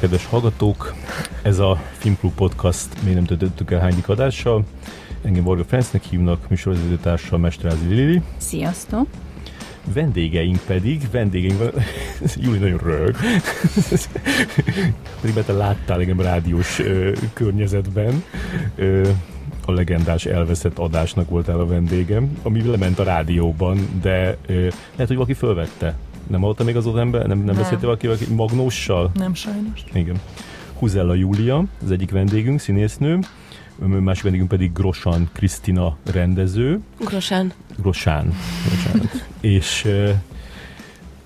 Kedves hallgatók! Ez a Filmklub Podcast még nem töltöttük el hányadik adással. Engem Borga Ferencnek hívnak, műsorvezetőtársal Mesterázi Lili. Sziasztok! Vendégeink pedig, vendégeink, Júli nagyon rög, pedig te láttál engem rádiós ö, környezetben. Ö, a legendás elveszett adásnak voltál a vendégem, ami lement a rádióban, de ö, lehet, hogy valaki fölvette. Nem hallottam még az ember? Nem, nem, nem. beszéltél valakivel, Magnóssal? Nem sajnos. Igen. Huzella Júlia, az egyik vendégünk, színésznő, másik vendégünk pedig Grosan Krisztina rendező. Grosán. Grosán. Grosán. És uh,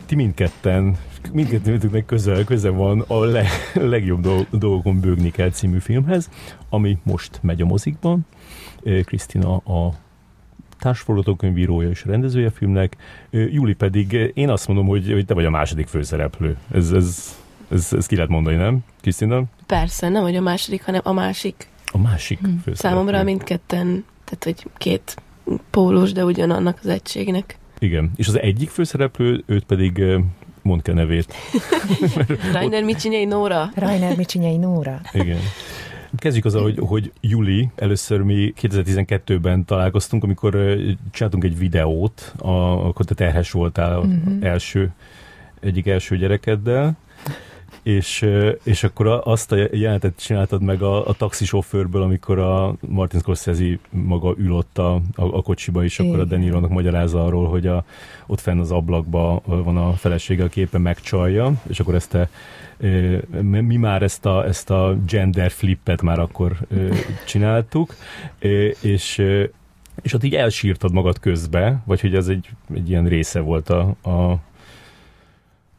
ti mindketten mindkettőtöknek közel, közel van a le, legjobb dolgokon bőgni kell című filmhez, ami most megy a mozikban. Krisztina a társforgatókönyvírója és rendezője a filmnek, Júli pedig én azt mondom, hogy, hogy te vagy a második főszereplő. Ez, ez, ez, ez ki lehet mondani, nem, Krisztina? Persze, nem hogy a második, hanem a másik. A másik hmm. főszereplő. Számomra mindketten, tehát hogy két pólus, de ugyanannak az egységnek. Igen, és az egyik főszereplő, őt pedig mond ki a nevét. Rainer Micsinyei Nóra. Rainer Micsinyei Nóra. Igen. Kezdjük azzal, hogy, hogy Juli, először mi 2012-ben találkoztunk, amikor csináltunk egy videót, a, akkor te terhes voltál uh-huh. első, egyik első gyerekeddel, és, és akkor azt a jelenetet csináltad meg a, a taxisofőrből, amikor a Martin Scorsese maga ül ott a, a, a kocsiba, és akkor a Denironak magyarázza arról, hogy a, ott fenn az ablakban van a felesége, aki éppen megcsalja, és akkor ezt te mi már ezt a, ezt a gender flippet már akkor csináltuk, és és ott így elsírtad magad közbe, vagy hogy ez egy, egy ilyen része volt a, a,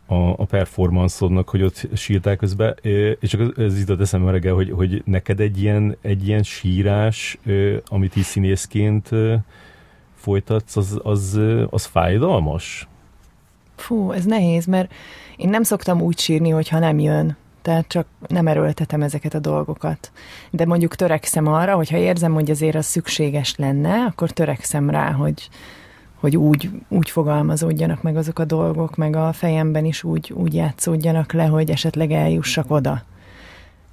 a, a performanszodnak, hogy ott sírtál közben, és csak ez jutott eszembe reggel, hogy, hogy neked egy ilyen, egy ilyen sírás, amit így színészként folytatsz, az, az, az fájdalmas? Fú, ez nehéz, mert én nem szoktam úgy sírni, hogyha nem jön. Tehát csak nem erőltetem ezeket a dolgokat. De mondjuk törekszem arra, hogyha érzem, hogy azért az szükséges lenne, akkor törekszem rá, hogy, hogy úgy, úgy fogalmazódjanak meg azok a dolgok, meg a fejemben is úgy, úgy játszódjanak le, hogy esetleg eljussak oda.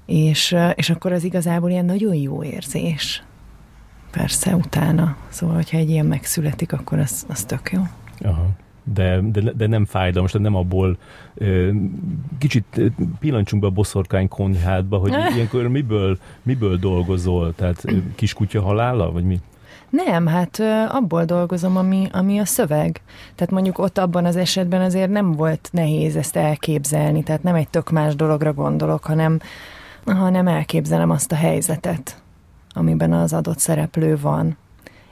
És, és akkor az igazából ilyen nagyon jó érzés. Persze, utána. Szóval, hogyha egy ilyen megszületik, akkor az, az tök jó. Aha de, de, de nem fájdalmas, de nem abból kicsit pillancsunk be a boszorkány konyhádba, hogy ilyenkor miből, miből dolgozol? Tehát kiskutya halála, vagy mi? Nem, hát abból dolgozom, ami, ami a szöveg. Tehát mondjuk ott abban az esetben azért nem volt nehéz ezt elképzelni, tehát nem egy tök más dologra gondolok, hanem, hanem elképzelem azt a helyzetet, amiben az adott szereplő van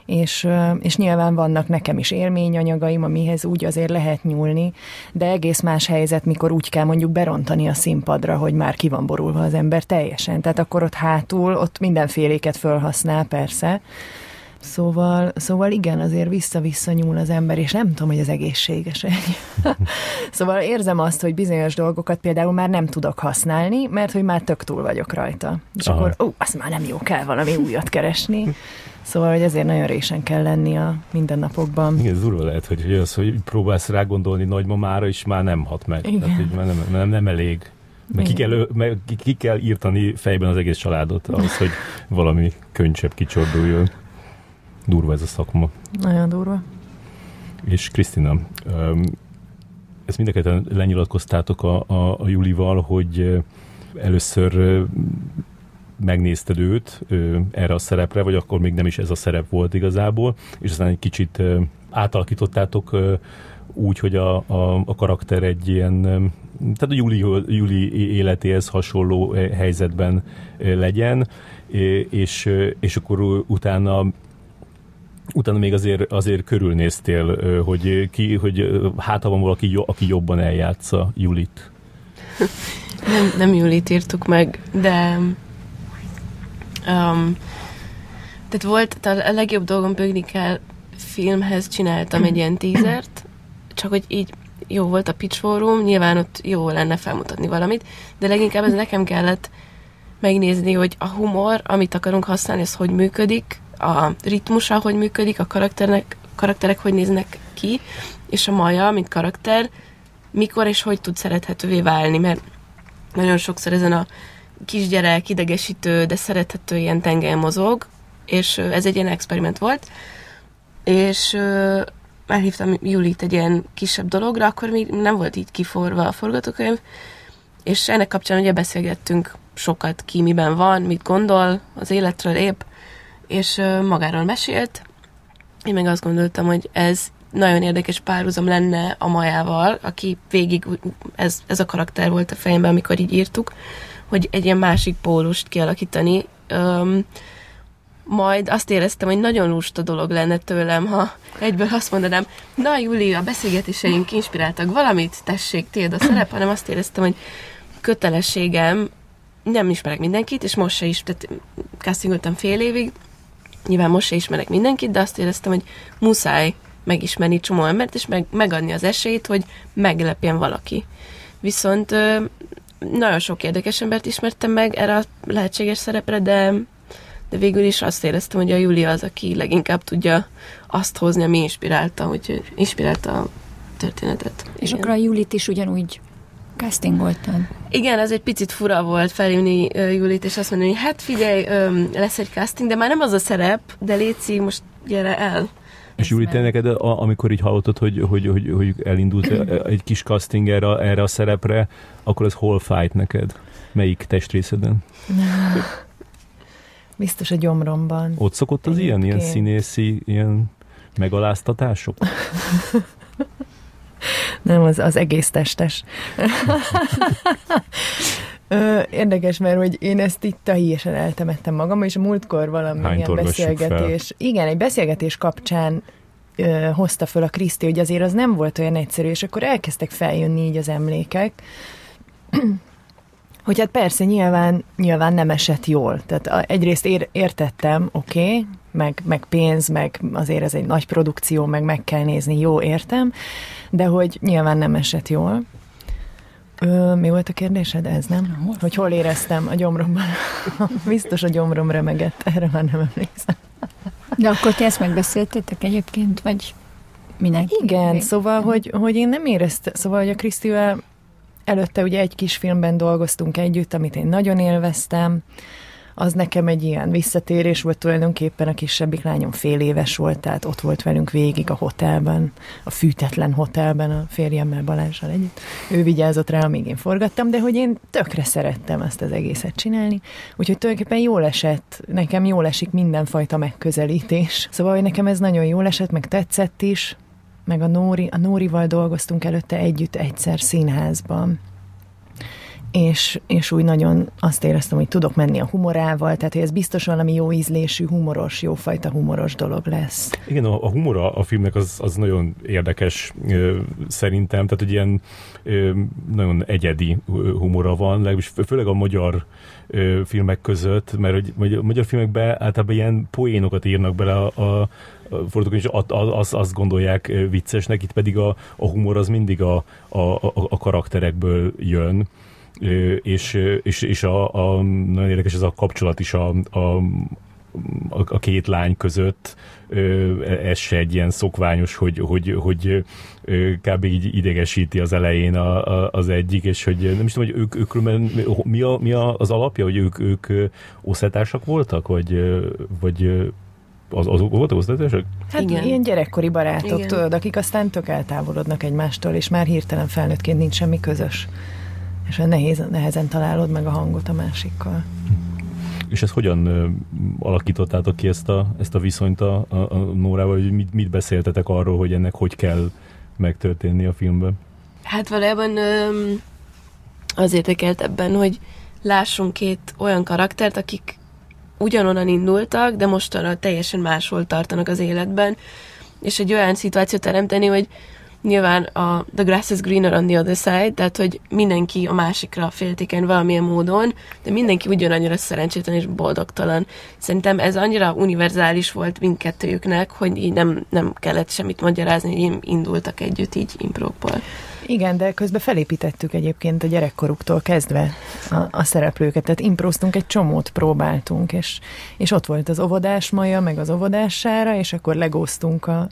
és, és nyilván vannak nekem is élményanyagaim, amihez úgy azért lehet nyúlni, de egész más helyzet, mikor úgy kell mondjuk berontani a színpadra, hogy már ki van borulva az ember teljesen. Tehát akkor ott hátul, ott mindenféléket felhasznál persze, Szóval, szóval igen, azért vissza-vissza nyúl az ember, és nem tudom, hogy ez egészséges egy. szóval érzem azt, hogy bizonyos dolgokat például már nem tudok használni, mert hogy már tök túl vagyok rajta. És Aha. akkor, ó, az már nem jó, kell valami újat keresni. Szóval, hogy ezért nagyon résen kell lenni a mindennapokban. Igen, durva lehet, hogy, hogy az, hogy próbálsz rá gondolni nagymamára, és már nem hat meg. Igen. Tehát, hogy már nem, nem, nem elég. Meg ki, kell, meg ki, kell írtani fejben az egész családot ahhoz, hogy valami könycsebb kicsorduljon. Durva ez a szakma. Nagyon durva. És Krisztina, ezt mindeket lenyilatkoztátok a, a, a Julival, hogy először megnézted őt ö, erre a szerepre, vagy akkor még nem is ez a szerep volt igazából, és aztán egy kicsit ö, átalakítottátok ö, úgy, hogy a, a, a karakter egy ilyen, tehát a Juli, Juli életéhez hasonló helyzetben legyen, és, és akkor utána utána még azért, azért körülnéztél, hogy, ki, hogy hát ha van valaki, aki jobban eljátsza Julit. Nem, nem Julit írtuk meg, de Um, tehát volt, tehát a legjobb dolgom bőgni kell filmhez csináltam egy ilyen tízert, csak hogy így jó volt a pitch forum, nyilván ott jó lenne felmutatni valamit, de leginkább ez nekem kellett megnézni, hogy a humor, amit akarunk használni, az hogy működik, a ritmusa hogy működik, a karakternek, karakterek hogy néznek ki, és a Maja, mint karakter, mikor és hogy tud szerethetővé válni, mert nagyon sokszor ezen a kisgyerek, idegesítő, de szerethető ilyen tengelyen mozog, és ez egy ilyen experiment volt, és elhívtam Julit egy ilyen kisebb dologra, akkor még nem volt így kiforva a forgatókönyv, és ennek kapcsán ugye beszélgettünk sokat ki, miben van, mit gondol az életről épp, és magáról mesélt. Én meg azt gondoltam, hogy ez nagyon érdekes párhuzam lenne a Majával, aki végig, ez, ez a karakter volt a fejemben, amikor így írtuk, hogy egy ilyen másik pólust kialakítani. Um, majd azt éreztem, hogy nagyon lusta dolog lenne tőlem, ha egyből azt mondanám, na Júli, a beszélgetéseink inspiráltak valamit, tessék, tiéd a szerep, hanem azt éreztem, hogy kötelességem, nem ismerek mindenkit, és most se is, tehát castingoltam fél évig, nyilván most se ismerek mindenkit, de azt éreztem, hogy muszáj megismerni csomó embert, és meg, megadni az esélyt, hogy meglepjen valaki. Viszont nagyon sok érdekes embert ismertem meg erre a lehetséges szerepre, de, de végül is azt éreztem, hogy a Júlia az, aki leginkább tudja azt hozni, ami inspirálta, hogy inspirálta a történetet. És Igen. akkor a Julit is ugyanúgy castingoltad? Igen, ez egy picit fura volt felhívni uh, Julit, és azt mondani, hogy hát figyelj, um, lesz egy casting, de már nem az a szerep, de Léci, most gyere el. És Júli, te neked, amikor így hallottad, hogy, hogy, hogy, hogy elindult egy kis casting erre, erre a szerepre, akkor ez hol fájt neked? Melyik testrészeden? Biztos a gyomromban. Ott szokott az ilyen, ilyen színészi, ilyen megaláztatások? Nem, az, az egész testes. Érdekes, mert hogy én ezt itt teljesen eltemettem magam, és a múltkor valamilyen beszélgetés. Fel? Igen, egy beszélgetés kapcsán ö, hozta föl a Kriszti, hogy azért az nem volt olyan egyszerű, és akkor elkezdtek feljönni így az emlékek, hogy hát persze nyilván, nyilván nem esett jól. Tehát egyrészt ér, értettem, oké, okay, meg, meg pénz, meg azért ez egy nagy produkció, meg meg kell nézni, jó, értem, de hogy nyilván nem esett jól. Ö, mi volt a kérdésed? Ez nem? Hol? Hogy hol éreztem a gyomromban? Biztos a gyomrom remegett, erre már nem emlékszem. De akkor ti ezt megbeszéltétek egyébként, vagy mindenki? Igen, szóval, hogy, hogy én nem éreztem, szóval, hogy a Krisztivel előtte ugye egy kis filmben dolgoztunk együtt, amit én nagyon élveztem, az nekem egy ilyen visszatérés volt tulajdonképpen, a kisebbik lányom fél éves volt, tehát ott volt velünk végig a hotelben, a fűtetlen hotelben a férjemmel Balázsral együtt. Ő vigyázott rá, amíg én forgattam, de hogy én tökre szerettem ezt az egészet csinálni, úgyhogy tulajdonképpen jól esett, nekem jól esik mindenfajta megközelítés. Szóval, hogy nekem ez nagyon jól esett, meg tetszett is, meg a Nóri, a Nórival dolgoztunk előtte együtt egyszer színházban, és, és úgy nagyon azt éreztem, hogy tudok menni a humorával, tehát hogy ez biztos valami jó ízlésű, humoros, jófajta humoros dolog lesz. Igen, a, a humora a filmnek az, az nagyon érdekes ö, szerintem, tehát hogy ilyen ö, nagyon egyedi humora van, legalábbis főleg a magyar ö, filmek között, mert hogy a magyar filmekben általában ilyen poénokat írnak bele a, a forgatókönyv, és azt, azt gondolják viccesnek, itt pedig a, a humor az mindig a, a, a karakterekből jön és, és, és a, a, nagyon érdekes ez a kapcsolat is a, a, a két lány között, ez se egy ilyen szokványos, hogy, hogy, hogy kb. így idegesíti az elején a, a, az egyik, és hogy nem is tudom, hogy ők, ők mi, a, mi a, az alapja, hogy ők, ők osztálytársak voltak, vagy, vagy az, az voltak osztálytársak? Hát Igen. ilyen gyerekkori barátok, Igen. tudod, akik aztán tök eltávolodnak egymástól, és már hirtelen felnőttként nincs semmi közös és nehéz, nehezen találod meg a hangot a másikkal. És ez hogyan alakítottátok ki ezt a, ezt a viszonyt a, a, a Nórával, hogy mit, mit beszéltetek arról, hogy ennek hogy kell megtörténni a filmben? Hát valójában az érdekelt ebben, hogy lássunk két olyan karaktert, akik ugyanonnan indultak, de mostanra teljesen máshol tartanak az életben, és egy olyan szituációt teremteni, hogy nyilván a The grass is greener on the other side, tehát hogy mindenki a másikra féltékeny valamilyen módon, de mindenki ugyanannyira szerencsétlen és boldogtalan. Szerintem ez annyira univerzális volt mindkettőjüknek, hogy így nem, nem kellett semmit magyarázni, hogy indultak együtt így improkból. Igen, de közben felépítettük egyébként a gyerekkoruktól kezdve a, a szereplőket, tehát improztunk egy csomót, próbáltunk, és, és ott volt az óvodás maja, meg az óvodássára, és akkor legóztunk a,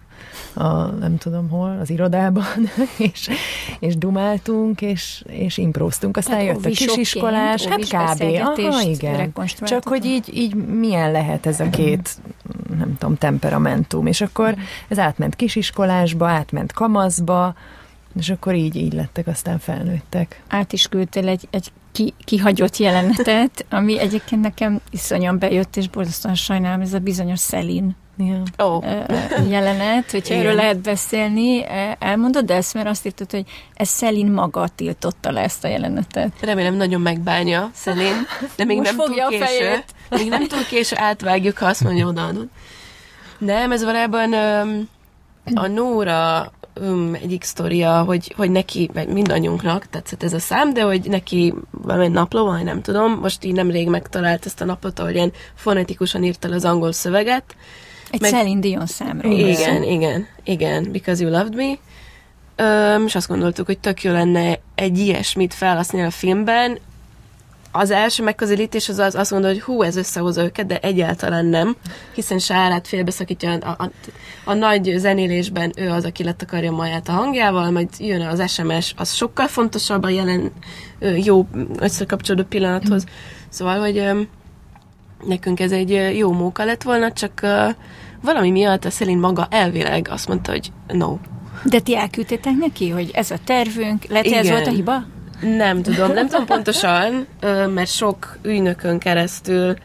a nem tudom hol, az irodában, és, és dumáltunk, és, és improztunk. Aztán Tehát jött a kisiskolás, hát kb. Aha, igen. Csak hogy így, így milyen lehet ez a két, nem tudom, temperamentum. És akkor ez átment kisiskolásba, átment kamaszba, és akkor így, így lettek, aztán felnőttek. át is küldtél egy, egy ki, kihagyott jelenetet, ami egyébként nekem iszonyan bejött, és borzasztóan sajnálom, ez a bizonyos Szelin. Ó, oh, jelenet, hogyha Igen. erről lehet beszélni, e, elmondod, de ezt, mert azt írtad, hogy ez Szelin maga tiltotta le ezt a jelenetet. remélem nagyon megbánja Szelén, de még Most nem túl fogja a késő. fejét. Még nem túl késő, átvágjuk, ha azt mondja, odaadod. Nem, ez valójában a Nóra öm, egyik sztoria, hogy, hogy neki, meg mindannyiunknak tetszett ez a szám, de hogy neki valami napló, vagy nem tudom, most így nemrég megtalált ezt a naplót, ahol ilyen fonetikusan írta le az angol szöveget, Egy Meg-. Celine Dion számról. Igen, igen, igen, because you loved me. Öm, és azt gondoltuk, hogy tök jó lenne egy ilyesmit felhasználni a filmben. Az első megközelítés az, az azt mondja, hogy hú, ez összehozza őket, de egyáltalán nem, hiszen Sárát félbeszakítja a, a, a nagy zenélésben, ő az, aki letakarja maját a hangjával, majd jön az SMS, az sokkal fontosabb a jelen jó összekapcsolódó pillanathoz. Szóval, hogy nekünk ez egy jó móka lett volna, csak valami miatt a Szelin maga elvileg azt mondta, hogy no. De ti elküldtétek neki, hogy ez a tervünk, lehet, ez volt a hiba? Nem tudom, nem tudom pontosan, mert sok ügynökön keresztül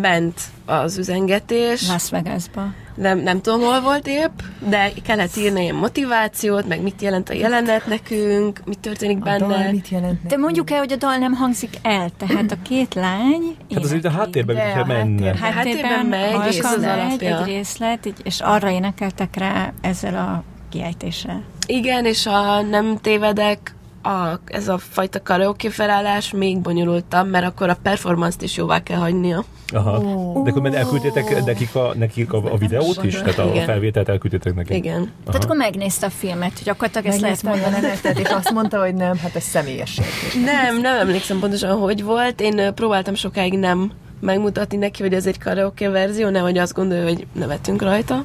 ment az üzengetés. Las Vegasba. Nem, nem tudom, hol volt épp, de kellett írni ilyen motivációt, meg mit jelent a jelenet nekünk, mit történik A dal benne. mit jelent De mondjuk el, hogy a dal nem hangzik el, tehát a két lány... Hát azért a háttérben De mintha a menne. háttér- háttérben megy, és az alapja. egy részlet, és arra énekeltek rá ezzel a kiejtéssel. Igen, és ha nem tévedek, a, ez a fajta karaoke felállás még bonyolultabb, mert akkor a performance-t is jóvá kell hagynia. Aha. Ó. De akkor mert elküldtétek nekik a, nekik a, a videót is? Tehát a Igen. felvételt elküldtétek nekik? Igen. Tehát akkor megnézte a filmet, hogy akartak ezt lehet a mondani. jelenetet, és azt mondta, hogy nem, hát ez személyes. Nem, nem emlékszem pontosan, hogy volt. Én próbáltam sokáig nem megmutatni neki, hogy ez egy karaoke verzió, nehogy azt gondolja, hogy nevetünk rajta.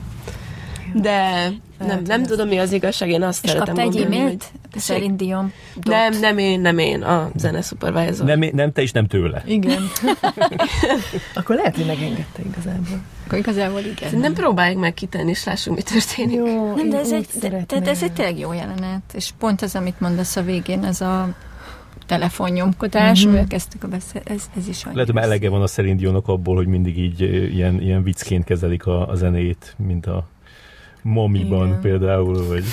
De nem, nem tudom, mi az igazság, én azt És szeretem kapta egy e-mailt? Dion. dot. Nem, nem én, nem én, a zene supervisor. Nem, nem te is, nem tőle. Igen. Akkor lehet, hogy megengedte igazából. Akkor igazából igen. Szerintem próbáljuk meg kitenni, és lássuk, mi történik. Jó, Nem, de ez egy, de, de ez egy tényleg jó jelenet, és pont az, amit mondasz a végén, ez a telefonnyomkodás, Mhm. amivel kezdtük a beszél, ez, ez is Lehet, hogy elege van a Celine Dionnak abból, hogy mindig így ilyen, ilyen viccként kezelik a, a zenét, mint a Momiban Igen. például, vagy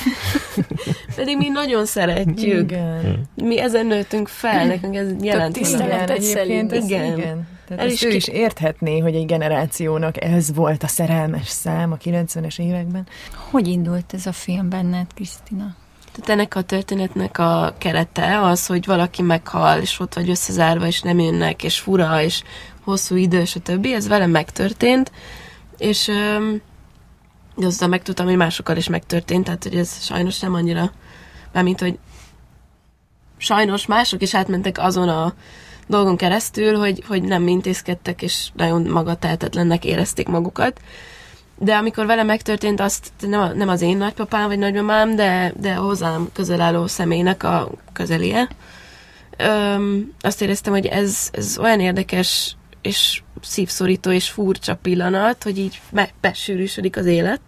Pedig mi nagyon szeretjük. Igen. Mi ezen nőttünk fel, nekünk ez jelent. Tiszteletet szerint. ez, Igen. igen. Tehát El ezt is ő ki- is érthetné, hogy egy generációnak ez volt a szerelmes szám a 90-es években. Hogy indult ez a film benned, Krisztina? Tehát ennek a történetnek a kerete az, hogy valaki meghal, és ott vagy összezárva, és nem jönnek, és fura, és hosszú idő, stb. Ez velem megtörtént, és öm, de aztán megtudtam, hogy másokkal is megtörtént, tehát hogy ez sajnos nem annyira, mármint, hogy sajnos mások is átmentek azon a dolgon keresztül, hogy, hogy nem intézkedtek, és nagyon magatehetetlennek érezték magukat. De amikor vele megtörtént, azt nem, nem az én nagypapám vagy nagymamám, de, de hozzám közel álló személynek a közelie. Öm, azt éreztem, hogy ez, ez olyan érdekes és szívszorító és furcsa pillanat, hogy így be, besűrűsödik az élet.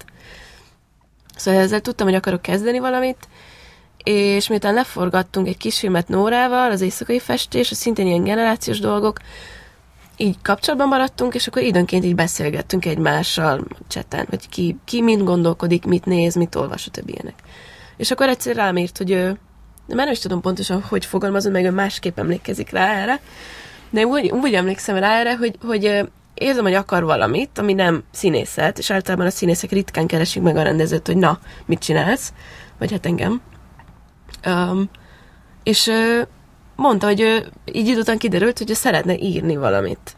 Szóval ezzel tudtam, hogy akarok kezdeni valamit, és miután leforgattunk egy kis filmet Nórával, az éjszakai festés, az szintén ilyen generációs dolgok, így kapcsolatban maradtunk, és akkor időnként így beszélgettünk egymással cseten, hogy ki, ki mind gondolkodik, mit néz, mit olvas, stb. ilyenek. És akkor egyszer rám írt, hogy ő, de már nem is tudom pontosan, hogy fogalmazod, meg ő másképp emlékezik rá erre, de úgy, úgy emlékszem rá erre, hogy, hogy érzem, hogy akar valamit, ami nem színészet, és általában a színészek ritkán keresik meg a rendezőt, hogy na, mit csinálsz, vagy hát engem. Um, és ö, mondta, hogy ő, így idő után kiderült, hogy szeretne írni valamit.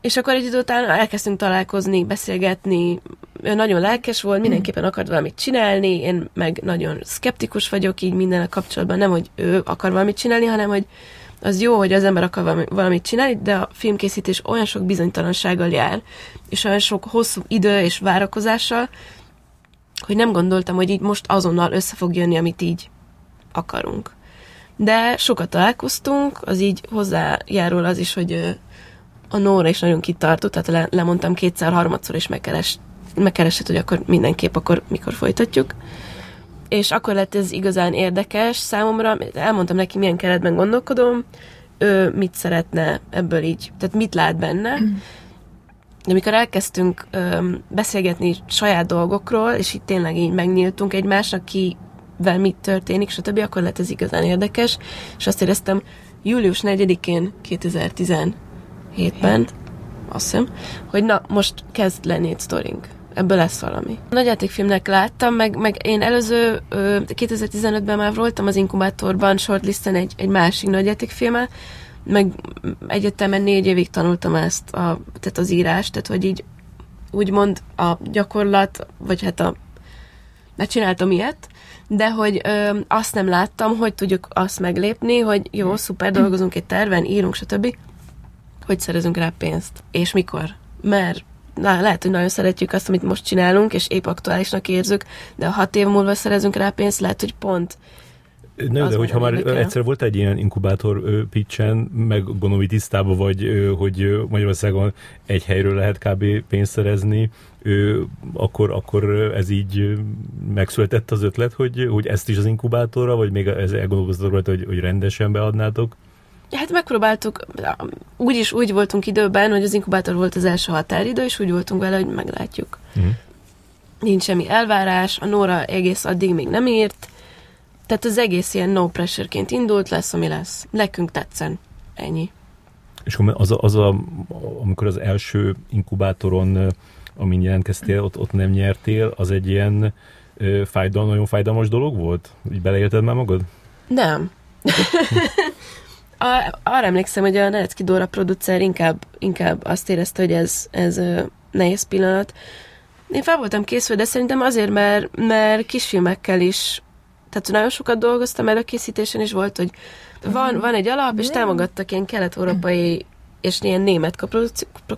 És akkor egy idő után elkezdtünk találkozni, beszélgetni, ő nagyon lelkes volt, mindenképpen akart valamit csinálni, én meg nagyon szkeptikus vagyok így minden kapcsolatban, nem, hogy ő akar valamit csinálni, hanem, hogy az jó, hogy az ember akar valami, valamit csinálni, de a filmkészítés olyan sok bizonytalansággal jár, és olyan sok hosszú idő és várakozással, hogy nem gondoltam, hogy így most azonnal össze fog jönni, amit így akarunk. De sokat találkoztunk, az így hozzájárul az is, hogy a Nóra is nagyon kitartott, tehát le, lemondtam kétszer, harmadszor, és megkeres, megkeresett, hogy akkor mindenképp, akkor mikor folytatjuk. És akkor lett ez igazán érdekes számomra, elmondtam neki, milyen keretben gondolkodom, ő mit szeretne ebből így, tehát mit lát benne. De amikor elkezdtünk ö, beszélgetni saját dolgokról, és itt tényleg így megnyíltunk egymásnak, kivel mit történik, stb., akkor lett ez igazán érdekes, és azt éreztem, július 4-én 2017-ben, azt hiszem, hogy na, most kezd lenni egy sztorink. Ebből lesz valami. Nagyjátékfilmnek láttam, meg, meg én előző ö, 2015-ben már voltam az inkubátorban shortlisten egy, egy másik nagyjátékfilmmel, meg egyetemen négy évig tanultam ezt, a, tehát az írást, tehát hogy így úgymond a gyakorlat, vagy hát a csináltam ilyet, de hogy ö, azt nem láttam, hogy tudjuk azt meglépni, hogy jó, szuper, dolgozunk egy terven, írunk, stb. Hogy szerezünk rá pénzt? És mikor? Mert na, lehet, hogy nagyon szeretjük azt, amit most csinálunk, és épp aktuálisnak érzük, de ha hat év múlva szerezünk rá pénzt, lehet, hogy pont nem, de hogyha már érdekel. egyszer volt egy ilyen inkubátor pitchen, meg gondolom, hogy tisztában vagy, hogy Magyarországon egy helyről lehet kb. pénzt szerezni, akkor, akkor ez így megszületett az ötlet, hogy, hogy ezt is az inkubátorra, vagy még ez elgondolkoztatok rajta, hogy, hogy rendesen beadnátok? Hát megpróbáltuk, úgyis úgy voltunk időben, hogy az inkubátor volt az első határidő, és úgy voltunk vele, hogy meglátjuk. Uh-huh. Nincs semmi elvárás, a Nóra egész addig még nem írt, tehát az egész ilyen no pressure-ként indult, lesz, ami lesz. Nekünk tetszen. Ennyi. És az a, az a, amikor az első inkubátoron, amin jelentkeztél, ott, ott nem nyertél, az egy ilyen fájdal, nagyon fájdalmas dolog volt? Így beleélted már magad? Nem. a, arra emlékszem, hogy a Nerecki Dóra producer inkább, inkább azt érezte, hogy ez, ez nehéz pillanat. Én fel voltam készülve, de szerintem azért, mert, mert kisfilmekkel is tehát nagyon sokat dolgoztam előkészítésen, és volt, hogy van, mhm. van egy alap, és támogattak ilyen kelet-európai és ilyen német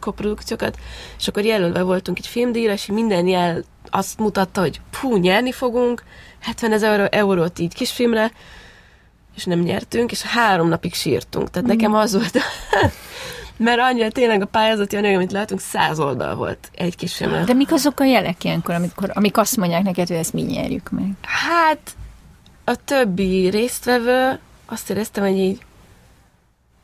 koprodukciókat, és akkor jelölve voltunk egy filmdíjra, és minden jel azt mutatta, hogy fú, nyerni fogunk, 70 ezer euró, eurót így kisfilmre, és nem nyertünk, és három napig sírtunk. Tehát mm. nekem az volt, mert annyira tényleg a pályázati anyag, amit látunk, száz oldal volt egy kis filmre. De mik azok a jelek ilyenkor, amikor, amik azt mondják neked, hogy ezt mi nyerjük meg? Hát a többi résztvevő azt éreztem, hogy így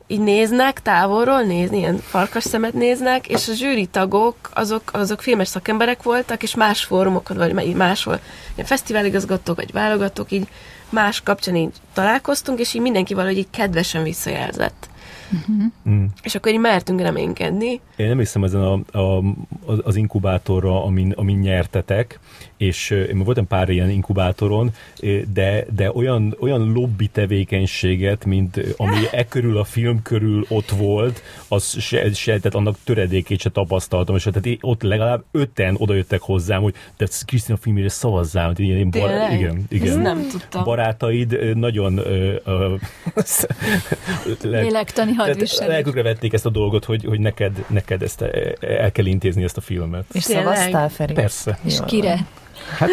így néznek, távolról nézni, ilyen farkas szemet néznek, és a zsűri tagok, azok, azok filmes szakemberek voltak, és más fórumokon, vagy máshol, ilyen fesztiváligazgatók, vagy válogatók, így más kapcsán így találkoztunk, és így mindenki valahogy így kedvesen visszajelzett. Uh-huh. Mm. És akkor így mertünk reménykedni. Én nem hiszem ezen a, a, az inkubátorra, amin, amin nyertetek, és én voltam pár ilyen inkubátoron, de, de olyan, olyan lobby tevékenységet, mint ami e körül a film körül ott volt, az se, se tehát annak töredékét se tapasztaltam, és tehát ott legalább öten odajöttek hozzám, hogy te Krisztina filmére szavazzál, hogy ilyen bar- igen, igen. Ezt nem tudtam. Barátaid nagyon uh, uh, lélektani hadviselés. Lelkükre vették ezt a dolgot, hogy, hogy neked, neked ezt el kell intézni ezt a filmet. És szavaztál, Feri? Persze. És kire? Hát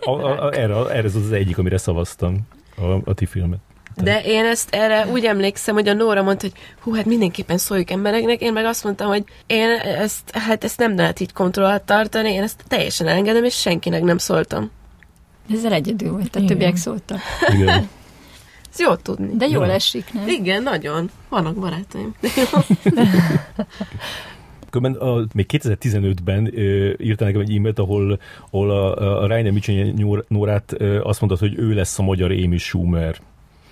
a, a, a, erre, erre az az egyik, amire szavaztam a, a ti filmet. De én ezt erre úgy emlékszem, hogy a Nóra mondta, hogy hú, hát mindenképpen szóljuk embereknek, én meg azt mondtam, hogy én ezt, hát ezt nem lehet így kontrollat tartani, én ezt teljesen engedem, és senkinek nem szóltam. Ezzel egyedül volt, a többiek szóltak. Igen. Ez jó tudni. De jól jó. esik, nem? Igen, nagyon. Vannak barátaim. Különben a, még 2015-ben ö, írta nekem egy e-mailt, ahol, ahol a, a Rainer Micsenyi Nórát ö, azt mondta, hogy ő lesz a magyar Amy Schumer.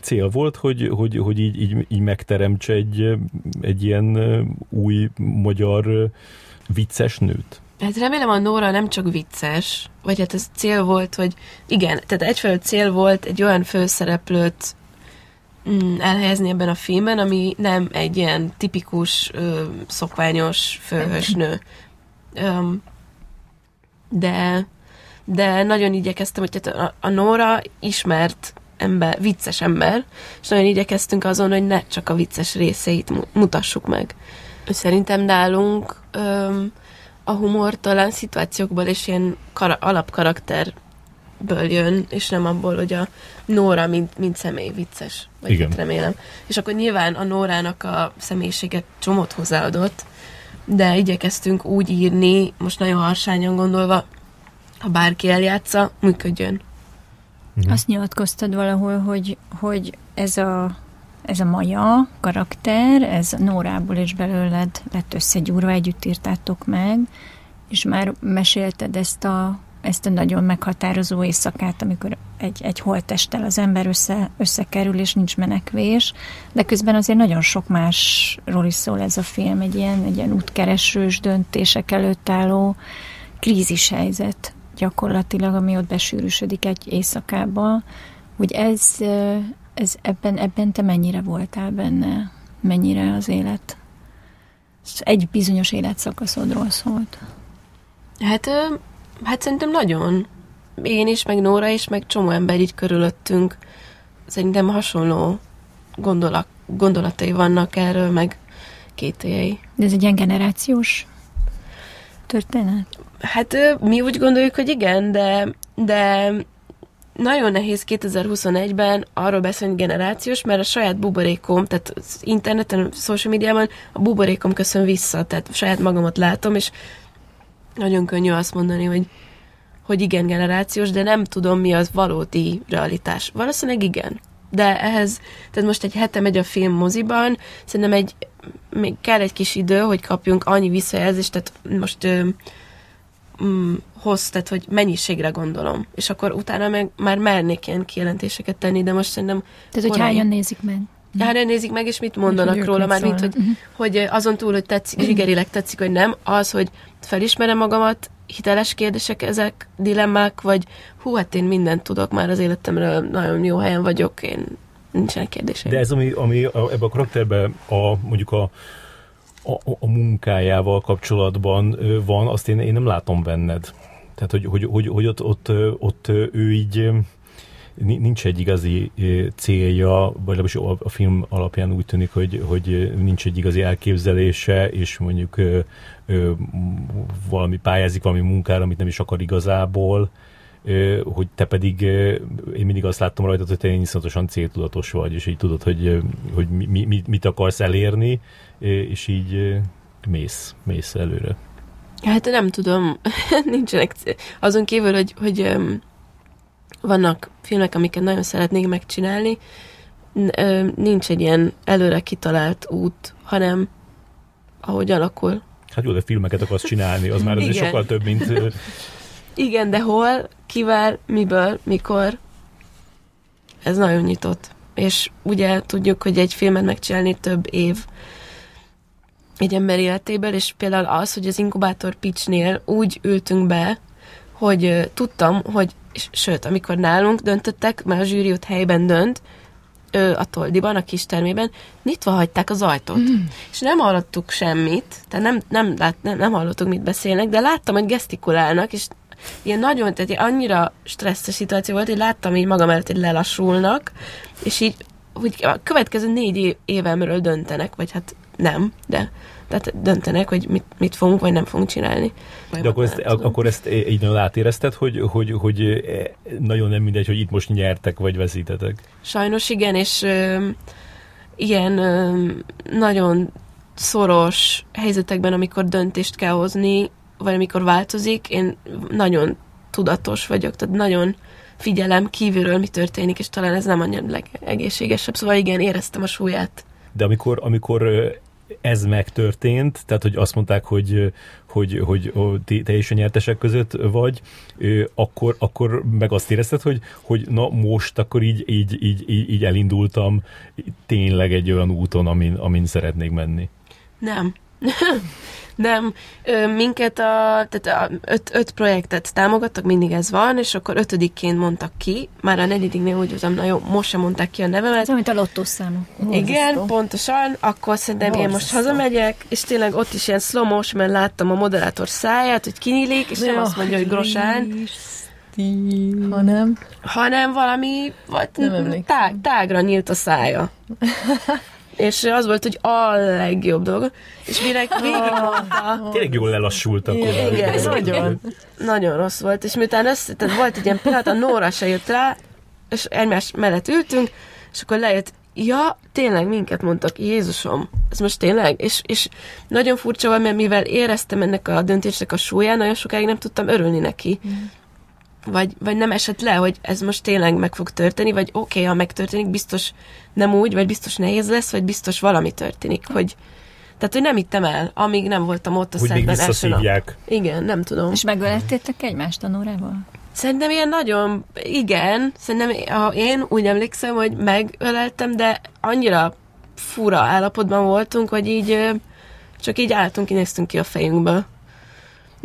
Cél volt, hogy, hogy, hogy így, így, így megteremtse egy, egy ilyen új magyar vicces nőt. Hát remélem a Nóra nem csak vicces, vagy hát ez cél volt, hogy igen, tehát egyfelől cél volt egy olyan főszereplőt elhelyezni ebben a filmben, ami nem egy ilyen tipikus, ö, szokványos főhősnő. Um, de, de nagyon igyekeztem, hogy a, a Nóra ismert ember, vicces ember, és nagyon igyekeztünk azon, hogy ne csak a vicces részeit mutassuk meg. Szerintem nálunk öm, a humor talán szituációkból és ilyen kara- alapkarakterből jön, és nem abból, hogy a Nóra, mint, mint személy vicces. Vagy Igen. remélem. És akkor nyilván a Nórának a személyisége csomót hozzáadott, de igyekeztünk úgy írni, most nagyon harsányan gondolva, ha bárki eljátsza, működjön. Uh-huh. Azt nyilatkoztad valahol, hogy, hogy ez a ez a Maja karakter, ez Nórából és belőled lett összegyúrva, együtt írtátok meg, és már mesélted ezt a, ezt a nagyon meghatározó éjszakát, amikor egy, egy holttesttel az ember össze, összekerül, és nincs menekvés, de közben azért nagyon sok másról is szól ez a film, egy ilyen, egy ilyen útkeresős döntések előtt álló krízis helyzet gyakorlatilag, ami ott besűrűsödik egy éjszakába, hogy ez, ez ebben, ebben te mennyire voltál benne? Mennyire az élet? Egy bizonyos életszakaszodról szólt. Hát, hát szerintem nagyon. Én is, meg Nóra is, meg csomó ember így körülöttünk. Szerintem hasonló gondolat, gondolatai vannak erről, meg kételjei. De ez egy ilyen generációs történet? Hát mi úgy gondoljuk, hogy igen, de, de nagyon nehéz 2021-ben arról beszélni generációs, mert a saját buborékom, tehát az interneten, a social médiában a buborékom köszön vissza, tehát saját magamat látom, és nagyon könnyű azt mondani, hogy, hogy igen generációs, de nem tudom, mi az valódi realitás. Valószínűleg igen. De ehhez, tehát most egy hete megy a film moziban, szerintem egy, még kell egy kis idő, hogy kapjunk annyi visszajelzést, tehát most mm, hoz, tehát hogy mennyiségre gondolom. És akkor utána meg már mernék ilyen kijelentéseket tenni, de most szerintem... Tehát, hogy hányan nézik meg? Hányan nézik meg, és mit mondanak és róla, már mint, hogy, uh-huh. hogy azon túl, hogy tetszik, zsigerileg tetszik, hogy nem, az, hogy felismerem magamat, hiteles kérdések ezek, dilemmák, vagy hú, hát én mindent tudok már az életemről, nagyon jó helyen vagyok, én nincsenek kérdéseim. De ez, ami, ami ebben a karakterben a, mondjuk a a, a munkájával kapcsolatban van, azt én, én nem látom benned. Tehát, hogy, hogy, hogy, hogy ott, ott, ott ő így nincs egy igazi célja, vagy legalábbis a film alapján úgy tűnik, hogy, hogy nincs egy igazi elképzelése, és mondjuk ö, ö, valami pályázik valami munkára, amit nem is akar igazából, ö, hogy te pedig, én mindig azt láttam rajta, hogy te iszonyatosan céltudatos vagy, és így tudod, hogy, hogy mi, mi, mit akarsz elérni, és így mész, mész előre. Hát nem tudom, nincsenek azon kívül, hogy, hogy vannak filmek, amiket nagyon szeretnék megcsinálni, nincs egy ilyen előre kitalált út, hanem ahogy alakul. Hát jó, de filmeket akarsz csinálni, az már azért sokkal több, mint... Igen, de hol, kivel, miből, mikor, ez nagyon nyitott. És ugye tudjuk, hogy egy filmet megcsinálni több év egy ember életéből, és például az, hogy az inkubátor pitchnél úgy ültünk be, hogy tudtam, hogy, és, sőt, amikor nálunk döntöttek, mert a zsűri ott helyben dönt, ö, a Toldiban, a kis termében, nyitva hagyták az ajtót. Mm. És nem hallottuk semmit, tehát nem, nem, lát, nem, nem hallottuk, mit beszélnek, de láttam, hogy gesztikulálnak, és ilyen nagyon, tehát annyira stresszes szituáció volt, hogy láttam így magam előtt, hogy lelassulnak, és így, hogy a következő négy évemről döntenek, vagy hát nem, de tehát döntenek, hogy mit, mit fogunk, vagy nem fogunk csinálni. De akkor ezt, akkor ezt így nagyon átérezted, hogy, hogy, hogy nagyon nem mindegy, hogy itt most nyertek, vagy veszítetek? Sajnos igen, és ö, ilyen ö, nagyon szoros helyzetekben, amikor döntést kell hozni, vagy amikor változik, én nagyon tudatos vagyok, tehát nagyon figyelem kívülről, mi történik, és talán ez nem annyira legegészségesebb. Szóval igen, éreztem a súlyát. De amikor, amikor ez megtörtént, tehát hogy azt mondták, hogy, hogy, hogy, hogy te is a nyertesek között vagy, akkor, akkor meg azt érezted, hogy, hogy na most akkor így, így, így, így, elindultam tényleg egy olyan úton, amin, amin szeretnék menni. Nem, Nem, minket a, tehát a öt, öt projektet támogattak, mindig ez van, és akkor ötödikként mondtak ki, már a negyediknél úgy voltam, na jó, most sem mondták ki a nevemet. Ez amit a lottószámok. Igen, pontosan, akkor szerintem én most Borzasztó. hazamegyek, és tényleg ott is ilyen slow mert láttam a moderátor száját, hogy kinyílik, és nem azt mondja, hogy grosán, Hanem hanem valami, vagy Nem emlékszem. tág, tágra nyílt a szája. és az volt, hogy a legjobb dolog. És mire végigmondta, Tényleg jól lelassultak. Igen, oda. ez nagyon. nagyon rossz volt, és miután össze, tehát volt egy ilyen pillanat, a Nóra se jött rá, és egymás mellett ültünk, és akkor lejött, ja, tényleg minket mondtak, Jézusom, ez most tényleg? És, és nagyon furcsa volt, mert mivel éreztem ennek a döntésnek a súlyát, nagyon sokáig nem tudtam örülni neki. Vagy, vagy nem esett le, hogy ez most tényleg meg fog történni, vagy oké, okay, ha megtörténik, biztos nem úgy, vagy biztos nehéz lesz, vagy biztos valami történik, hogy tehát, hogy nem hittem el, amíg nem voltam ott a Hogy még szedben első nap. Igen, nem tudom. És megölettétek egymást a Nórával? Szerintem ilyen nagyon, igen, szerintem ha én úgy emlékszem, hogy megöleltem, de annyira fura állapotban voltunk, hogy így csak így álltunk, kinéztünk ki a fejünkből.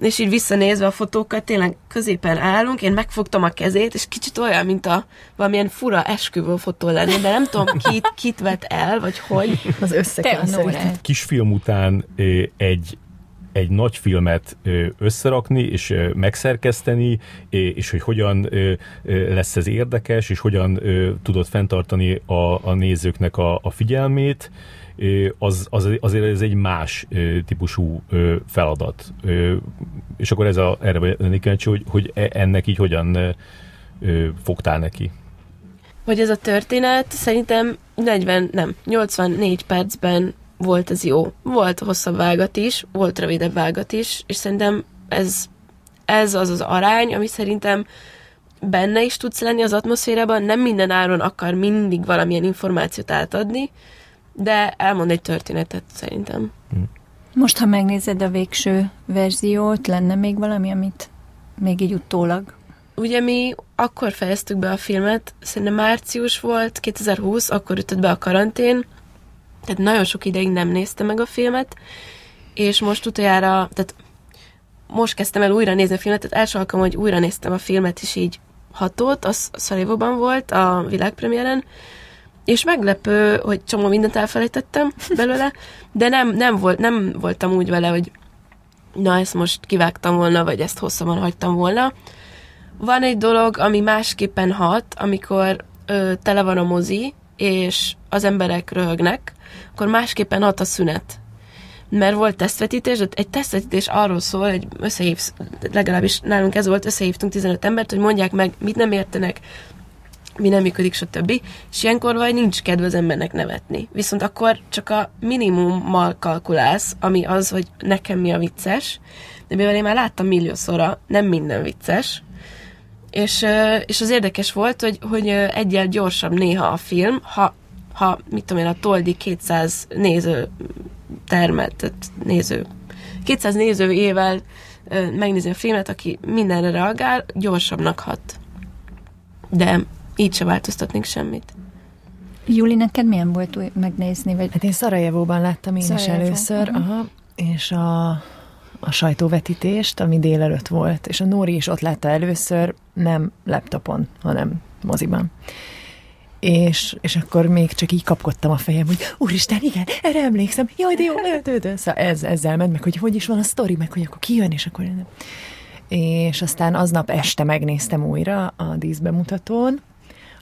És így visszanézve a fotókat, tényleg középen állunk, én megfogtam a kezét, és kicsit olyan, mint a valamilyen fura esküvő fotó lenne, de nem tudom, kit, kit vett el, vagy hogy. az. Nórát. Kisfilm után egy egy nagy filmet összerakni, és megszerkeszteni, és hogy hogyan lesz ez érdekes, és hogyan tudod fenntartani a, a nézőknek a, a figyelmét, az, az, azért ez egy más típusú feladat. És akkor ez a, erre lennék kíváncsi, hogy, hogy e- ennek így hogyan fogtál neki. Hogy ez a történet szerintem 40, nem, 84 percben volt ez jó. Volt hosszabb vágat is, volt rövidebb vágat is, és szerintem ez, ez az az arány, ami szerintem benne is tudsz lenni az atmoszférában, nem minden áron akar mindig valamilyen információt átadni, de elmond egy történetet szerintem. Most, ha megnézed a végső verziót, lenne még valami, amit még így utólag? Ugye mi akkor fejeztük be a filmet, szerintem március volt, 2020, akkor ütött be a karantén, tehát nagyon sok ideig nem néztem meg a filmet, és most utoljára, tehát most kezdtem el újra nézni a filmet, tehát első alkalom, hogy újra néztem a filmet, és így hatott, az Szarajevóban volt a világpremiéren, és meglepő, hogy csomó mindent elfelejtettem belőle, de nem, nem, volt, nem voltam úgy vele, hogy na ezt most kivágtam volna, vagy ezt hosszabban hagytam volna. Van egy dolog, ami másképpen hat, amikor ö, tele van a mozi, és az emberek röhögnek, akkor másképpen hat a szünet. Mert volt tesztvetítés, de egy tesztvetítés arról szól, hogy összehívsz, legalábbis nálunk ez volt, összehívtunk 15 embert, hogy mondják meg, mit nem értenek, mi nem működik, stb. És ilyenkor vagy nincs kedve az embernek nevetni. Viszont akkor csak a minimummal kalkulálsz, ami az, hogy nekem mi a vicces, de mivel én már láttam milliószora, nem minden vicces, és, és az érdekes volt, hogy, hogy egyel gyorsabb néha a film, ha, ha mit tudom én, a Toldi 200 néző termet, néző, 200 nézőjével ö, megnézi a filmet, aki mindenre reagál, gyorsabbnak hat. De így se változtatnék semmit. Júli, neked milyen volt új megnézni? Vagy... Hát én Szarajevóban láttam én is Szarajevó, először, aha. aha, és a, a sajtóvetítést, ami délelőtt volt, és a Nóri is ott látta először, nem laptopon, hanem moziban. És, és akkor még csak így kapkodtam a fejem, hogy úristen, igen, erre emlékszem, jaj, de jó, de. Szóval ez, ezzel ment meg, hogy hogy is van a sztori, meg hogy akkor kijön, és akkor... És aztán aznap este megnéztem újra a díszbemutatón,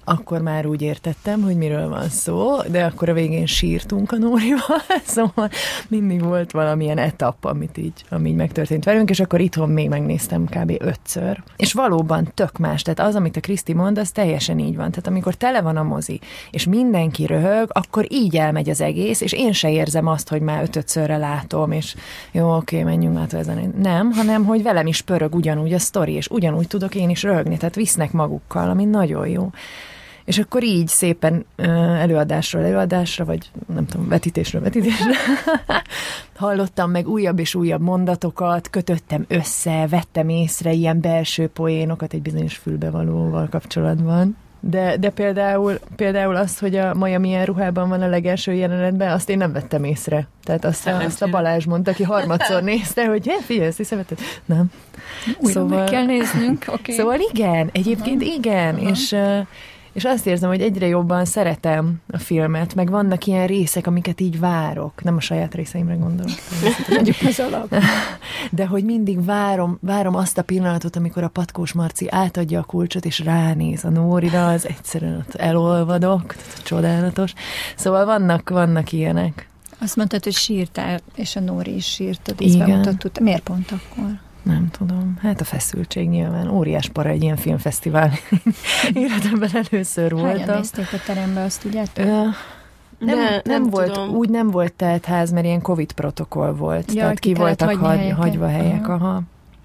akkor már úgy értettem, hogy miről van szó, de akkor a végén sírtunk a Nórival, szóval mindig volt valamilyen etap, amit így, ami így megtörtént velünk, és akkor itthon még megnéztem kb. ötször. És valóban tök más, tehát az, amit a Kriszti mond, az teljesen így van. Tehát amikor tele van a mozi, és mindenki röhög, akkor így elmegy az egész, és én se érzem azt, hogy már ötötszörre látom, és jó, oké, menjünk át ezen. Nem, hanem, hogy velem is pörög ugyanúgy a sztori, és ugyanúgy tudok én is röhögni, tehát visznek magukkal, ami nagyon jó. És akkor így szépen előadásról előadásra, vagy nem tudom, vetítésről vetítésre hallottam meg újabb és újabb mondatokat, kötöttem össze, vettem észre ilyen belső poénokat egy bizonyos fülbevalóval kapcsolatban. De, de például, például azt, hogy a Maja milyen ruhában van a legelső jelenetben, azt én nem vettem észre. Tehát azt, a, azt a Balázs mondta, aki harmadszor nézte, hogy hát figyelj, ezt Nem. Újra szóval, meg kell néznünk. Okay. Szóval igen, egyébként igen, uh-huh. és és azt érzem, hogy egyre jobban szeretem a filmet, meg vannak ilyen részek, amiket így várok. Nem a saját részeimre gondolok. az alap. De hogy mindig várom, várom azt a pillanatot, amikor a patkós Marci átadja a kulcsot, és ránéz a Nórira, az egyszerűen ott elolvadok, csodálatos. Szóval vannak, vannak ilyenek. Azt mondtad, hogy sírtál, és a Nóri is sírt, Igen. Miért pont akkor? Nem tudom. Hát a feszültség nyilván. Óriás para egy ilyen filmfesztivál. Életemben először voltam. Hányan nézték a terembe, azt tudjátok? Ö, nem, nem, nem volt, tudom. úgy nem volt ház, mert ilyen Covid protokoll volt. Ja, tehát ki, ki voltak hagy, hagyva helyek, aha. aha.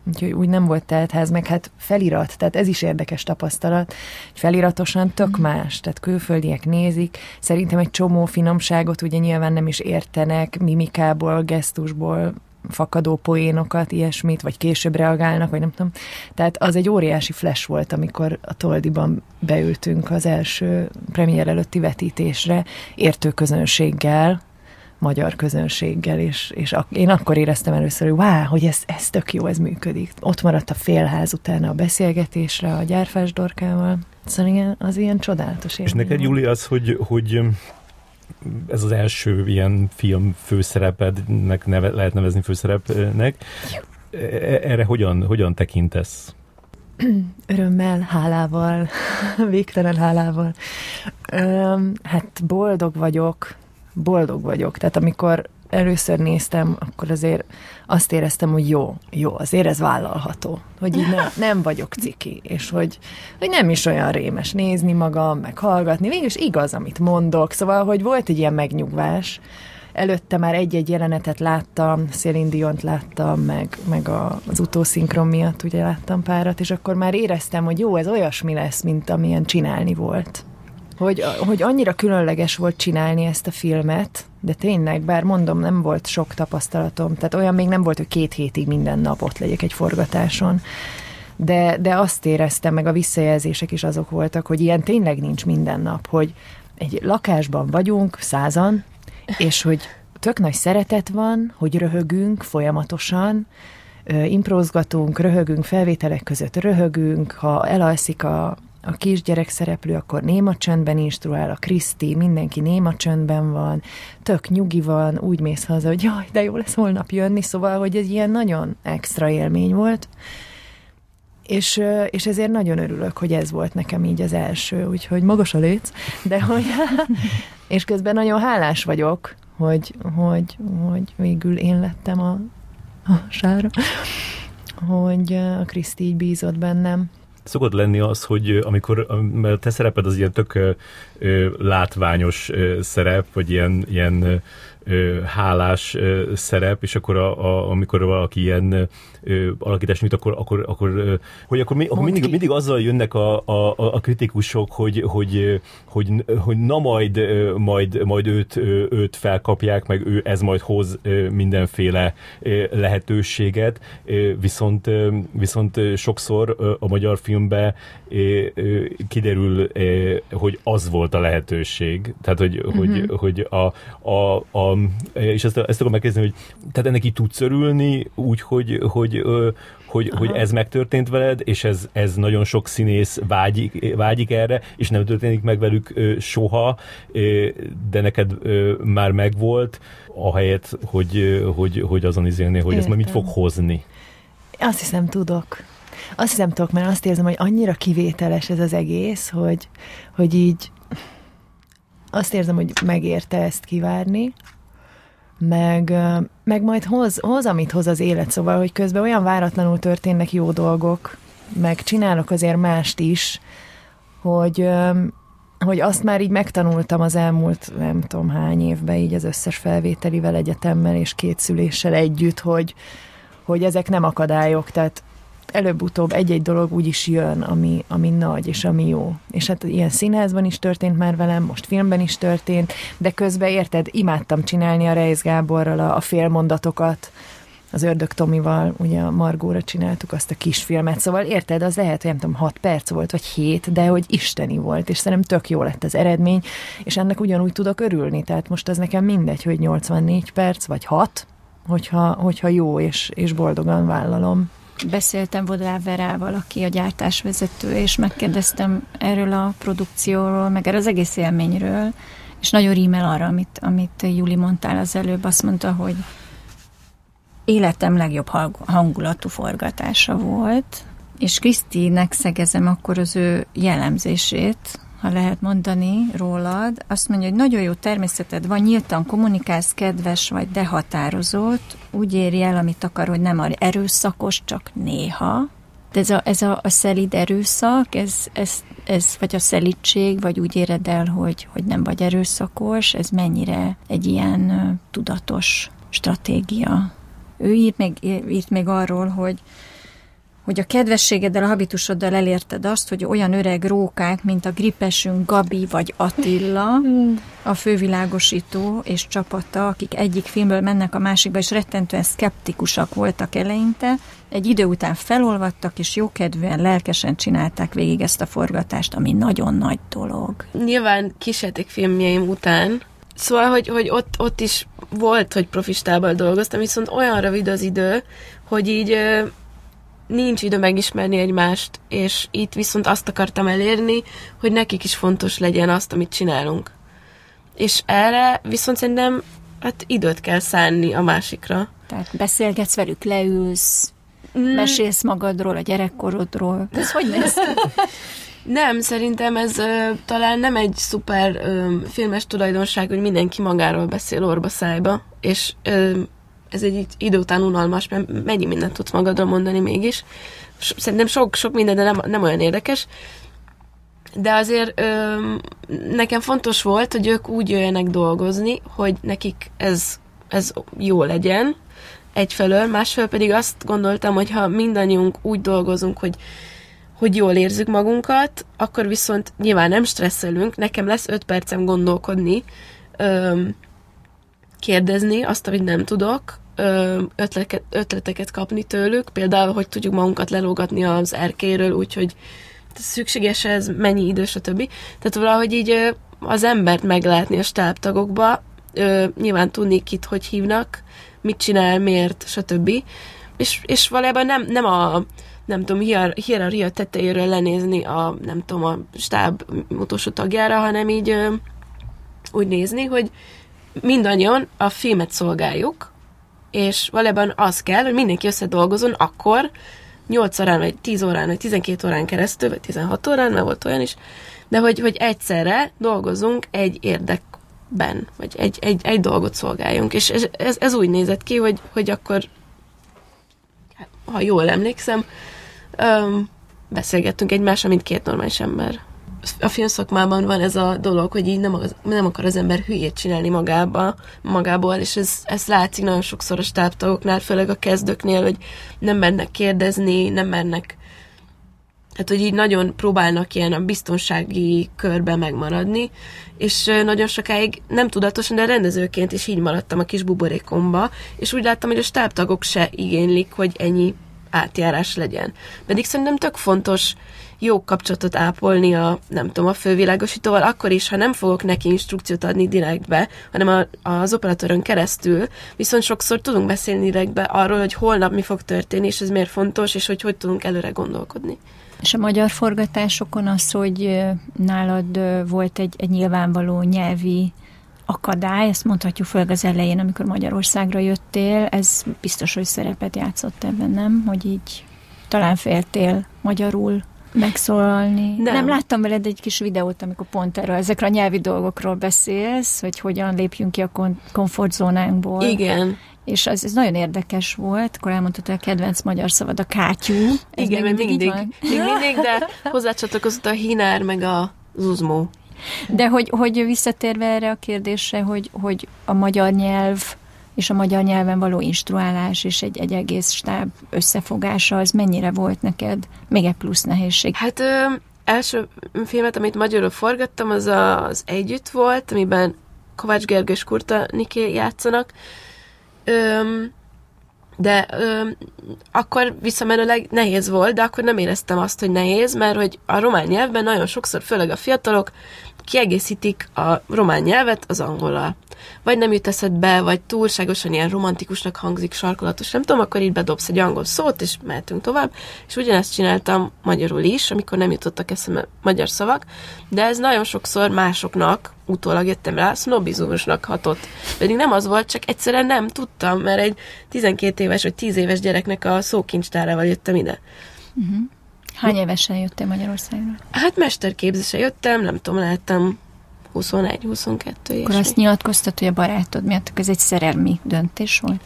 Úgyhogy úgy nem volt ház, meg hát felirat, tehát ez is érdekes tapasztalat. Feliratosan tök mm. más, tehát külföldiek nézik. Szerintem egy csomó finomságot ugye nyilván nem is értenek, mimikából, gesztusból fakadó poénokat, ilyesmit, vagy később reagálnak, vagy nem tudom. Tehát az egy óriási flash volt, amikor a Toldiban beültünk az első premier előtti vetítésre, értő közönséggel, magyar közönséggel, és, és ak- én akkor éreztem először, hogy wow, hogy ez, ez tök jó, ez működik. Ott maradt a félház utána a beszélgetésre a gyárfás dorkával. Szóval igen, az ilyen csodálatos És neked, Júli, az, hogy, hogy ez az első ilyen film főszerepednek neve, lehet nevezni főszerepnek. E, erre hogyan, hogyan tekintesz? Örömmel, hálával, végtelen hálával. hát boldog vagyok, boldog vagyok. Tehát amikor először néztem, akkor azért azt éreztem, hogy jó, jó, azért ez vállalható, hogy így nem, nem vagyok ciki, és hogy, hogy nem is olyan rémes nézni magam, meg hallgatni, végülis igaz, amit mondok, szóval, hogy volt egy ilyen megnyugvás, előtte már egy-egy jelenetet láttam, Céline Diont láttam, meg, meg a, az utószinkron miatt ugye láttam párat, és akkor már éreztem, hogy jó, ez olyasmi lesz, mint amilyen csinálni volt. Hogy, hogy annyira különleges volt csinálni ezt a filmet, de tényleg, bár mondom, nem volt sok tapasztalatom, tehát olyan még nem volt, hogy két hétig minden nap ott legyek egy forgatáson, de, de azt éreztem, meg a visszajelzések is azok voltak, hogy ilyen tényleg nincs minden nap, hogy egy lakásban vagyunk, százan, és hogy tök nagy szeretet van, hogy röhögünk folyamatosan, imprózgatunk, röhögünk, felvételek között röhögünk, ha elalszik a, a kisgyerek szereplő akkor néma csöndben instruál, a Kriszti, mindenki néma csöndben van, tök nyugi van, úgy mész haza, hogy jaj, de jó lesz holnap jönni, szóval, hogy ez ilyen nagyon extra élmény volt, és, és ezért nagyon örülök, hogy ez volt nekem így az első, úgyhogy magas a léc, de hogy, és közben nagyon hálás vagyok, hogy, hogy, hogy végül én lettem a, a sára, hogy a Kriszti így bízott bennem, szokott lenni az, hogy amikor mert te szereped az ilyen tök látványos szerep, vagy ilyen, ilyen hálás szerep, és akkor a, a, amikor valaki ilyen ö, alakítás nyújt, akkor, akkor, akkor, ö, hogy akkor, mi, akkor mindig, mindig azzal jönnek a, a, a kritikusok, hogy, hogy, hogy, hogy na majd, majd, majd őt, őt felkapják, meg ő ez majd hoz mindenféle lehetőséget, viszont, viszont sokszor a magyar filmbe kiderül, hogy az volt a lehetőség. Tehát, hogy, uh-huh. hogy, hogy a, a, a, és ezt, ezt akarom megkérdezni, hogy tehát ennek így tudsz örülni úgy, hogy, hogy, hogy, hogy ez megtörtént veled, és ez, ez nagyon sok színész vágyik, vágyik erre, és nem történik meg velük soha, de neked már megvolt, ahelyett, hogy, hogy, hogy azon izélni, hogy Értem. ez majd mit fog hozni. Azt hiszem, tudok. Azt hiszem tudok, mert azt érzem, hogy annyira kivételes ez az egész, hogy, hogy így azt érzem, hogy megérte ezt kivárni, meg, meg majd hoz, hoz, amit hoz az élet, szóval, hogy közben olyan váratlanul történnek jó dolgok, meg csinálok azért mást is, hogy, hogy azt már így megtanultam az elmúlt nem tudom hány évben, így az összes felvételivel, egyetemmel és két szüléssel együtt, hogy, hogy ezek nem akadályok, tehát előbb-utóbb egy-egy dolog úgy is jön, ami, ami nagy és ami jó. És hát ilyen színházban is történt már velem, most filmben is történt, de közben érted, imádtam csinálni a Reis Gáborral a, a félmondatokat, az Ördög Tomival, ugye a Margóra csináltuk azt a kisfilmet, szóval érted, az lehet, hogy nem tudom, 6 perc volt, vagy 7, de hogy isteni volt, és szerintem tök jó lett az eredmény, és ennek ugyanúgy tudok örülni, tehát most az nekem mindegy, hogy 84 perc, vagy 6, hogyha, hogyha jó és, és boldogan vállalom. Beszéltem Vodláv Verával, aki a gyártásvezető, és megkérdeztem erről a produkcióról, meg erről az egész élményről, és nagyon rímel arra, amit, amit Juli mondtál az előbb, azt mondta, hogy életem legjobb hangulatú forgatása volt, és Krisztinek szegezem akkor az ő jellemzését, ha lehet mondani rólad, azt mondja, hogy nagyon jó természeted van, nyíltan kommunikálsz, kedves vagy, de határozott, úgy éri el, amit akar, hogy nem erőszakos, csak néha. De ez a, ez a, a szelid erőszak, ez, ez, ez, vagy a szelídség, vagy úgy éred el, hogy, hogy nem vagy erőszakos, ez mennyire egy ilyen tudatos stratégia. Ő írt még, írt még arról, hogy hogy a kedvességeddel, a habitusoddal elérted azt, hogy olyan öreg rókák, mint a gripesünk Gabi vagy Attila, hmm. a fővilágosító és csapata, akik egyik filmből mennek a másikba, és rettentően szkeptikusak voltak eleinte, egy idő után felolvadtak, és jókedvűen, lelkesen csinálták végig ezt a forgatást, ami nagyon nagy dolog. Nyilván filmjeim után Szóval, hogy, hogy ott, ott is volt, hogy profistával dolgoztam, viszont olyan rövid az idő, hogy így nincs idő megismerni egymást, és itt viszont azt akartam elérni, hogy nekik is fontos legyen azt, amit csinálunk. És erre viszont szerintem hát időt kell szánni a másikra. Tehát beszélgetsz velük, leülsz, mm. mesélsz magadról, a gyerekkorodról. Ez hogy néz Nem, szerintem ez ö, talán nem egy szuper ö, filmes tulajdonság, hogy mindenki magáról beszél orba szájba, és ö, ez egy idő után unalmas, mert mennyi mindent tudsz magadról mondani mégis. Szerintem sok, sok minden, de nem, nem olyan érdekes. De azért ö, nekem fontos volt, hogy ők úgy jöjjenek dolgozni, hogy nekik ez, ez jó legyen egyfelől, másfelől pedig azt gondoltam, hogy ha mindannyiunk úgy dolgozunk, hogy hogy jól érzük magunkat, akkor viszont nyilván nem stresszelünk, nekem lesz öt percem gondolkodni, ö, kérdezni azt, amit nem tudok, ötleteket, ötleteket kapni tőlük, például, hogy tudjuk magunkat lelógatni az erkéről, úgyhogy szükséges ez, mennyi idő, stb. Tehát valahogy így az embert meglátni a stábtagokba, nyilván tudni kit hogy hívnak, mit csinál, miért, stb. És, és valójában nem, nem a nem tudom, hier, hierarchia tetejéről lenézni a, nem tudom, a stáb utolsó tagjára, hanem így úgy nézni, hogy mindannyian a filmet szolgáljuk, és valójában az kell, hogy mindenki összedolgozon akkor, 8 órán, vagy 10 órán, vagy 12 órán keresztül, vagy 16 órán, mert volt olyan is, de hogy, hogy egyszerre dolgozunk egy érdekben, vagy egy, egy, egy dolgot szolgáljunk. És ez, ez, ez úgy nézett ki, hogy, hogy akkor, ha jól emlékszem, öm, beszélgettünk egymással, mint két normális ember a filmszakmában van ez a dolog, hogy így nem, nem akar az ember hülyét csinálni magába, magából, és ez, ez látszik nagyon sokszor a stábtagoknál, főleg a kezdőknél, hogy nem mernek kérdezni, nem mernek hát, hogy így nagyon próbálnak ilyen a biztonsági körbe megmaradni, és nagyon sokáig nem tudatosan, de rendezőként is így maradtam a kis buborékomba, és úgy láttam, hogy a stábtagok se igénylik, hogy ennyi átjárás legyen. Pedig szerintem tök fontos jó kapcsolatot ápolni a, nem tudom, a fővilágosítóval, akkor is, ha nem fogok neki instrukciót adni direktbe, hanem a, az operatőrön keresztül, viszont sokszor tudunk beszélni direktbe arról, hogy holnap mi fog történni, és ez miért fontos, és hogy hogy tudunk előre gondolkodni. És a magyar forgatásokon az, hogy nálad volt egy, egy nyilvánvaló nyelvi akadály, ezt mondhatjuk föl az elején, amikor Magyarországra jöttél, ez biztos, hogy szerepet játszott ebben, nem? Hogy így talán féltél magyarul megszólalni. Nem. nem láttam veled egy kis videót, amikor pont erről, ezekről a nyelvi dolgokról beszélsz, hogy hogyan lépjünk ki a komfortzónánkból. Igen. És az, ez nagyon érdekes volt, akkor elmondtad, hogy a kedvenc magyar szavad a kátyú. Ez Igen, még mindig, mindig, még mindig, de hozzácsatlakozott a hinár, meg a zuzmó. De hogy, hogy visszatérve erre a kérdésre, hogy, hogy a magyar nyelv és a magyar nyelven való instruálás és egy, egy egész stáb összefogása, az mennyire volt neked még egy plusz nehézség? Hát ö, első filmet, amit magyarul forgattam, az a, az Együtt volt, amiben Kovács Gergő és Kurta Niké játszanak. Ö, de ö, akkor visszamenőleg nehéz volt, de akkor nem éreztem azt, hogy nehéz, mert hogy a román nyelvben nagyon sokszor, főleg a fiatalok, kiegészítik a román nyelvet az angolal. Vagy nem jut eszedbe, vagy túlságosan ilyen romantikusnak hangzik, sarkolatos, nem tudom, akkor így bedobsz egy angol szót, és mehetünk tovább. És ugyanezt csináltam magyarul is, amikor nem jutottak eszembe magyar szavak, de ez nagyon sokszor másoknak, utólag jöttem rá, sznobizmusnak hatott. Pedig nem az volt, csak egyszerűen nem tudtam, mert egy 12 éves vagy 10 éves gyereknek a szókincstárával jöttem ide. Uh-huh. Hány évesen jöttél Magyarországra? Hát mesterképzése jöttem, nem tudom, lehettem 21-22 éves. Akkor azt nyilatkoztat, hogy a barátod miatt ez egy szerelmi döntés volt?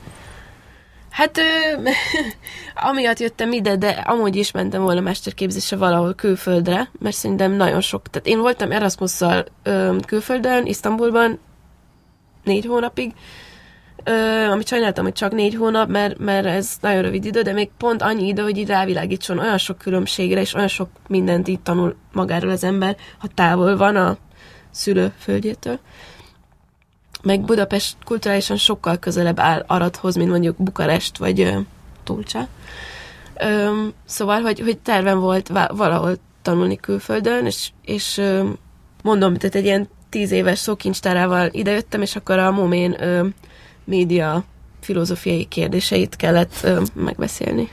Hát, ö, amiatt jöttem ide, de amúgy is mentem volna mesterképzésre valahol külföldre, mert szerintem nagyon sok. Tehát én voltam Erasmusszal ö, külföldön, Isztambulban négy hónapig, ö, amit sajnáltam, hogy csak négy hónap, mert, mert ez nagyon rövid idő, de még pont annyi idő, hogy így rávilágítson olyan sok különbségre, és olyan sok mindent így tanul magáról az ember, ha távol van a szülő földjétől. Meg Budapest kulturálisan sokkal közelebb áll Aradhoz, mint mondjuk Bukarest vagy ö, Tulcsa. Szóval, hogy, hogy tervem volt valahol tanulni külföldön, és, és ö, mondom, tehát egy ilyen tíz éves szókincstárával idejöttem, és akkor a Momén média filozófiai kérdéseit kellett ö, megbeszélni.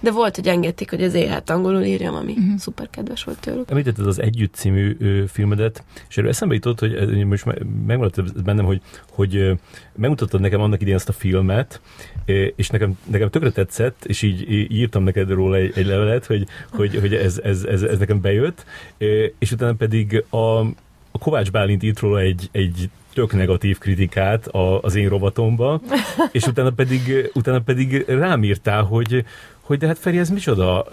De volt, hogy engedték, hogy az éjhet angolul írjam, ami uh-huh. szuper kedves volt tőlük. Említetted az Együtt című ö, filmedet, és erről eszembe jutott, hogy most megmaradt bennem, hogy, hogy megmutattad nekem annak idén azt a filmet, és nekem, nekem tökre tetszett, és így írtam neked róla egy, egy levelet, hogy, hogy, hogy ez, ez, ez, ez nekem bejött, és utána pedig a, a Kovács Bálint írt róla egy, egy tök negatív kritikát a, az én rovatomba, és utána pedig, utána pedig rám írtál, hogy, hogy de hát Feri, ez micsoda?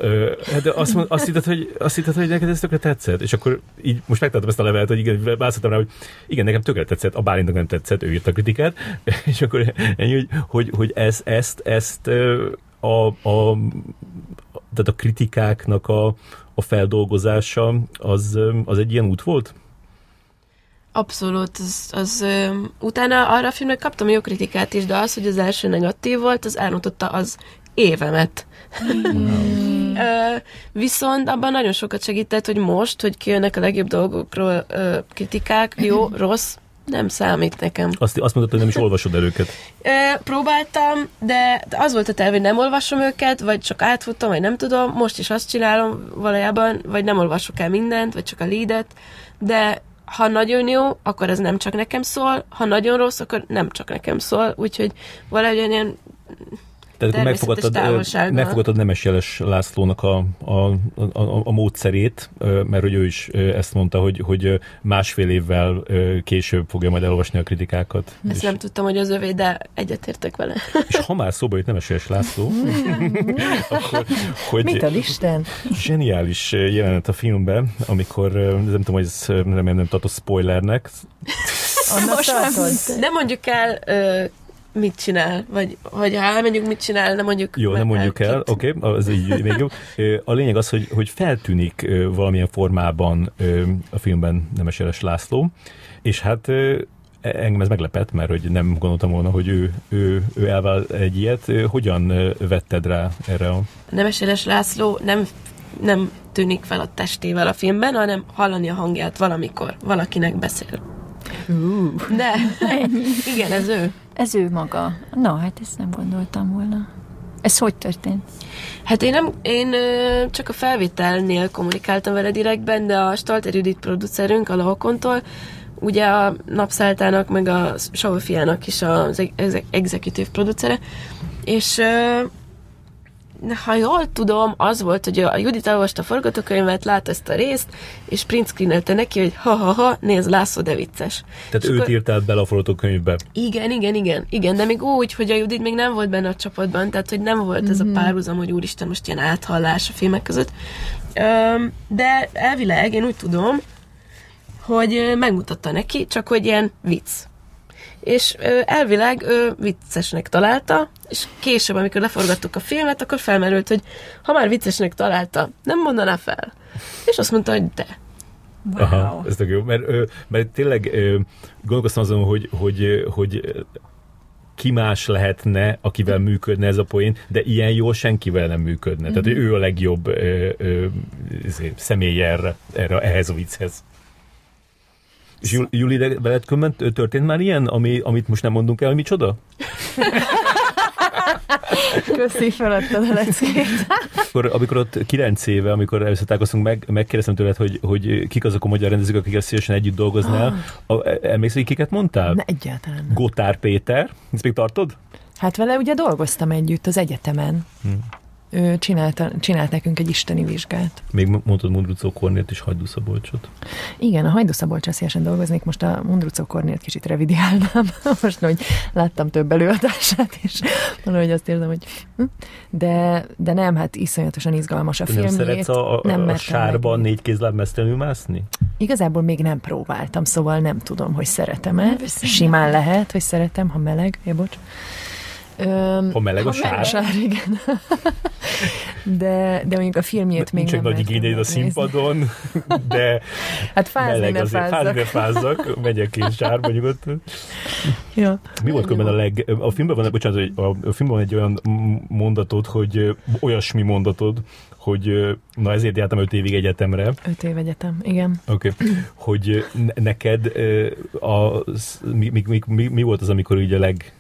Hát azt, mond, azt, hitted, hogy, azt hitted, hogy neked ez tökre tetszett? És akkor így most megtaláltam ezt a levelet, hogy igen, választottam rá, hogy igen, nekem tökre tetszett, a Bálintnak nem tetszett, ő írt a kritikát, és akkor ennyi, hogy, hogy, hogy ez, ezt, ezt a, a, tehát a kritikáknak a, a feldolgozása, az, az egy ilyen út volt? Abszolút. Az, az, ö, utána arra a filmnek kaptam jó kritikát is, de az, hogy az első negatív volt, az elmutatta az évemet. Mm. ö, viszont abban nagyon sokat segített, hogy most, hogy kijönnek a legjobb dolgokról ö, kritikák, jó, rossz, nem számít nekem. Azt, azt mondtad, hogy nem is olvasod el őket. Ö, próbáltam, de az volt a terv, hogy nem olvasom őket, vagy csak átfutom, vagy nem tudom. Most is azt csinálom valójában, vagy nem olvasok el mindent, vagy csak a leadet, de ha nagyon jó, akkor ez nem csak nekem szól, ha nagyon rossz, akkor nem csak nekem szól, úgyhogy valahogy ilyen tehát megfogadtad, megfogadtad Nemes Jeles Lászlónak a, a, a, a módszerét, mert hogy ő is ezt mondta, hogy, hogy másfél évvel később fogja majd elolvasni a kritikákat. Ezt és... nem tudtam, hogy az övé, de egyetértek vele. És ha már szóba jött Nemes Jeles László, akkor, hogy Mit ad Isten? Zseniális jelenet a filmben, amikor, nem tudom, hogy ez remélem nem tartott spoilernek. Most nem, nem mondjuk el mit csinál, vagy, vagy ha elmegyünk, mit csinál, nem mondjuk Jó, nem mondjuk el, oké, okay, az így még jó. A lényeg az, hogy, hogy feltűnik valamilyen formában a filmben Nemes László, és hát engem ez meglepett, mert hogy nem gondoltam volna, hogy ő, ő, ő elvál egy ilyet. Hogyan vetted rá erre a... Nemes László nem, nem tűnik fel a testével a filmben, hanem hallani a hangját valamikor, valakinek beszél. De, igen, ez ő. Ez ő maga. Na, hát ezt nem gondoltam volna. Ez hogy történt? Hát én, nem, én csak a felvételnél kommunikáltam vele direktben, de a Stalter Judit producerünk, a Lahokontól, ugye a Napszáltának, meg a Saufiának is az executive producere, és ha jól tudom, az volt, hogy a Judit elolvasta a forgatókönyvet, lát ezt a részt, és print screenelte neki, hogy ha-ha-ha, nézd, László, de vicces. Tehát és őt akkor... írtál bele a forgatókönyvbe. Igen, igen, igen, igen, de még úgy, hogy a Judit még nem volt benne a csapatban, tehát hogy nem volt mm-hmm. ez a mhm. párhuzam, hogy úristen, most ilyen áthallás a filmek között. De elvileg, én úgy tudom, hogy megmutatta neki, csak hogy ilyen vicc és ö, elvileg ö, viccesnek találta, és később, amikor leforgattuk a filmet, akkor felmerült, hogy ha már viccesnek találta, nem mondaná fel. És azt mondta, hogy de. Wow. Aha, ez tök jó, mert, mert tényleg gondolkoztam azon, hogy, hogy, hogy ki más lehetne, akivel működne ez a poén, de ilyen jól senkivel nem működne. Mm-hmm. Tehát ő a legjobb ö, ö, személy erre, erre, ehhez a vicchez. És Juli, veled történt már ilyen, ami, amit most nem mondunk el, hogy micsoda? Köszi, feladtad a leckét. Akkor, amikor ott kilenc éve, amikor először találkoztunk, meg, megkérdeztem tőled, hogy, hogy kik azok a magyar rendezők, akikkel szívesen együtt dolgoznál. Ah. Emlékszel, hogy kiket mondtál? Ne, egyáltalán. Gotár Péter. Ezt még tartod? Hát vele ugye dolgoztam együtt az egyetemen. Hmm ő csinálta, csinált nekünk egy isteni vizsgát. Még mondtad Mundrucó Kornélt és Hajdú Szabolcsot. Igen, a Hajdú Szabolcsal szívesen dolgoznék, most a Mundrucó Kornélt kicsit revidiálnám, most, hogy láttam több előadását, és valahogy azt érzem, hogy hm. de, de nem, hát iszonyatosan izgalmas a film. Nem szeretsz a, a, nem a sárban négy kézláb mesztelenül mászni? Igazából még nem próbáltam, szóval nem tudom, hogy szeretem-e. Simán lehet, hogy szeretem, ha meleg, ja, bocs. Öm, ha meleg a sár? sár, igen. de, de mondjuk a filmjét még Nincs nem nagy igényeid a színpadon, de hát fázni meleg ne azért. Fázni ne fázzak, megyek én sárba nyugodtan. Ja. Mi volt különben a leg... A filmben van, bocsánat, a, a filmben van egy olyan mondatod, hogy olyasmi mondatod, hogy na ezért jártam öt évig egyetemre. Öt év egyetem, igen. Oké. Okay. Hogy neked a, mi, mi, mi, mi, volt az, amikor ugye a leg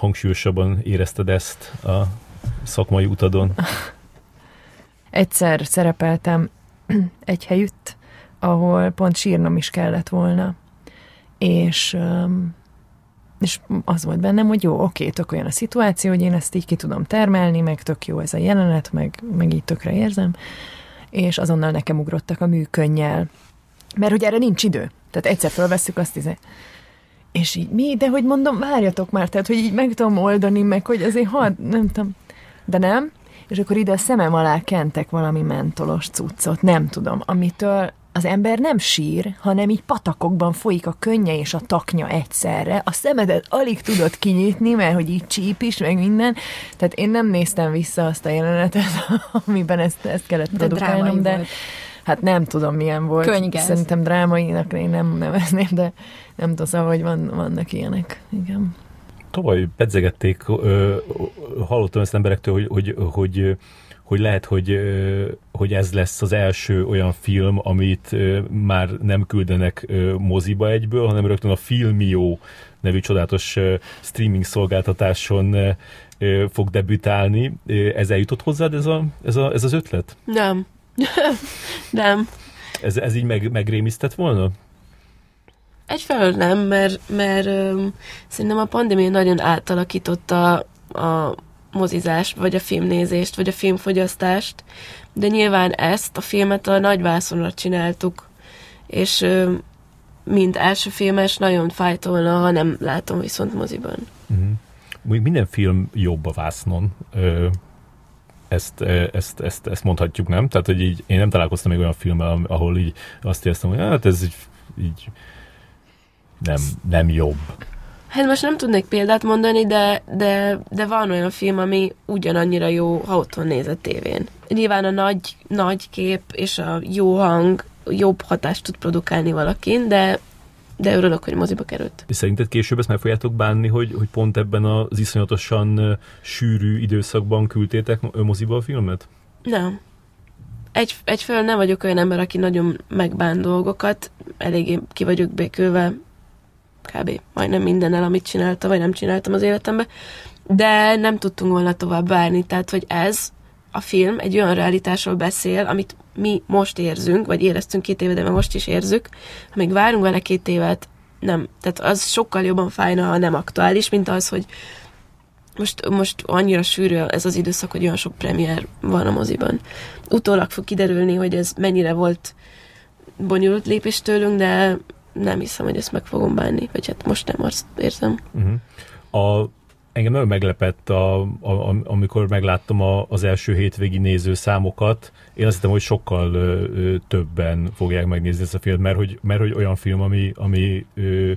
hangsúlyosabban érezted ezt a szakmai utadon? Egyszer szerepeltem egy helyütt, ahol pont sírnom is kellett volna. És, és az volt bennem, hogy jó, oké, tök olyan a szituáció, hogy én ezt így ki tudom termelni, meg tök jó ez a jelenet, meg, meg így tökre érzem. És azonnal nekem ugrottak a műkönnyel. Mert hogy erre nincs idő. Tehát egyszer felveszük azt, izé, és így mi, de hogy mondom, várjatok már, tehát hogy így meg tudom oldani, meg hogy azért hadd, nem tudom, de nem. És akkor ide a szemem alá kentek valami mentolos cuccot, nem tudom, amitől az ember nem sír, hanem így patakokban folyik a könnye és a taknya egyszerre. A szemedet alig tudod kinyitni, mert hogy így csíp is, meg minden. Tehát én nem néztem vissza azt a jelenetet, amiben ezt, ezt kellett produkálnom, de, de hát nem tudom milyen volt. Könygáz. Szerintem drámainak én nem nevezném, de nem tudom, szóval, hogy van, vannak ilyenek. Igen. Tavaly pedzegették, hallottam ezt emberektől, hogy, hogy, hogy hogy lehet, hogy, hogy ez lesz az első olyan film, amit már nem küldenek moziba egyből, hanem rögtön a Filmio nevű csodálatos streaming szolgáltatáson fog debütálni. Ez eljutott hozzád ez, a, ez, a, ez az ötlet? Nem. nem. Ez, ez így meg, megrémisztett volna? Egyfelől nem, mert, mert öm, szerintem a pandémia nagyon átalakította a mozizást, vagy a filmnézést, vagy a filmfogyasztást, de nyilván ezt a filmet a nagyvászonra csináltuk, és öm, mint első filmes nagyon fájtolna, ha nem látom viszont moziban. Uh-huh. Minden film jobb a vásznon. Ö, ezt, ezt, ezt, ezt mondhatjuk, nem? Tehát, hogy így én nem találkoztam még olyan filmmel, ahol így azt éreztem, hogy hát ez így, így nem, nem jobb. Hát most nem tudnék példát mondani, de, de, de van olyan film, ami ugyanannyira jó, ha otthon néz a tévén. Nyilván a nagy, nagy kép és a jó hang jobb hatást tud produkálni valakin, de de örülök, hogy moziba került. És szerinted később ezt meg fogjátok bánni, hogy, hogy pont ebben az iszonyatosan sűrű időszakban küldtétek moziba a filmet? Nem. Egy, egyfelől nem vagyok olyan ember, aki nagyon megbán dolgokat, eléggé ki vagyok békülve kb. majdnem mindennel, amit csináltam, vagy nem csináltam az életemben, de nem tudtunk volna tovább várni, tehát hogy ez a film egy olyan realitásról beszél, amit mi most érzünk, vagy éreztünk két éve, de most is érzük. Ha még várunk vele két évet, nem. Tehát az sokkal jobban fájna, ha nem aktuális, mint az, hogy most, most annyira sűrű ez az időszak, hogy olyan sok premier van a moziban. Utólag fog kiderülni, hogy ez mennyire volt bonyolult lépés tőlünk, de nem hiszem, hogy ezt meg fogom bánni, vagy hát most nem azt érzem. Uh-huh. A engem nagyon meglepett, a, a, amikor megláttam a, az első hétvégi néző számokat. Én azt hittem, hogy sokkal ö, ö, többen fogják megnézni ezt a filmet, mert hogy, mert hogy olyan film, ami, ami ö,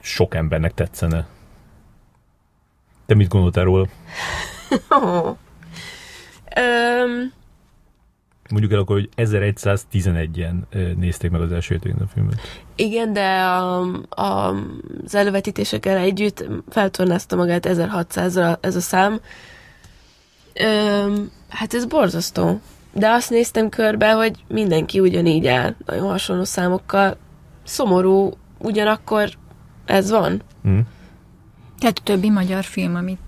sok embernek tetszene. Te mit gondoltál róla? oh. um, Mondjuk el akkor, hogy 1111-en nézték meg az első a filmet. Igen, de a, a, az elővetítésekkel együtt feltornázta magát 1600-ra ez a szám. Ö, hát ez borzasztó. De azt néztem körbe, hogy mindenki ugyanígy áll, nagyon hasonló számokkal. Szomorú, ugyanakkor ez van. Mm. Tehát a többi magyar film, amit,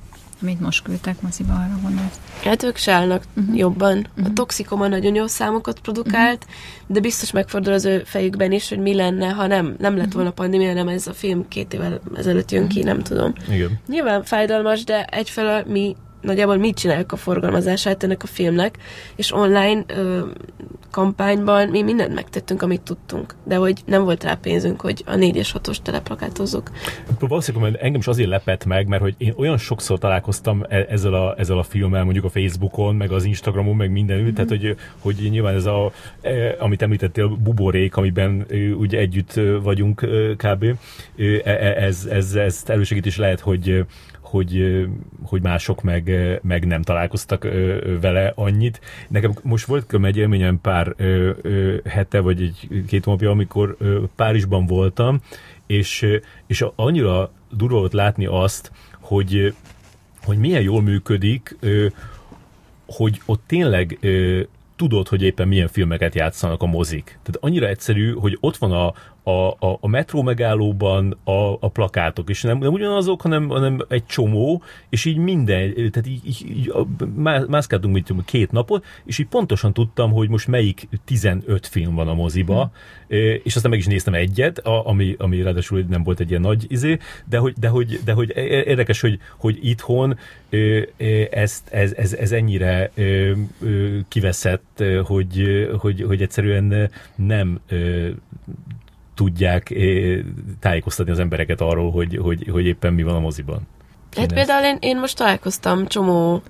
amit most küldtek moziba, arra gondolsz? Hát ők se állnak uh-huh. jobban. Uh-huh. A mhm. Toxikoma nagyon jó számokat produkált, uh-huh. de biztos megfordul az ő fejükben is, hogy mi lenne, ha nem, nem lett volna pandémia, nem ez a film két évvel ezelőtt jön ki, nem tudom. Igen. Nyilván fájdalmas, de egyfelől mi nagyjából mit csináljuk a forgalmazását ennek a filmnek, és online ö, kampányban mi mindent megtettünk, amit tudtunk, de hogy nem volt rá pénzünk, hogy a 4 és 6-os teleplakátozzuk. Valószínűleg engem is azért lepett meg, mert hogy én olyan sokszor találkoztam e- ezzel a, ezzel a filmmel, mondjuk a Facebookon, meg az Instagramon, meg mindenütt, mm-hmm. tehát hogy, hogy nyilván ez a, e, amit említettél, buborék, amiben ugye együtt vagyunk kb. E, ez, ez, ez elősegít is lehet, hogy hogy, hogy mások meg, meg nem találkoztak vele annyit. Nekem most volt egy élményem pár hete, vagy egy két hónapja, amikor Párizsban voltam, és, és annyira durva volt látni azt, hogy, hogy milyen jól működik, hogy ott tényleg tudod, hogy éppen milyen filmeket játszanak a mozik. Tehát annyira egyszerű, hogy ott van a, a, a, a metró megállóban a, a plakátok, és nem, nem ugyanazok, hanem, hanem egy csomó, és így minden, tehát így, így, így mászkáltunk mit tudom, két napot, és így pontosan tudtam, hogy most melyik 15 film van a moziba, hmm. és aztán meg is néztem egyet, ami, ami ráadásul nem volt egy ilyen nagy izé, de hogy, de hogy, de hogy érdekes, hogy, hogy itthon ezt, ez, ez, ez ennyire kiveszett, hogy, hogy, hogy egyszerűen nem tudják eh, tájékoztatni az embereket arról, hogy, hogy, hogy éppen mi van a moziban. Hát például én, én most találkoztam csomó,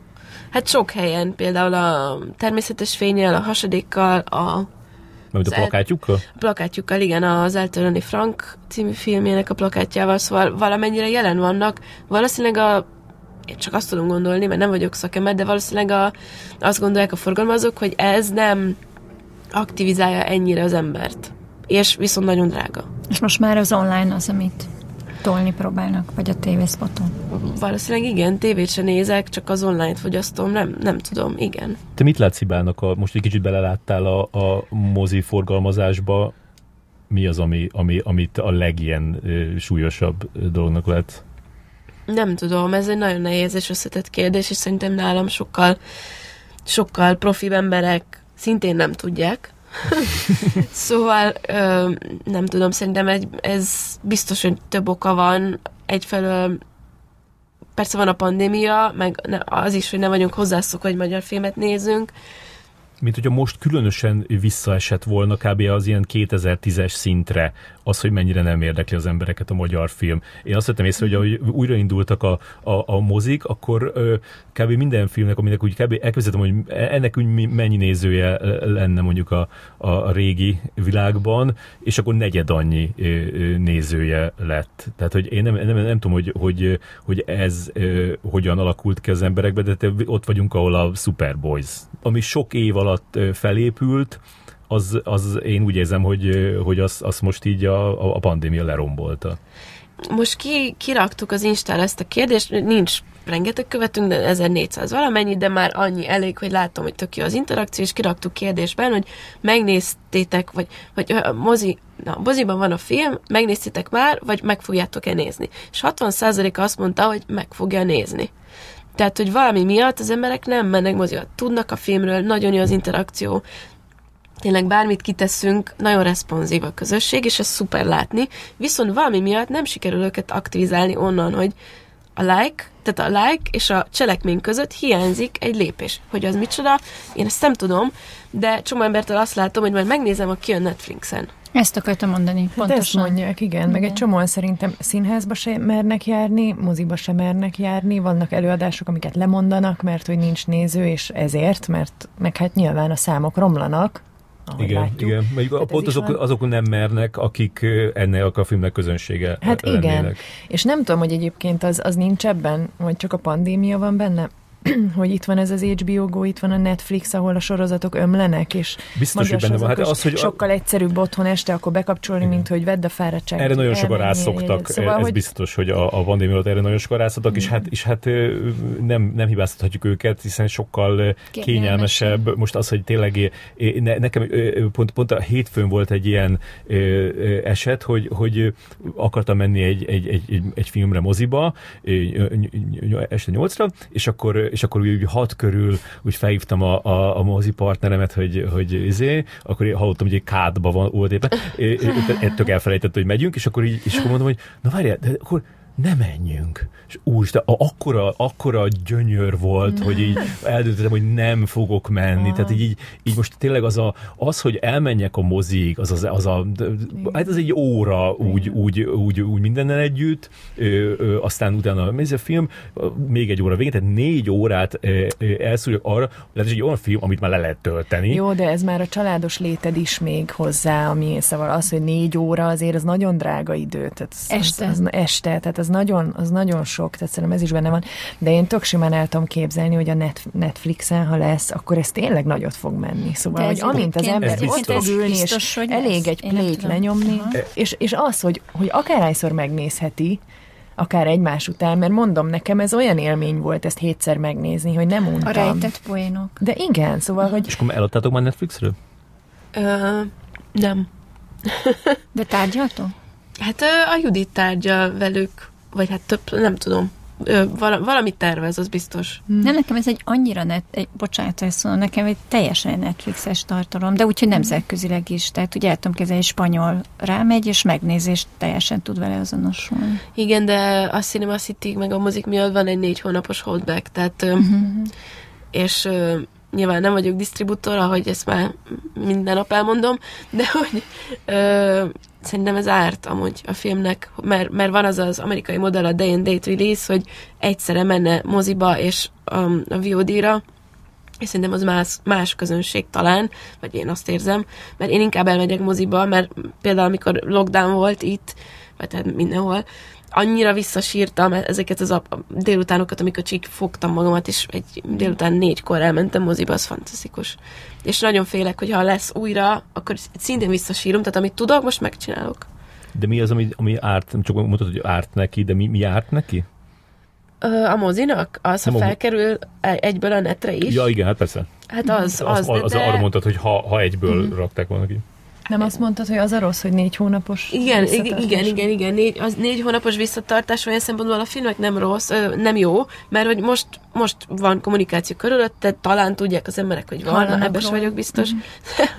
hát sok helyen, például a természetes fényel, a hasadékkal, a mert a plakátjukkal? A plakátjukkal, igen, az Eltörölni Frank című filmjének a plakátjával, szóval valamennyire jelen vannak. Valószínűleg a én csak azt tudom gondolni, mert nem vagyok szakember, de valószínűleg a, azt gondolják a forgalmazók, hogy ez nem aktivizálja ennyire az embert és viszont nagyon drága. És most már az online az, amit tolni próbálnak, vagy a tévészpoton? Valószínűleg igen, tévét se nézek, csak az online-t fogyasztom, nem, nem tudom, igen. Te mit látsz Hibának, a, most egy kicsit beleláttál a, a mozi forgalmazásba, mi az, ami, ami, amit a legilyen súlyosabb dolognak lett? Nem tudom, ez egy nagyon nehéz és összetett kérdés, és szerintem nálam sokkal, sokkal profi emberek szintén nem tudják, szóval ö, nem tudom, szerintem egy, ez biztos, hogy több oka van. Egyfelől persze van a pandémia, meg az is, hogy nem vagyunk hozzászokva, hogy magyar filmet nézünk, mint hogyha most különösen visszaesett volna kb. az ilyen 2010-es szintre az, hogy mennyire nem érdekli az embereket a magyar film. Én azt vettem észre, hogy ahogy újraindultak a, a, a mozik, akkor ö, kb. minden filmnek, aminek úgy kb. elképzeltem, hogy ennek úgy mennyi nézője lenne mondjuk a, a, régi világban, és akkor negyed annyi nézője lett. Tehát, hogy én nem, nem, nem tudom, hogy, hogy, hogy ez hogyan alakult ki az emberekbe, de ott vagyunk, ahol a Superboys, ami sok év alatt felépült, az, az én úgy érzem, hogy, hogy azt az most így a, a pandémia lerombolta. Most ki, kiraktuk az Instára ezt a kérdést, nincs rengeteg követünk, de 1400 valamennyi, de már annyi elég, hogy látom, hogy tök jó az interakció, és kiraktuk kérdésben, hogy megnéztétek, vagy, vagy a mozi, na, moziban van a film, megnéztétek már, vagy meg fogjátok-e nézni? És 60% azt mondta, hogy meg fogja nézni. Tehát, hogy valami miatt az emberek nem mennek moziba. Tudnak a filmről, nagyon jó az interakció, tényleg bármit kiteszünk, nagyon responsív a közösség, és ez szuper látni, viszont valami miatt nem sikerül őket aktivizálni onnan, hogy a like, tehát a like és a cselekmény között hiányzik egy lépés. Hogy az micsoda, én ezt nem tudom, de csomó embertől azt látom, hogy majd megnézem, a kijön Netflixen. Ezt akartam mondani, hát pontosan. ezt mondják, igen. igen. Meg egy csomóan szerintem színházba se mernek járni, moziba se mernek járni, vannak előadások, amiket lemondanak, mert hogy nincs néző, és ezért, mert meg hát nyilván a számok romlanak, igen, látjuk. igen. Mert a pont azok, van... azok nem mernek, akik ennek a filmnek közönsége Hát lennének. igen. És nem tudom, hogy egyébként az, az nincs ebben, vagy csak a pandémia van benne. hogy itt van ez az HBO Go, itt van a Netflix, ahol a sorozatok ömlenek, és Biztos, hogy benne van. Hát az, hogy sokkal egyszerűbb otthon este akkor bekapcsolni, Igen. mint hogy vedd a fáradtságot. Erre nagyon sokan rászoktak, szóval, ez hogy... biztos, hogy a, a pandémia alatt erre nagyon sokan rászoktak, és hát, és hát nem, nem hibáztathatjuk őket, hiszen sokkal kényelmesebb. Most az, hogy tényleg ne, nekem pont, pont a hétfőn volt egy ilyen eset, hogy, hogy akartam menni egy, egy, egy, egy, egy filmre moziba, este nyolcra, és akkor, és akkor úgy hat körül úgy felhívtam a, a, a mozi partneremet, hogy, hogy izé, akkor hallottam, hogy egy kádba van, volt éppen, ettől elfelejtett, hogy megyünk, és akkor így, és akkor mondom, hogy na várjál, de akkor ne menjünk. És úristen, akkora, akkora gyönyör volt, hogy így eldöntöttem, hogy nem fogok menni. Tehát így, így most tényleg az, a, az hogy elmenjek a mozik, az, az, az a, hát az egy óra úgy, úgy, úgy, úgy mindennel együtt, ö, ö, aztán utána ez a film, még egy óra végén, tehát négy órát elszúrjak arra, lehet, egy olyan film, amit már le lehet tölteni. Jó, de ez már a családos léted is még hozzá, ami szóval az, hogy négy óra azért az nagyon drága idő. Tehát az, este. Az, az, este, tehát az az nagyon, az nagyon sok, tehát szerintem ez is benne van, de én tök simán el tudom képzelni, hogy a net, Netflixen, ha lesz, akkor ez tényleg nagyot fog menni. Szóval, hogy amint az ember ott fog ülni, és elég egy plét lenyomni, és, és az, hogy, hogy akárhányszor megnézheti, akár egymás után, mert mondom, nekem ez olyan élmény volt ezt hétszer megnézni, hogy nem untam. A rejtett poénok. De igen, szóval, hogy... És akkor eladtátok már Netflixről? Ö, nem. De tárgyaltok? Hát a Judit tárgya velük vagy hát több, nem tudom, val- valamit tervez, az biztos. Hmm. Nem, nekem ez egy annyira net, egy, bocsánat, ezt mondom, nekem egy teljesen Netflixes tartalom, de úgyhogy nemzetközileg is, tehát ugye el tudom kezdeni, spanyol rámegy, és megnéz, és teljesen tud vele azonosulni. Igen, de a Cinema city meg a mozik miatt van egy négy hónapos holdback, tehát uh-huh. és nyilván nem vagyok disztribútor, ahogy ezt már minden nap elmondom, de hogy ö, szerintem ez árt amúgy a filmnek, mert, mert van az az amerikai modell a day and date release, hogy egyszerre menne moziba és um, a VOD-ra, és szerintem az más, más közönség talán, vagy én azt érzem, mert én inkább elmegyek moziba, mert például amikor lockdown volt itt, vagy tehát mindenhol, annyira visszasírtam ezeket az a délutánokat, amikor csak fogtam magamat, és egy délután négykor elmentem moziba, az fantasztikus. És nagyon félek, hogy ha lesz újra, akkor szintén visszasírom, tehát amit tudok, most megcsinálok. De mi az, ami, ami árt, csak mondtad, hogy árt neki, de mi, mi árt neki? A mozinak? Az, ha felkerül egyből a netre is? Ja, igen, hát persze. Hát az, az. Az, az, az de... arra mondtad, hogy ha, ha egyből mm. rakták volna ki. Nem azt mondtad, hogy az a rossz, hogy négy hónapos Igen, igen, igen, igen. Négy, az négy hónapos visszatartás olyan szempontból a filmek nem rossz, nem jó, mert hogy most, most van kommunikáció körülötte, talán tudják az emberek, hogy van, ebben vagyok biztos. Mm-hmm.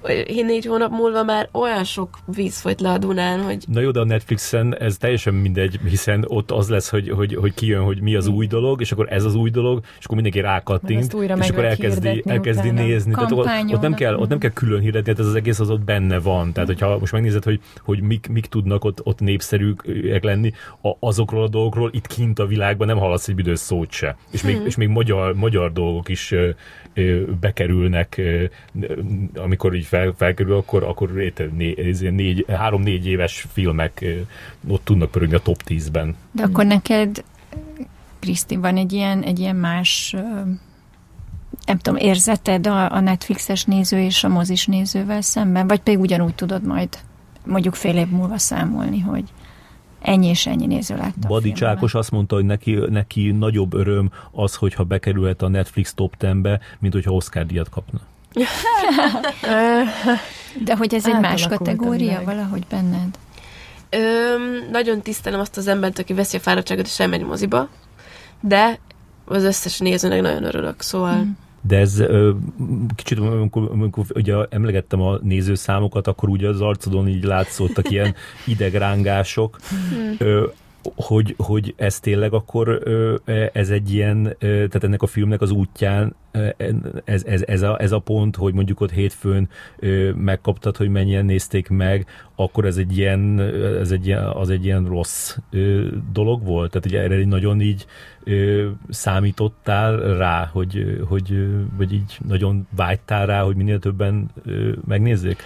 hogy, hogy négy hónap múlva már olyan sok víz folyt le a Dunán, hogy... Na jó, de a Netflixen ez teljesen mindegy, hiszen ott az lesz, hogy, hogy, hogy kijön, hogy mi az új dolog, és akkor ez az új dolog, és akkor mindenki rákattint, és akkor elkezdi, elkezdi nézni. Tehát ott, ott, nem kell, ott nem kell külön hirdetni, ez az egész az ott benne van. Tehát, hogyha most megnézed, hogy, hogy mik, mik tudnak ott, ott népszerűek lenni, a, azokról a dolgokról itt kint a világban nem hallasz egy büdös szót se. És még, hmm. és még magyar, magyar dolgok is ö, ö, bekerülnek, ö, amikor így fel, felkerül, akkor, akkor né, négy, három-négy éves filmek ö, ott tudnak pörögni a top 10-ben. De akkor neked Kriszti, van egy ilyen, egy ilyen más nem tudom, érzeted a, a Netflixes néző és a mozis nézővel szemben? Vagy pedig ugyanúgy tudod majd mondjuk fél év múlva számolni, hogy ennyi és ennyi néző látta Badi Csákos azt mondta, hogy neki, neki nagyobb öröm az, hogyha bekerülhet a Netflix top 10-be, mint hogyha Oscar díjat kapna. De hogy ez egy más kategória meg. valahogy benned? Ö, nagyon tisztelem azt az embert, aki veszi a fáradtságot és elmegy moziba, de az összes nézőnek nagyon örülök, szóval... Mm. De ez kicsit, amikor, amikor ugye emlegettem a nézőszámokat, akkor ugye az arcodon így látszottak ilyen idegrángások. Hogy, hogy ez tényleg akkor ez egy ilyen, tehát ennek a filmnek az útján ez, ez, ez, a, ez a pont, hogy mondjuk ott hétfőn megkaptad, hogy mennyien nézték meg, akkor ez egy ilyen, ez egy ilyen, az egy ilyen rossz dolog volt? Tehát ugye erre nagyon így számítottál rá, hogy, hogy vagy így nagyon vágytál rá, hogy minél többen megnézzék?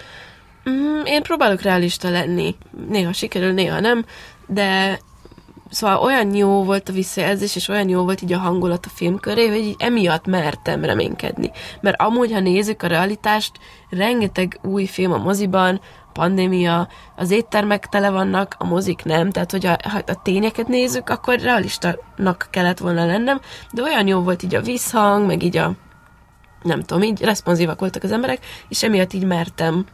Mm, én próbálok realista lenni. Néha sikerül, néha nem, de Szóval olyan jó volt a visszajelzés, és olyan jó volt így a hangulat a film köré, hogy így emiatt mertem reménykedni. Mert amúgy, ha nézzük a realitást, rengeteg új film a moziban, pandémia, az éttermek tele vannak, a mozik nem, tehát hogy ha, ha a tényeket nézzük, akkor realistanak kellett volna lennem, de olyan jó volt így a visszhang, meg így a nem tudom, így responsívak voltak az emberek, és emiatt így mertem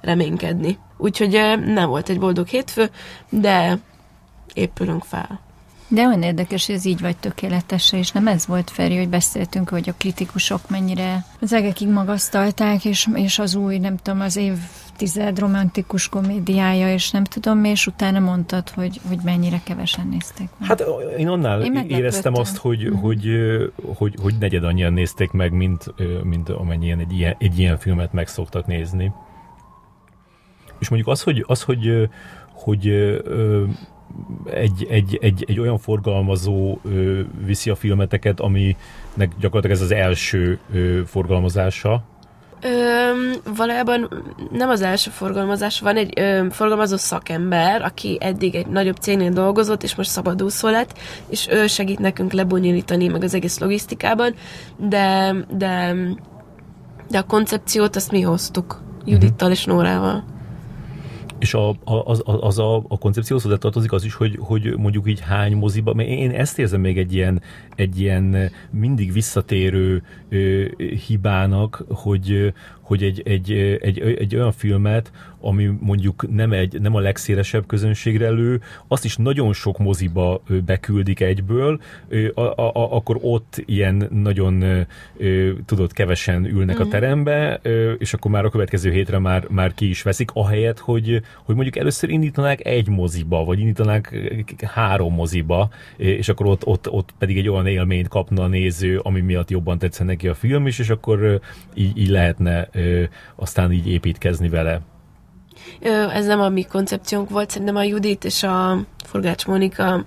reménykedni. Úgyhogy nem volt egy boldog hétfő, de épülünk fel. De olyan érdekes, hogy ez így vagy tökéletese, és nem ez volt Feri, hogy beszéltünk, hogy a kritikusok mennyire az egekig magasztalták, és, és az új, nem tudom, az évtized romantikus komédiája, és nem tudom, és utána mondtad, hogy, hogy mennyire kevesen nézték meg. Hát én annál én éreztem azt, hogy, uh-huh. hogy, hogy, hogy negyed annyian nézték meg, mint, mint amennyien egy ilyen, egy ilyen filmet meg szoktak nézni. És mondjuk az, hogy, az, hogy, hogy, hogy egy, egy, egy, egy olyan forgalmazó ö, viszi a filmeteket, aminek gyakorlatilag ez az első ö, forgalmazása. Ö, valójában nem az első forgalmazás, van egy ö, forgalmazó szakember, aki eddig egy nagyobb cégnél dolgozott, és most szabadúszó lett, és ő segít nekünk lebonyolítani meg az egész logisztikában, de, de, de a koncepciót azt mi hoztuk Judittal és Nórával. És a, az, az a, a koncepcióhoz hozzá tartozik az is, hogy, hogy mondjuk így hány moziba, mert én ezt érzem még egy ilyen, egy ilyen mindig visszatérő ö, hibának, hogy, hogy egy, egy, egy, egy olyan filmet, ami mondjuk nem, egy, nem a legszélesebb közönségre lő, azt is nagyon sok moziba beküldik egyből, a, a, a, akkor ott ilyen nagyon tudod, kevesen ülnek mm. a mhm. terembe, és akkor már a következő hétre már, már ki is veszik, ahelyett, hogy, hogy mondjuk először indítanák egy moziba, vagy indítanák három moziba, és akkor ott, ott, ott pedig egy olyan élményt kapna a néző, ami miatt jobban tetszene neki a film is, és akkor így, így lehetne aztán így építkezni vele. Ez nem a mi koncepciónk volt, szerintem a Judit és a Forgács Monika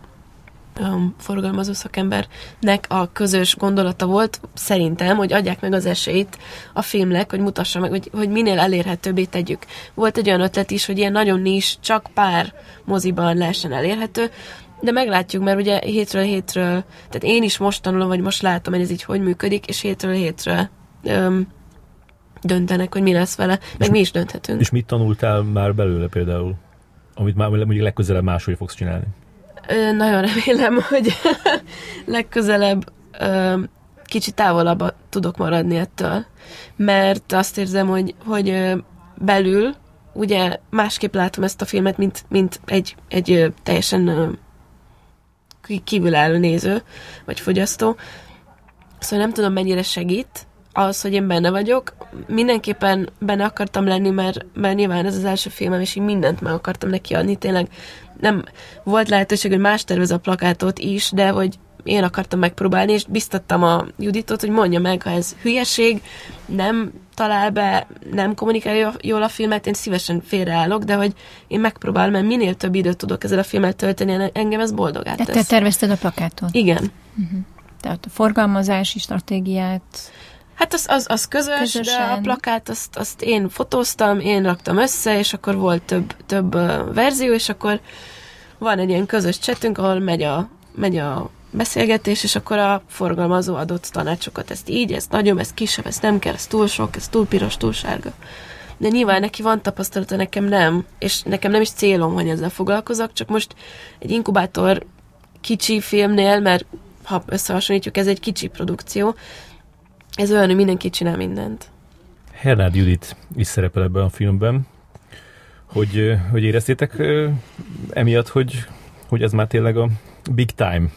um, forgalmazó szakembernek a közös gondolata volt, szerintem, hogy adják meg az esélyt a filmnek, hogy mutassa meg, hogy, hogy minél elérhetőbbé tegyük. Volt egy olyan ötlet is, hogy ilyen nagyon nis, csak pár moziban lehessen elérhető, de meglátjuk, mert ugye hétről hétről, tehát én is most tanulom, vagy most látom, hogy ez így hogy működik, és hétről hétre um, döntenek, hogy mi lesz vele, meg és mi is dönthetünk. És mit tanultál már belőle például? Amit már mondjuk legközelebb máshogy fogsz csinálni? Ö, nagyon remélem, hogy legközelebb ö, kicsit távolabb tudok maradni ettől. Mert azt érzem, hogy, hogy ö, belül ugye másképp látom ezt a filmet, mint, mint egy, egy ö, teljesen ö, kívülálló néző, vagy fogyasztó. Szóval nem tudom, mennyire segít, az, hogy én benne vagyok. Mindenképpen benne akartam lenni, mert, mert nyilván ez az első filmem, és én mindent meg akartam neki adni. Tényleg nem volt lehetőség, hogy más tervez a plakátot is, de hogy én akartam megpróbálni, és biztattam a Juditot, hogy mondja meg, ha ez hülyeség, nem talál be, nem kommunikálja jól a filmet, én szívesen félreállok, de hogy én megpróbálom, mert minél több időt tudok ezzel a filmet tölteni, engem ez boldogát tesz. Te tervezted a plakátot? Igen. Uh-huh. Tehát a forgalmazási stratégiát Hát az, az, az közös, Közösen. de a plakát azt, azt én fotóztam, én raktam össze, és akkor volt több, több verzió, és akkor van egy ilyen közös csetünk, ahol megy a, megy a beszélgetés, és akkor a forgalmazó adott tanácsokat, ezt így, ezt nagyobb, ez kisebb, ez nem kell, ez túl sok, ez túl piros, túl sárga. De nyilván neki van tapasztalata, nekem nem, és nekem nem is célom, hogy ezzel foglalkozok, csak most egy inkubátor kicsi filmnél, mert ha összehasonlítjuk, ez egy kicsi produkció, ez olyan, hogy mindenki csinál mindent. Hernád Judit is szerepel ebben a filmben. Hogy, hogy éreztétek emiatt, hogy, hogy ez már tényleg a big time?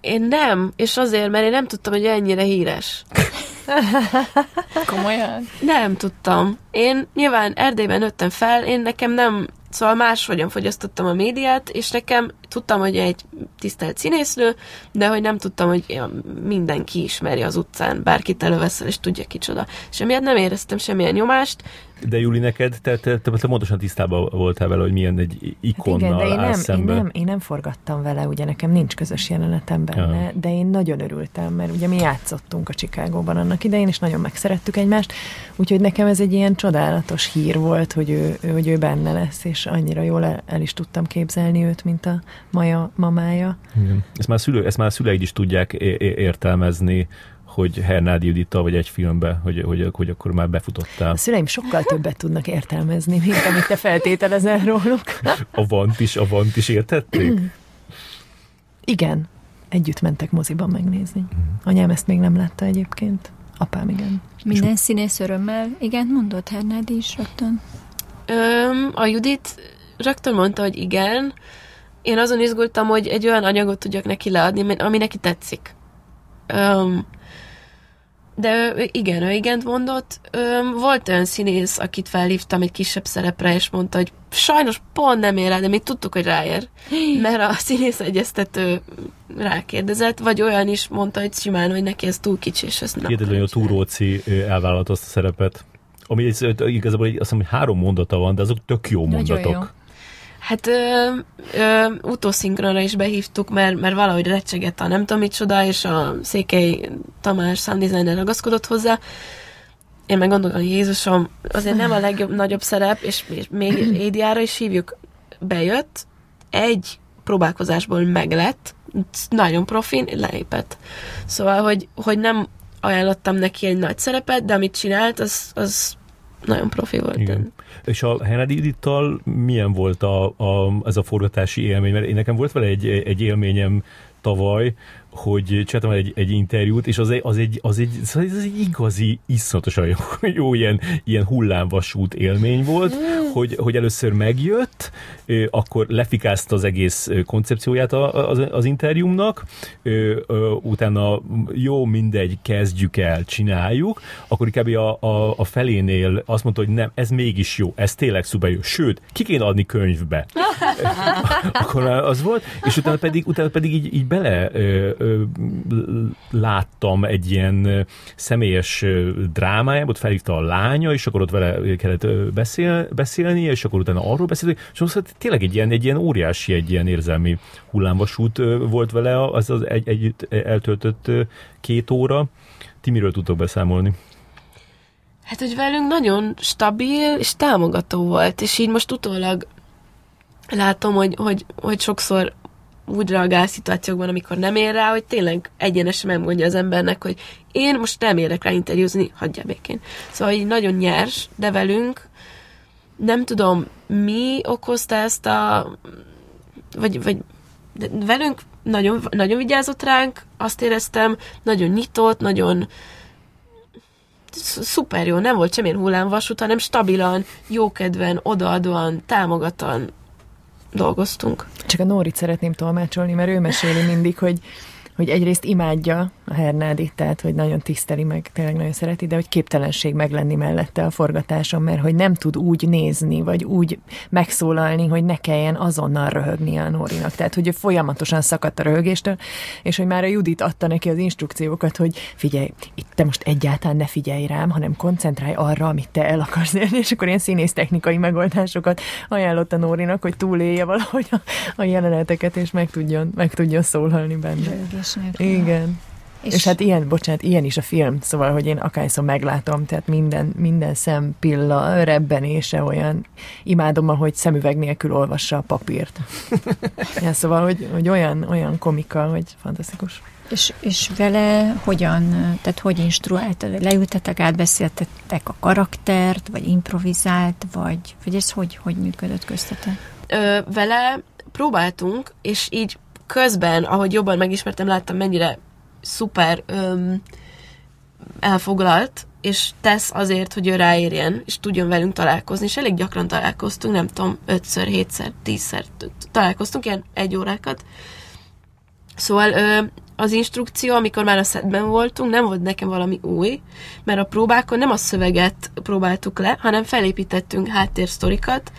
Én nem, és azért, mert én nem tudtam, hogy ennyire híres. Komolyan? Nem tudtam. Én nyilván Erdélyben nőttem fel, én nekem nem Szóval máshogyan fogyasztottam a médiát, és nekem tudtam, hogy egy tisztelt színésznő, de hogy nem tudtam, hogy mindenki ismeri az utcán, bárkit előveszel, és tudja kicsoda. És emiatt nem éreztem semmilyen nyomást, de Juli, neked, te, te, te, te pontosan tisztában voltál vele, hogy milyen egy ikonnal hát igen, de én nem, én nem, én nem forgattam vele, ugye nekem nincs közös jelenetem benne, ja. de én nagyon örültem, mert ugye mi játszottunk a Csikágóban annak idején, és nagyon megszerettük egymást, úgyhogy nekem ez egy ilyen csodálatos hír volt, hogy ő, hogy ő benne lesz, és annyira jól el, el is tudtam képzelni őt, mint a Maja mamája. Igen. Ezt már, szülő, ezt már a szüleid is tudják értelmezni, hogy Hernádi Judita vagy egy filmbe, hogy, hogy, hogy akkor már befutottál. A szüleim sokkal többet tudnak értelmezni, mint amit te feltételezel róluk. A Vant is, a Vant is értették? Igen, együtt mentek moziban megnézni. Mhm. Anyám ezt még nem látta egyébként. Apám igen. Minden színész örömmel. Igen, mondott Hernádi is rögtön. Öm, a Judit rögtön mondta, hogy igen. Én azon izgultam, hogy egy olyan anyagot tudjak neki leadni, ami neki tetszik. Öm, de ő, igen, ő igent mondott. Öm, volt olyan színész, akit felhívtam egy kisebb szerepre, és mondta, hogy sajnos pont nem ér rá, de még tudtuk, hogy ráér. Mert a színész egyeztető rákérdezett, vagy olyan is mondta, hogy simán, hogy neki ez túl kicsi, és ezt nem Hihetetlen, hogy a Túróci elvállalt azt a szerepet. Ami igazából azt hiszem, hogy három mondata van, de azok tök jó mondatok. Jó. Hát ö, ö, utószinkronra is behívtuk, mert, mert valahogy recsegett a nem tudom micsoda, és a Székely Tamás számdizájner ragaszkodott hozzá. Én meg gondolom, hogy Jézusom, azért nem a legjobb, nagyobb szerep, és, és még Édiára is hívjuk, bejött, egy próbálkozásból meglett, nagyon profin, lelépett. Szóval, hogy, hogy nem ajánlottam neki egy nagy szerepet, de amit csinált, az, az nagyon profi volt. Igen. És a Hennedy Edittal milyen volt a, a, ez a forgatási élmény? Mert én nekem volt vele egy, egy élményem tavaly, hogy csináltam egy, egy interjút, és az egy, az egy, az egy, az egy, az egy igazi, iszonyatosan jó, jó ilyen, ilyen hullámvasút élmény volt, mm. hogy, hogy először megjött, akkor lefikázta az egész koncepcióját az, az interjúmnak, utána jó, mindegy, kezdjük el, csináljuk, akkor kb. A, a, a felénél azt mondta, hogy nem, ez mégis jó, ez tényleg szuper jó, sőt, ki kéne adni könyvbe. akkor az volt, és utána pedig, utána pedig így, így bele láttam egy ilyen személyes drámájában, ott felhívta a lánya, és akkor ott vele kellett beszél, beszélni, és akkor utána arról beszélni, és azt mondta, tényleg egy ilyen, egy ilyen óriási, egy ilyen érzelmi hullámvasút volt vele az, az egy, együtt eltöltött két óra. Ti miről tudtok beszámolni? Hát, hogy velünk nagyon stabil és támogató volt, és így most utólag látom, hogy, hogy, hogy sokszor úgy reagál szituációkban, amikor nem ér rá, hogy tényleg egyenesen megmondja az embernek, hogy én most nem érek rá interjúzni, hagyja békén. Szóval így nagyon nyers, de velünk nem tudom, mi okozta ezt a vagy, vagy de velünk nagyon, nagyon vigyázott ránk, azt éreztem, nagyon nyitott, nagyon szuper jó, nem volt semmilyen hullámvasút, hanem stabilan, jókedven, odaadóan, támogatóan dolgoztunk. Csak a Nórit szeretném tolmácsolni, mert ő meséli mindig, hogy hogy egyrészt imádja a Hernádit, tehát hogy nagyon tiszteli meg, tényleg nagyon szereti, de hogy képtelenség meglenni mellette a forgatáson, mert hogy nem tud úgy nézni, vagy úgy megszólalni, hogy ne kelljen azonnal röhögni a Nórinak. Tehát, hogy ő folyamatosan szakadt a röhögéstől, és hogy már a Judit adta neki az instrukciókat, hogy figyelj, itt te most egyáltalán ne figyelj rám, hanem koncentrálj arra, amit te el akarsz élni, és akkor ilyen színész technikai megoldásokat ajánlott a Nórinak, hogy túlélje valahogy a, a jeleneteket, és meg tudjon, meg tudjon szólhalni benne nélkül. Igen. És, és hát ilyen, bocsánat, ilyen is a film, szóval, hogy én akárszor meglátom, tehát minden, minden szempilla rebbenése olyan, imádom, ahogy szemüveg nélkül olvassa a papírt. ja, szóval, hogy, hogy olyan, olyan komika, hogy fantasztikus. És, és vele hogyan, tehát hogy instruáltad? Leültetek, átbeszéltetek a karaktert, vagy improvizált, vagy, vagy ez hogy, hogy működött köztetek? Ö, vele próbáltunk, és így közben, ahogy jobban megismertem, láttam, mennyire szuper öm, elfoglalt, és tesz azért, hogy ő ráérjen, és tudjon velünk találkozni, és elég gyakran találkoztunk, nem tudom, ötször, hétszer, tízszer találkoztunk, ilyen egy órákat. Szóval ö, az instrukció, amikor már a szedben voltunk, nem volt nekem valami új, mert a próbákon nem a szöveget próbáltuk le, hanem felépítettünk háttérsztorikat,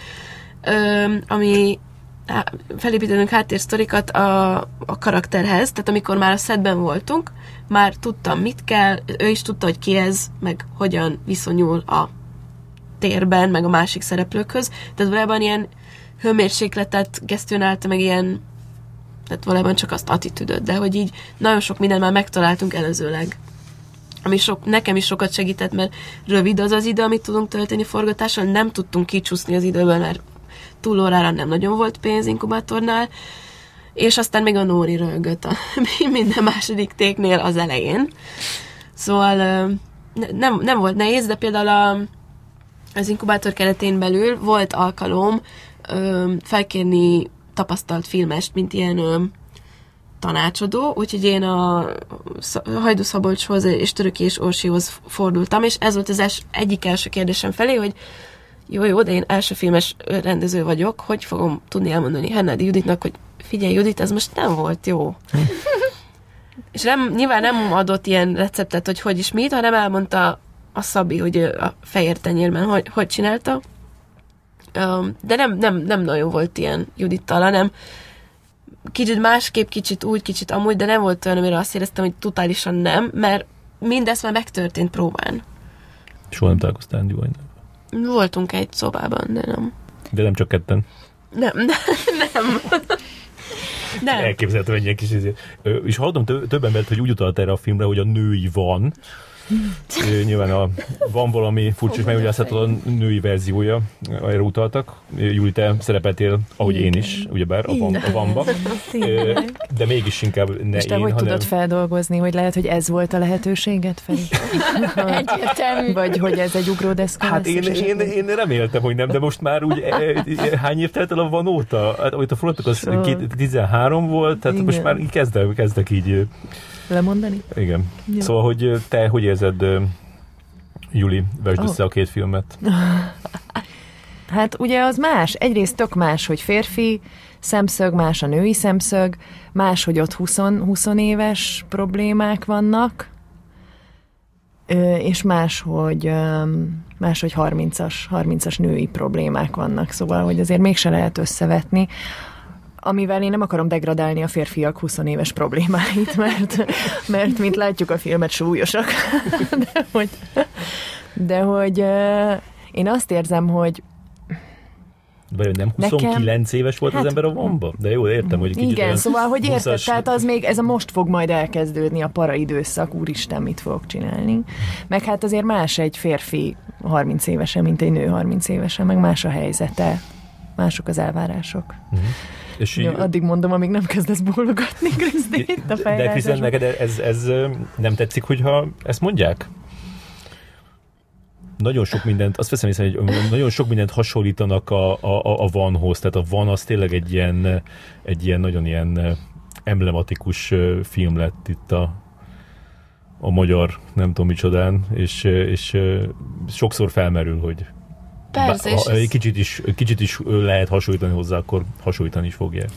ö, ami felépítenünk háttérsztorikat a, a karakterhez, tehát amikor már a szedben voltunk, már tudtam, mit kell, ő is tudta, hogy ki ez, meg hogyan viszonyul a térben, meg a másik szereplőkhöz, tehát valójában ilyen hőmérsékletet gesztionálta, meg ilyen, tehát valójában csak azt attitűdöt, de hogy így nagyon sok minden már megtaláltunk előzőleg. Ami sok, nekem is sokat segített, mert rövid az az idő, amit tudunk tölteni forgatással, nem tudtunk kicsúszni az időből, mert túlórára nem nagyon volt pénz inkubátornál, és aztán még a Nóri rögött a minden második téknél az elején. Szóval nem, nem volt nehéz, de például a, az inkubátor keretén belül volt alkalom ö, felkérni tapasztalt filmest, mint ilyen ö, tanácsadó, úgyhogy én a Hajdu Szabolcshoz és Töröki és Orsihoz fordultam, és ez volt az els, egyik első kérdésem felé, hogy jó, jó, de én első filmes rendező vagyok, hogy fogom tudni elmondani Hennádi Juditnak, hogy figyelj Judit, ez most nem volt jó. és nem, nyilván nem adott ilyen receptet, hogy hogy is mit, hanem elmondta a Szabi, hogy a fehér tenyérben hogy, hogy csinálta. De nem, nem, nem nagyon volt ilyen Judittal, hanem kicsit másképp, kicsit úgy, kicsit amúgy, de nem volt olyan, amire azt éreztem, hogy totálisan nem, mert mindezt már megtörtént próbán. Soha nem találkoztál Andy Voltunk egy szobában, de nem. De nem csak ketten? Nem, nem. nem. nem. Elképzelhető egy ilyen kis izé. És hallottam több embert, hogy úgy utalt erre a filmre, hogy a női van, Nyilván a, van valami furcsa és megmagyarázhatatlan női verziója, erre utaltak. Júli, te szerepeltél, ahogy én is, ugyebár, a, van, a vanba. De mégis inkább ne és te én, hogy hanem... tudod feldolgozni, hogy lehet, hogy ez volt a lehetőséget? Egyértelmű. Vagy hogy ez egy ugródeszka Hát én, én, én, reméltem, hogy nem, de most már úgy e, e, hány év telt el a van óta? Hát, amit a frontok az so... 13 volt, tehát Igen. most már kezdek, kezdek így lemondani? Igen. Jó. Szóval, hogy te hogy érzed, Juli, vesd oh. össze a két filmet? Hát ugye az más. Egyrészt tök más, hogy férfi szemszög, más a női szemszög, más, hogy ott 20, 20 éves problémák vannak, és más, hogy más, hogy 30-as, 30-as női problémák vannak, szóval, hogy azért mégse lehet összevetni amivel én nem akarom degradálni a férfiak 20 éves problémáit, mert, mert mint látjuk a filmet súlyosak. De hogy, de hogy én azt érzem, hogy vagy nem 29 Nekem, éves volt hát, az ember a bomba? De jó, értem, hogy kicsit Igen, szóval, hogy érted, tehát az még, ez a most fog majd elkezdődni a para időszak, úristen, mit fogok csinálni. Meg hát azért más egy férfi 30 évesen, mint egy nő 30 évesen, meg más a helyzete, mások az elvárások. Uh-huh. És Jó, addig mondom, amíg nem kezdesz bólogatni, Kriszti, itt a De Krisztián, neked ez, ez nem tetszik, hogyha ezt mondják? nagyon sok mindent, azt veszem észre, hogy nagyon sok mindent hasonlítanak a, a, a vanhoz, tehát a van az tényleg egy ilyen, egy ilyen nagyon ilyen emblematikus film lett itt a, a magyar, nem tudom micsodán, és, és sokszor felmerül, hogy Persze. Ha egy kicsit is, kicsit is lehet hasonlítani hozzá, akkor hasonlítani is fogják.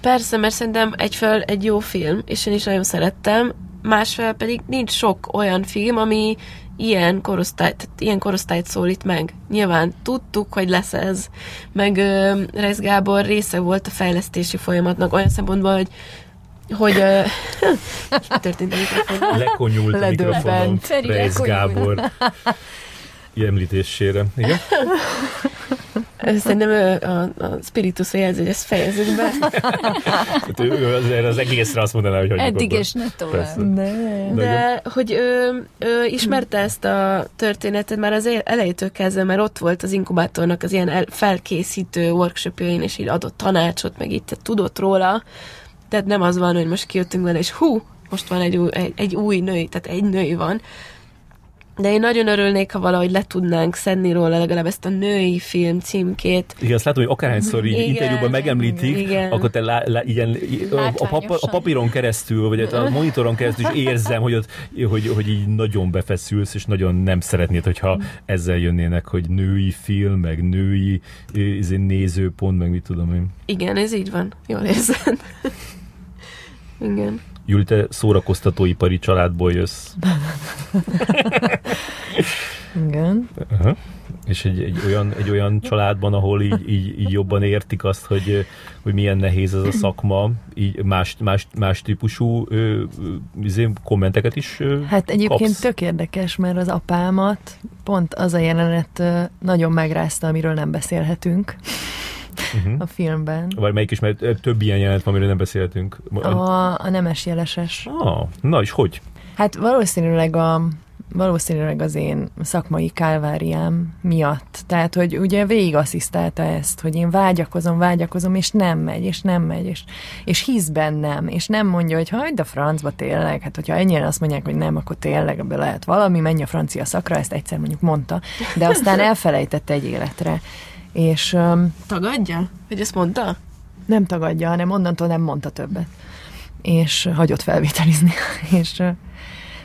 Persze, mert szerintem egyfelől egy jó film, és én is nagyon szerettem, másfelől pedig nincs sok olyan film, ami ilyen korosztályt, tehát ilyen korosztályt szólít meg. Nyilván tudtuk, hogy lesz ez, meg uh, Reis Gábor része volt a fejlesztési folyamatnak olyan szempontból, hogy hogy mi történt a mikrofonban? Lekonyult a mikrofonon Reis Gábor említésére. Igen? Szerintem a, a spiritus jelzi, hogy ezt fejezzük be. hát ő az, az egészre azt mondaná, hogy Eddig és ne tovább. De, De hogy ő, ő ismerte ezt a történetet már az elejétől kezdve, mert ott volt az inkubátornak az ilyen el, felkészítő workshopjain, és így adott tanácsot, meg itt tudott róla. Tehát nem az van, hogy most kijöttünk vele, és hú, most van egy új, egy, egy új női, tehát egy női van, de én nagyon örülnék, ha valahogy le tudnánk szedni róla legalább ezt a női film címkét. Igen, azt látom, hogy akárhányszor így igen, interjúban megemlítik, igen. akkor te lá, lá, igen, a, pap, a papíron keresztül, vagy a monitoron keresztül is érzem, hogy, ott, hogy, hogy így nagyon befeszülsz, és nagyon nem szeretnéd, hogyha ezzel jönnének, hogy női film, meg női izé, nézőpont, meg mit tudom én. Igen, ez így van. Jól érzed. igen. Júli, te szórakoztatóipari családból jössz. Igen. Uh-huh. És egy, egy, olyan, egy olyan családban, ahol így, így, így jobban értik azt, hogy, hogy milyen nehéz ez a szakma, így más, más, más típusú ö, ö, kommenteket is ö, Hát egyébként kapsz. tök érdekes, mert az apámat pont az a jelenet nagyon megrázta, amiről nem beszélhetünk uh-huh. a filmben. Vagy melyik is, mert több ilyen jelent van, amiről nem beszéltünk. A, a nemes jeleses. Ah, na és hogy? Hát valószínűleg a, valószínűleg az én szakmai kálváriám miatt. Tehát, hogy ugye végig asszisztálta ezt, hogy én vágyakozom, vágyakozom, és nem megy, és nem megy, és, és hisz bennem, és nem mondja, hogy hagyd a francba tényleg, hát hogyha ennyien azt mondják, hogy nem, akkor tényleg ebből lehet valami, menj a francia szakra, ezt egyszer mondjuk mondta, de aztán elfelejtette egy életre. És... Um, Tagadja? Hogy ezt mondta? Nem tagadja, hanem onnantól nem mondta többet. És hagyott felvételizni. és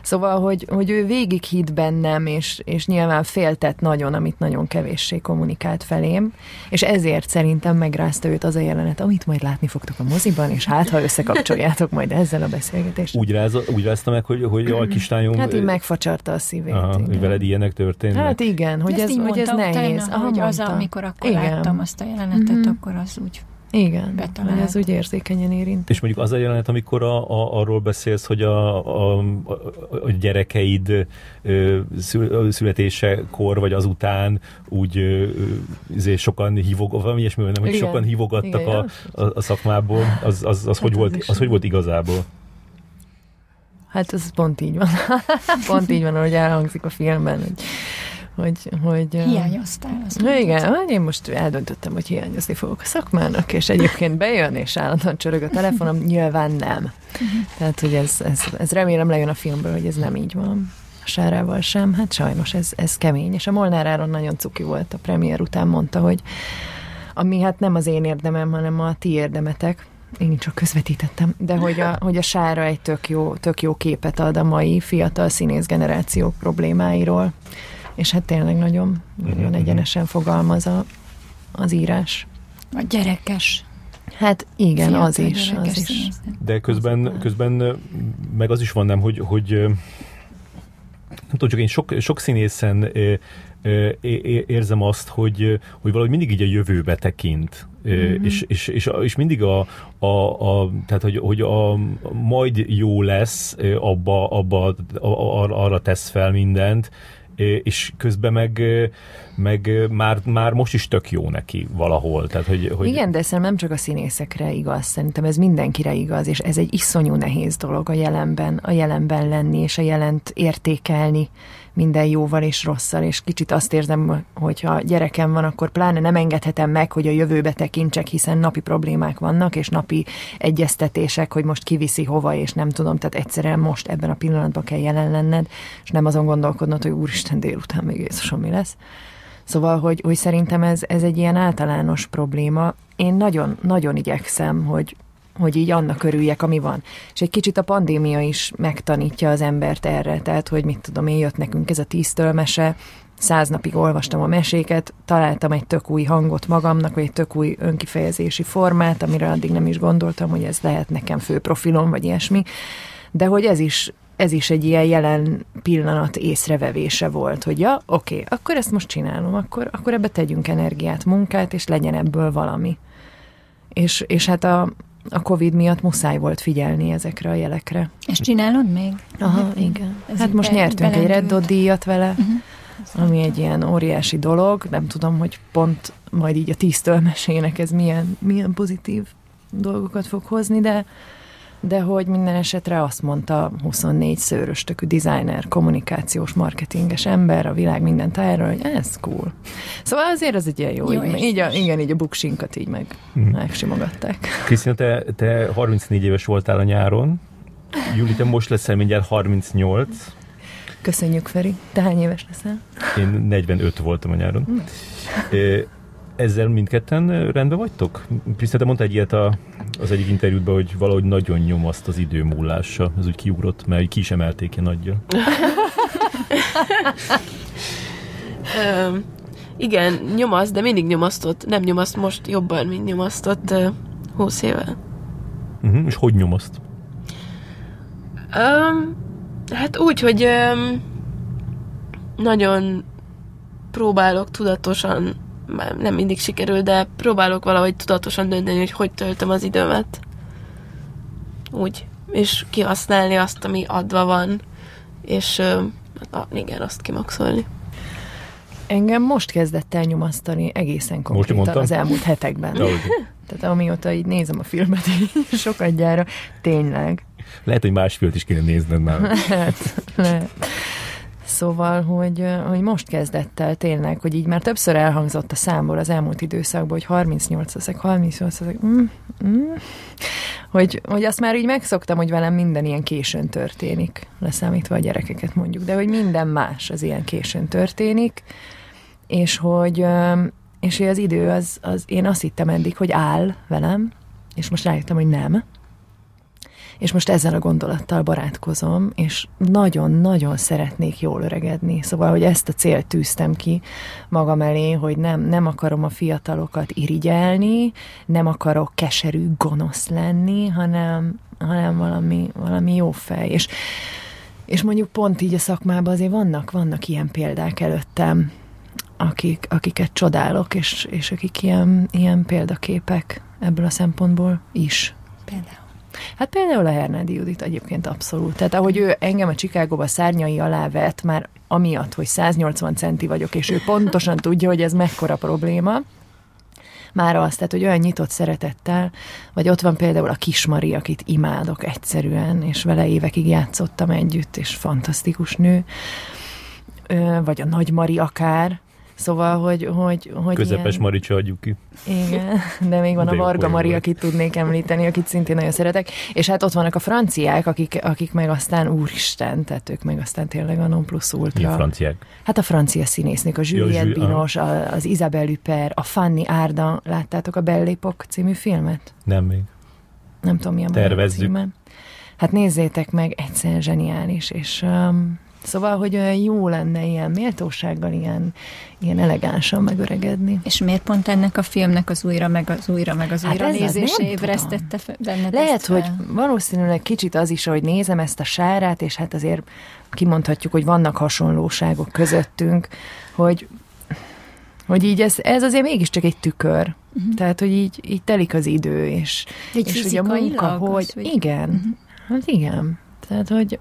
Szóval, hogy, hogy ő végig hitt bennem, és, és nyilván féltett nagyon, amit nagyon kevéssé kommunikált felém, és ezért szerintem megrázta őt az a jelenet, amit majd látni fogtok a moziban, és hát, ha összekapcsoljátok majd ezzel a beszélgetést. Úgy, ráz, úgy rázta meg, hogy, hogy a kislányom... Hát így megfacsarta a szívét. Aha, hogy veled ilyenek történt. Hát igen, hogy ez, hogy ez nehéz. Aha, hogy az, amikor akkor igen. láttam azt a jelenetet, mm-hmm. akkor az úgy igen, betalált. ez úgy érzékenyen érint. És mondjuk az a jelenet, amikor a, a, arról beszélsz, hogy a, a, a gyerekeid szül, születésekor, vagy azután úgy izé sokan hívog, valami ilyesmi, nem, hogy sokan hívogattak Igen, a, a, a szakmából, az, az, az, hát hogy volt, az hogy volt igazából? Hát ez pont így van. pont így van, ahogy elhangzik a filmben, hogy hogy... hogy Hiányoztál. Azt igen, hogy én most eldöntöttem, hogy hiányozni fogok a szakmának, és egyébként bejön, és állandóan csörög a telefonom, nyilván nem. Uh-huh. Tehát, hogy ez, ez, ez remélem lejön a filmből, hogy ez nem így van. A Sárával sem, hát sajnos ez, ez kemény. És a Molnár Áron nagyon cuki volt a premier után, mondta, hogy ami hát nem az én érdemem, hanem a ti érdemetek, én csak közvetítettem, de hogy a, hogy a Sára egy tök jó, tök jó képet ad a mai fiatal színész generációk problémáiról és hát tényleg nagyon, nagyon uh-huh. egyenesen fogalmaz a, az írás. A gyerekes. Hát igen, Fiatal az is, az is. De közben, közben meg az is van nem, hogy, hogy nem tudom, csak én sok, sok színészen érzem azt, hogy, hogy valahogy mindig így a jövőbe tekint. Mm-hmm. És, és, és, és mindig a, a, a tehát hogy, hogy a, majd jó lesz, abba, abba arra tesz fel mindent, és közben meg, meg már, már most is tök jó neki valahol. Tehát, hogy, hogy... Igen, de szerintem nem csak a színészekre igaz, szerintem ez mindenkire igaz, és ez egy iszonyú nehéz dolog a jelenben, a jelenben lenni, és a jelent értékelni minden jóval és rosszal, és kicsit azt érzem, hogy ha gyerekem van, akkor pláne nem engedhetem meg, hogy a jövőbe tekintsek, hiszen napi problémák vannak, és napi egyeztetések, hogy most kiviszi hova, és nem tudom, tehát egyszerűen most ebben a pillanatban kell jelen lenned, és nem azon gondolkodnod, hogy úristen délután még Jézusom mi lesz. Szóval, hogy, hogy szerintem ez, ez egy ilyen általános probléma. Én nagyon, nagyon igyekszem, hogy, hogy így annak örüljek, ami van. És egy kicsit a pandémia is megtanítja az embert erre, tehát, hogy mit tudom én, jött nekünk ez a tíztől mese, száz napig olvastam a meséket, találtam egy tök új hangot magamnak, vagy egy tök új önkifejezési formát, amire addig nem is gondoltam, hogy ez lehet nekem fő profilom, vagy ilyesmi, de hogy ez is ez is egy ilyen jelen pillanat észrevevése volt, hogy ja, oké, okay, akkor ezt most csinálom, akkor, akkor ebbe tegyünk energiát, munkát, és legyen ebből valami. És, és hát a, a Covid miatt muszáj volt figyelni ezekre a jelekre. És csinálod még? Aha, hát, igen. Hát most be, nyertünk belendült. egy Red Dot díjat vele, uh-huh. ami egy ilyen óriási dolog. Nem tudom, hogy pont majd így a tíztől mesének ez milyen, milyen pozitív dolgokat fog hozni, de de hogy minden esetre azt mondta 24 szőröstökű designer, kommunikációs, marketinges ember a világ minden tájáról, hogy ez cool. Szóval azért az egy ilyen jó, jó így, így a, igen, így a buksinkat így meg hmm. megsimogatták. Krisztina, te, te 34 éves voltál a nyáron, Júli, te most leszel mindjárt 38. Köszönjük, Feri. Te hány éves leszel? Én 45 voltam a nyáron. Hmm ezzel mindketten rendben vagytok? Krisztina, te mondtál egy ilyet a, az egyik interjútban, hogy valahogy nagyon nyomaszt az idő múlása. Ez úgy kiugrott, mert ki is emelték ilyen nagyja. um, igen, nyomaszt, de mindig nyomasztott. Nem nyomaszt most jobban, mint nyomasztott uh, 20 éve. Uh-huh, és hogy nyomaszt? Um, hát úgy, hogy um, nagyon próbálok tudatosan nem mindig sikerül, de próbálok valahogy tudatosan dönteni, hogy hogy töltöm az időmet. Úgy. És kihasználni azt, ami adva van, és uh, igen, azt kimaxolni. Engem most kezdett el nyomasztani egészen konkrétan az elmúlt hetekben. Tehát amióta így nézem a filmet, így sokat gyára, tényleg. Lehet, hogy más filmet is kéne nézned már. lehet, lehet. Szóval, hogy, hogy most kezdett el tényleg, hogy így már többször elhangzott a számból az elmúlt időszakban, hogy 38 leszek, 38 leszek, mm, mm, hogy, hogy azt már így megszoktam, hogy velem minden ilyen későn történik, leszámítva a gyerekeket mondjuk, de hogy minden más az ilyen későn történik, és hogy, és hogy az idő az, az, én azt hittem eddig, hogy áll velem, és most rájöttem, hogy nem, és most ezzel a gondolattal barátkozom, és nagyon-nagyon szeretnék jól öregedni. Szóval, hogy ezt a célt tűztem ki magam elé, hogy nem, nem akarom a fiatalokat irigyelni, nem akarok keserű, gonosz lenni, hanem, hanem valami, valami jó fej. És, és mondjuk pont így a szakmában azért vannak, vannak ilyen példák előttem, akik, akiket csodálok, és, és akik ilyen, ilyen példaképek ebből a szempontból is. Például. Hát például a Hernádi Judit egyébként abszolút. Tehát ahogy ő engem a Csikágóba szárnyai alá vett, már amiatt, hogy 180 centi vagyok, és ő pontosan tudja, hogy ez mekkora probléma, már azt, tehát, hogy olyan nyitott szeretettel, vagy ott van például a Kismari, akit imádok egyszerűen, és vele évekig játszottam együtt, és fantasztikus nő, vagy a Nagy Mari akár, Szóval, hogy... hogy, hogy Közepes ilyen... Maricsa adjuk ki. Igen, de még van de a Varga Mari, volt. akit tudnék említeni, akit szintén nagyon szeretek. És hát ott vannak a franciák, akik, akik meg aztán úristen, tehát ők meg aztán tényleg a non plus ultra. Milyen franciák? Hát a francia színésznők, a Juliette Binos, a, az Isabelle Huppert, a Fanny Árda. Láttátok a Bellépok című filmet? Nem még. Nem tudom, milyen Tervezzük. Hát nézzétek meg, egyszerűen zseniális, és um, Szóval, hogy olyan jó lenne ilyen méltósággal, ilyen, ilyen elegánsan megöregedni. És miért pont ennek a filmnek az újra, meg az újra, meg az hát újra nézése ébresztette benned Lehet, hogy valószínűleg kicsit az is, hogy nézem ezt a sárát, és hát azért kimondhatjuk, hogy vannak hasonlóságok közöttünk, hogy hogy így ez, ez azért mégiscsak egy tükör. Uh-huh. Tehát, hogy így, így telik az idő, és, egy és hogy a munka, hogy... hogy... Igen, uh-huh. hát igen. Tehát, hogy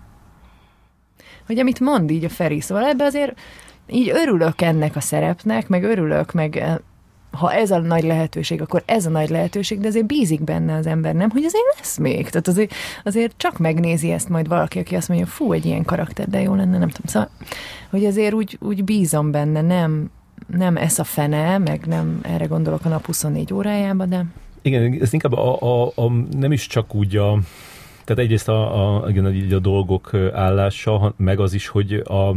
hogy amit mond így a Feri, szóval ebbe azért így örülök ennek a szerepnek, meg örülök, meg eh, ha ez a nagy lehetőség, akkor ez a nagy lehetőség, de azért bízik benne az ember, nem? Hogy azért lesz még. Tehát azért, azért csak megnézi ezt majd valaki, aki azt mondja, fú, egy ilyen karakter, de jó lenne, nem tudom. Szóval, hogy azért úgy, úgy bízom benne, nem, nem ez a fene, meg nem erre gondolok a nap 24 órájába, de... Igen, ez inkább a, a, a, nem is csak úgy a, tehát egyrészt a, a, igen, a dolgok állása, meg az is, hogy a,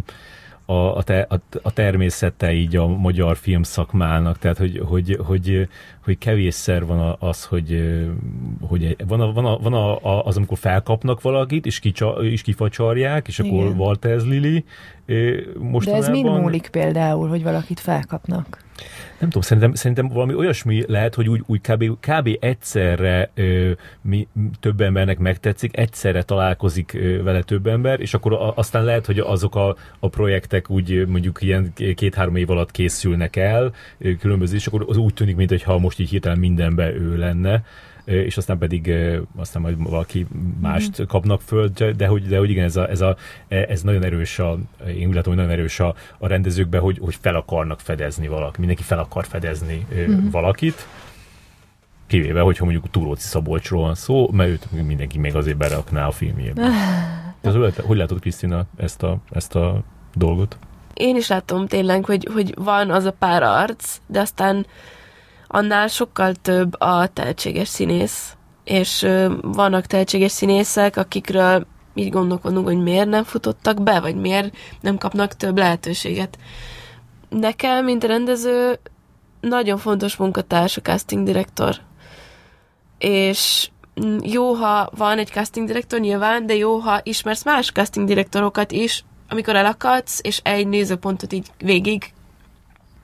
a, a, te, a, a természete így a magyar filmszakmának, tehát hogy, hogy, hogy, hogy kevésszer van az, hogy, hogy van, a, van, a, van a, az, amikor felkapnak valakit, és, kicsa, és kifacsarják, és Igen. akkor Walters Lili mostanában. De ez mind múlik például, hogy valakit felkapnak? Nem tudom, szerintem, szerintem valami olyasmi lehet, hogy úgy, úgy kb, kb. egyszerre ö, mi, több embernek megtetszik, egyszerre találkozik ö, vele több ember, és akkor a, aztán lehet, hogy azok a, a projektek úgy mondjuk ilyen két-három év alatt készülnek el, ö, különböző, és akkor az úgy tűnik, mintha most így hirtelen mindenbe ő lenne és aztán pedig aztán majd valaki mást mm. kapnak föl, de hogy, de hogy igen, ez, a, ez, a, ez nagyon erős, a, én úgy látom, hogy nagyon erős a, a rendezőkben, hogy, hogy fel akarnak fedezni valaki, mindenki fel akar fedezni mm. valakit, kivéve, hogyha mondjuk Túróci Szabolcsról van szó, mert őt mindenki még azért berakná a filmjébe. Ez, hogy látod, Krisztina, ezt a, ezt a dolgot? Én is látom tényleg, hogy, hogy van az a pár arc, de aztán annál sokkal több a tehetséges színész. És vannak tehetséges színészek, akikről így gondolkodunk, hogy miért nem futottak be, vagy miért nem kapnak több lehetőséget. Nekem, mint rendező, nagyon fontos munkatárs a casting direktor. És jó, ha van egy casting direktor nyilván, de jó, ha ismersz más casting direktorokat is, amikor elakadsz, és egy nézőpontot így végig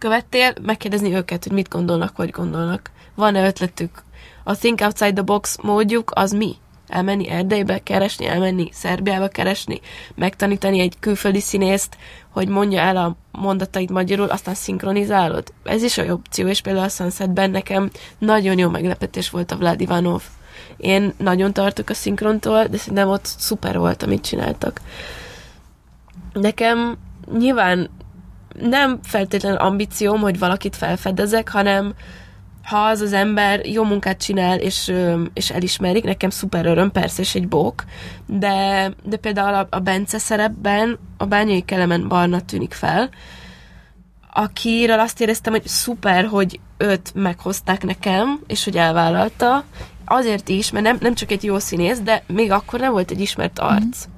követtél, megkérdezni őket, hogy mit gondolnak, hogy gondolnak. Van-e ötletük? A Think Outside the Box módjuk az mi? Elmenni Erdélybe keresni, elmenni Szerbiába keresni, megtanítani egy külföldi színészt, hogy mondja el a mondatait magyarul, aztán szinkronizálod. Ez is egy opció, és például a Sunsetben nekem nagyon jó meglepetés volt a Vlad Ivanov. Én nagyon tartok a szinkrontól, de szerintem ott szuper volt, amit csináltak. Nekem nyilván nem feltétlenül ambícióm, hogy valakit felfedezek, hanem ha az az ember jó munkát csinál, és, és elismerik, nekem szuper öröm, persze, és egy bók, de, de például a, a Bence szerepben a bányai kelemen barna tűnik fel, akiről azt éreztem, hogy szuper, hogy őt meghozták nekem, és hogy elvállalta, azért is, mert nem, nem csak egy jó színész, de még akkor nem volt egy ismert arc. Mm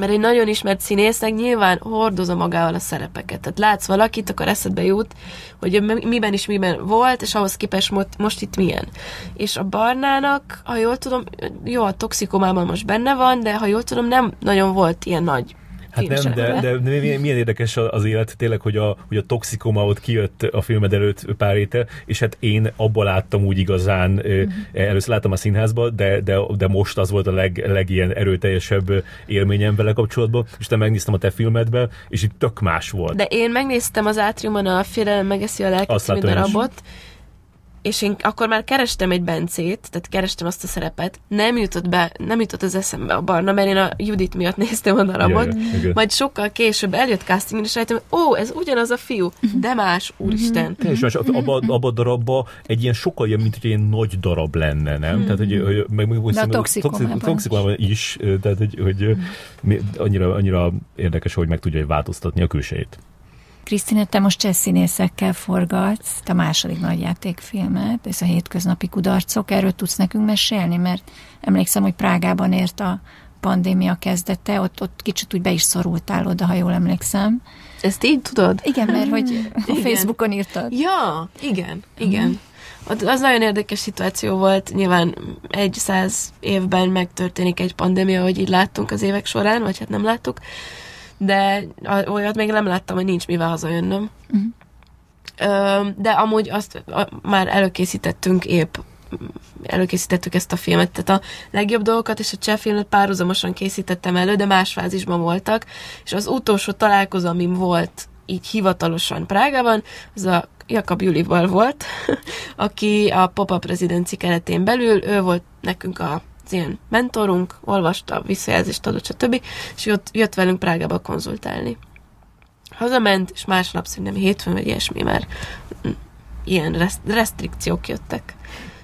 mert egy nagyon ismert színésznek nyilván hordozza magával a szerepeket. Tehát látsz valakit, akkor eszedbe jut, hogy miben is miben volt, és ahhoz képest most, most itt milyen. És a Barnának, ha jól tudom, jó, a toxikomában most benne van, de ha jól tudom, nem nagyon volt ilyen nagy Hát nem, de, de, de milyen érdekes az élet tényleg, hogy a, hogy a toxikoma ott kijött a filmed előtt pár étel, és hát én abban láttam úgy igazán, uh-huh. először láttam a színházba, de, de, de most az volt a leg, legilyen erőteljesebb élményem vele kapcsolatban, és te megnéztem a te filmedben, és itt tök más volt. De én megnéztem az átriumon a Félelem megeszi a lelket című darabot, is és én akkor már kerestem egy Bencét, tehát kerestem azt a szerepet, nem jutott be, nem jutott az eszembe a barna, mert én a Judit miatt néztem a darabot, yeah, yeah, majd sokkal később eljött casting, és rájöttem, ó, ez ugyanaz a fiú, de más, úristen. Mm-hmm. És más, abban abba a darabban egy ilyen sokkal ilyen, mint hogy egy nagy darab lenne, nem? Tehát, hogy, hogy meg, meg, de a toxikomában, is, tehát, hogy, hogy annyira, annyira érdekes, hogy meg tudja változtatni a külsejét. Krisztina, te most cseh színészekkel forgatsz, te a második nagy játékfilmet, ez a hétköznapi kudarcok, erről tudsz nekünk mesélni, mert emlékszem, hogy Prágában ért a pandémia kezdete, ott, ott kicsit úgy be is szorultál oda, ha jól emlékszem. Ezt így tudod? Igen, mert hogy a Facebookon írtad. Ja, igen, igen. Uh-huh. Az nagyon érdekes szituáció volt, nyilván egy száz évben megtörténik egy pandémia, hogy így láttunk az évek során, vagy hát nem láttuk, de olyat még nem láttam, hogy nincs mivel hazajönnöm. Uh-huh. De amúgy azt már előkészítettünk épp előkészítettük ezt a filmet, tehát a legjobb dolgokat és a cseh filmet párhuzamosan készítettem elő, de más fázisban voltak, és az utolsó találkozó, amin volt így hivatalosan Prágában, az a Jakab Julival volt, aki a Pop-up rezidenci keretén belül, ő volt nekünk a ilyen mentorunk, olvasta, visszajelzést adott, stb. És jött, jött velünk Prágába konzultálni. Hazament, és másnap szerintem hétfőn vagy ilyesmi már mm, ilyen rest- restrikciók jöttek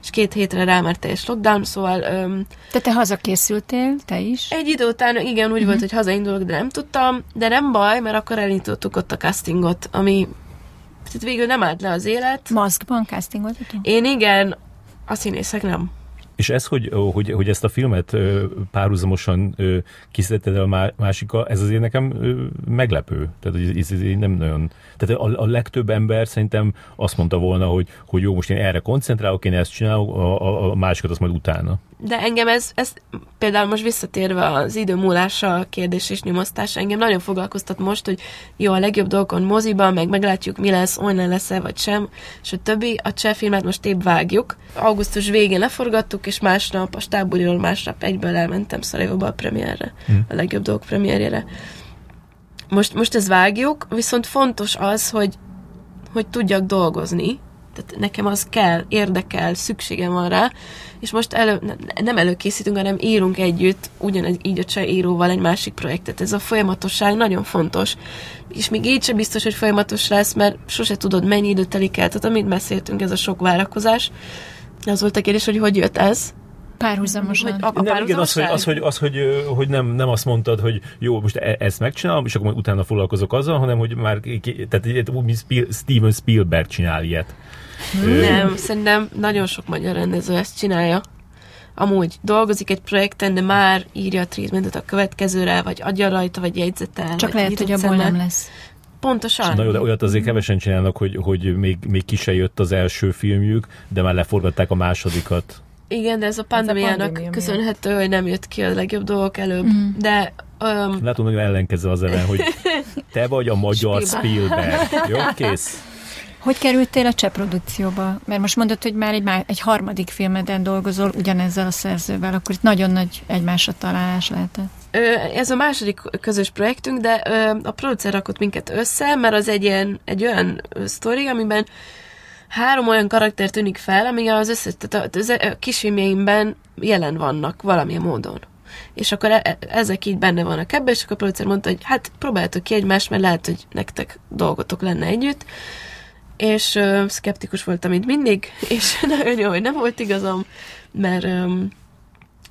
és két hétre rá már teljes lockdown, szóval... Öm, Te te hazakészültél, te is? Egy idő után igen, úgy uh-huh. volt, hogy hazaindulok, de nem tudtam, de nem baj, mert akkor elindítottuk ott a castingot, ami tehát végül nem állt le az élet. Maszkban castingot? Én igen, a színészek nem. És ez, hogy, hogy, hogy ezt a filmet párhuzamosan készítetted a másikkal, ez azért nekem meglepő. Tehát ez, ez nem nagyon... Tehát a, a legtöbb ember szerintem azt mondta volna, hogy, hogy jó, most én erre koncentrálok, én ezt csinálok, a, a, a másikat azt majd utána. De engem ez, ez például most visszatérve az idő múlása, a kérdés és nyomasztás, engem nagyon foglalkoztat most, hogy jó, a legjobb dolgokon moziban, meg meglátjuk, mi lesz, olyan lesz-e, vagy sem, és a többi, a cseh filmet most épp vágjuk. Augusztus végén leforgattuk, és másnap a stábuliról másnap egyből elmentem Szarajóba a premierre, hmm. a legjobb dolgok premierjére. Most, most ez vágjuk, viszont fontos az, hogy, hogy tudjak dolgozni, tehát nekem az kell, érdekel, szükségem van rá, és most elő, nem előkészítünk, hanem írunk együtt, ugyanez így a cseh íróval egy másik projektet. Ez a folyamatosság nagyon fontos. És még így sem biztos, hogy folyamatos lesz, mert sose tudod, mennyi idő telik el. Tehát amit beszéltünk, ez a sok várakozás. Az volt a kérdés, hogy hogy jött ez, Párhuzamosan. Hogy a, a nem, igen, az, hogy, az, hogy, az, hogy, hogy nem, nem azt mondtad, hogy jó, most e- ezt megcsinálom, és akkor utána foglalkozok azzal, hanem hogy már tehát Steven Spielberg csinál ilyet. Nem, szerintem nagyon sok magyar rendező ezt csinálja. Amúgy dolgozik egy projekten, de már írja a treatmentet a következőre, vagy adja rajta, vagy jegyzetel. Csak lehet, hogy abból nem lesz. Pontosan. Na jó, de olyat azért kevesen csinálnak, hogy, hogy még, még ki se jött az első filmjük, de már leforgatták a másodikat. Igen, de ez a pandémiának köszönhető, hogy nem jött ki a legjobb dolgok előbb. Mm. De Um, Látom, hogy ellenkező az ellen, hogy te vagy a magyar Spielberg. Jó, kész. Hogy kerültél a cseh produkcióba? Mert most mondod, hogy már egy, már egy harmadik filmeden dolgozol ugyanezzel a szerzővel, akkor itt nagyon nagy egymásra találás lehetett. Ez a második közös projektünk, de a producer rakott minket össze, mert az egy, ilyen, egy olyan sztori, amiben három olyan karakter tűnik fel, ami az összes, tehát az a kisfilmjeimben jelen vannak valamilyen módon. És akkor e- e- ezek így benne vannak ebben, és akkor a producer mondta, hogy hát próbáltok ki egymást, mert lehet, hogy nektek dolgotok lenne együtt és ö, szkeptikus voltam, mint mindig, és nagyon jó, hogy nem volt igazam, mert ö,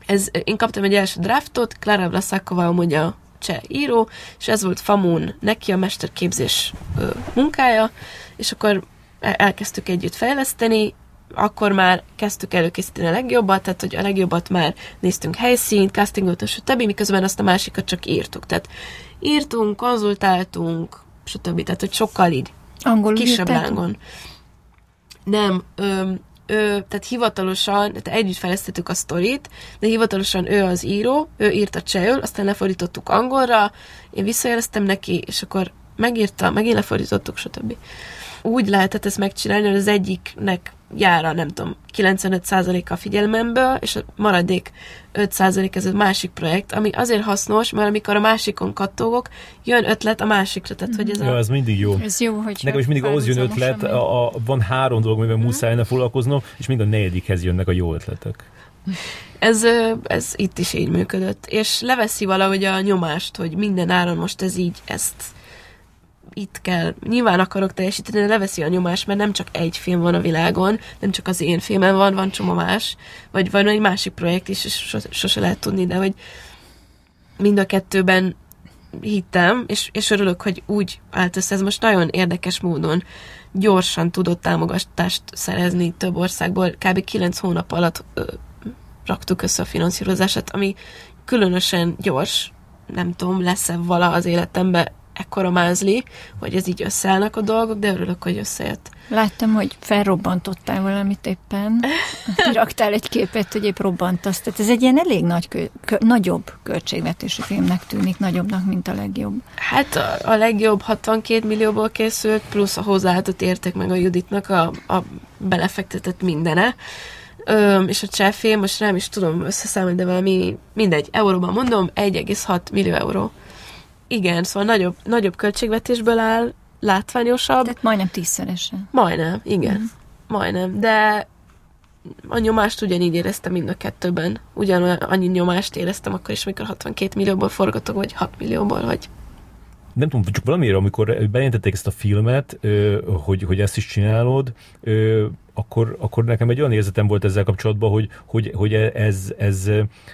ez, én kaptam egy első draftot, Klara Vlaszakova amúgy a cseh író, és ez volt Famun neki a mesterképzés ö, munkája, és akkor elkezdtük együtt fejleszteni, akkor már kezdtük előkészíteni a legjobbat, tehát hogy a legjobbat már néztünk helyszínt, castingot, stb., miközben azt a másikat csak írtuk. Tehát írtunk, konzultáltunk, stb. Tehát, hogy sokkal így Angolul kisebb írtátok? lángon. Nem, ö, ő, tehát hivatalosan, tehát együtt fejlesztettük a sztorit, de hivatalosan ő az író, ő írta csehül, aztán lefordítottuk angolra, én visszajeleztem neki, és akkor megírta, megint lefordítottuk, stb. Úgy lehetett ezt megcsinálni, hogy az egyiknek jár a, nem tudom, 95%-a a figyelmemből, és a maradék 5% ez a másik projekt, ami azért hasznos, mert amikor a másikon kattogok, jön ötlet a másikra, tehát hogy ez Ja, a... ez mindig jó. Ez jó, hogy Nekem is mindig az jön ötlet, a, a, van három dolog, amivel muszáj lenne foglalkoznom, és mind a negyedikhez jönnek a jó ötletek. Ez, ez itt is így működött. És leveszi valahogy a nyomást, hogy minden áron most ez így, ezt itt kell. Nyilván akarok teljesíteni, de leveszi a nyomást, mert nem csak egy film van a világon, nem csak az én filmem van, van csomó más, vagy van egy másik projekt is, és sose lehet tudni, de hogy mind a kettőben hittem, és, és örülök, hogy úgy állt össze. Ez most nagyon érdekes módon gyorsan tudott támogatást szerezni több országból. Kb. 9 hónap alatt ö, raktuk össze a finanszírozását, ami különösen gyors. Nem tudom, lesz-e vala az életemben ekkora mázli, hogy ez így összeállnak a dolgok, de örülök, hogy összejött. Láttam, hogy felrobbantottál valamit éppen. Raktál egy képet, hogy épp robbantasz. Tehát ez egy ilyen elég nagy, kö, kö, nagyobb költségvetésű filmnek tűnik, nagyobbnak, mint a legjobb. Hát a, a legjobb 62 millióból készült, plusz a hozzáadott érték meg a Juditnak a, a belefektetett mindene. Ö, és a cseh film, most nem is tudom összeszámolni, de valami, mindegy, euróban mondom, 1,6 millió euró. Igen, szóval nagyobb, nagyobb költségvetésből áll, látványosabb. Tehát majdnem tízszeresen. Majdnem, igen. Mhm. Majdnem, de a nyomást ugyanígy éreztem mind a kettőben. Ugyanolyan annyi nyomást éreztem akkor is, amikor 62 millióból forgatok, vagy 6 millióból, vagy Nem tudom, csak valamiért, amikor bejelentették ezt a filmet, hogy, hogy ezt is csinálod, akkor, akkor nekem egy olyan érzetem volt ezzel kapcsolatban, hogy, hogy, hogy ez, ez,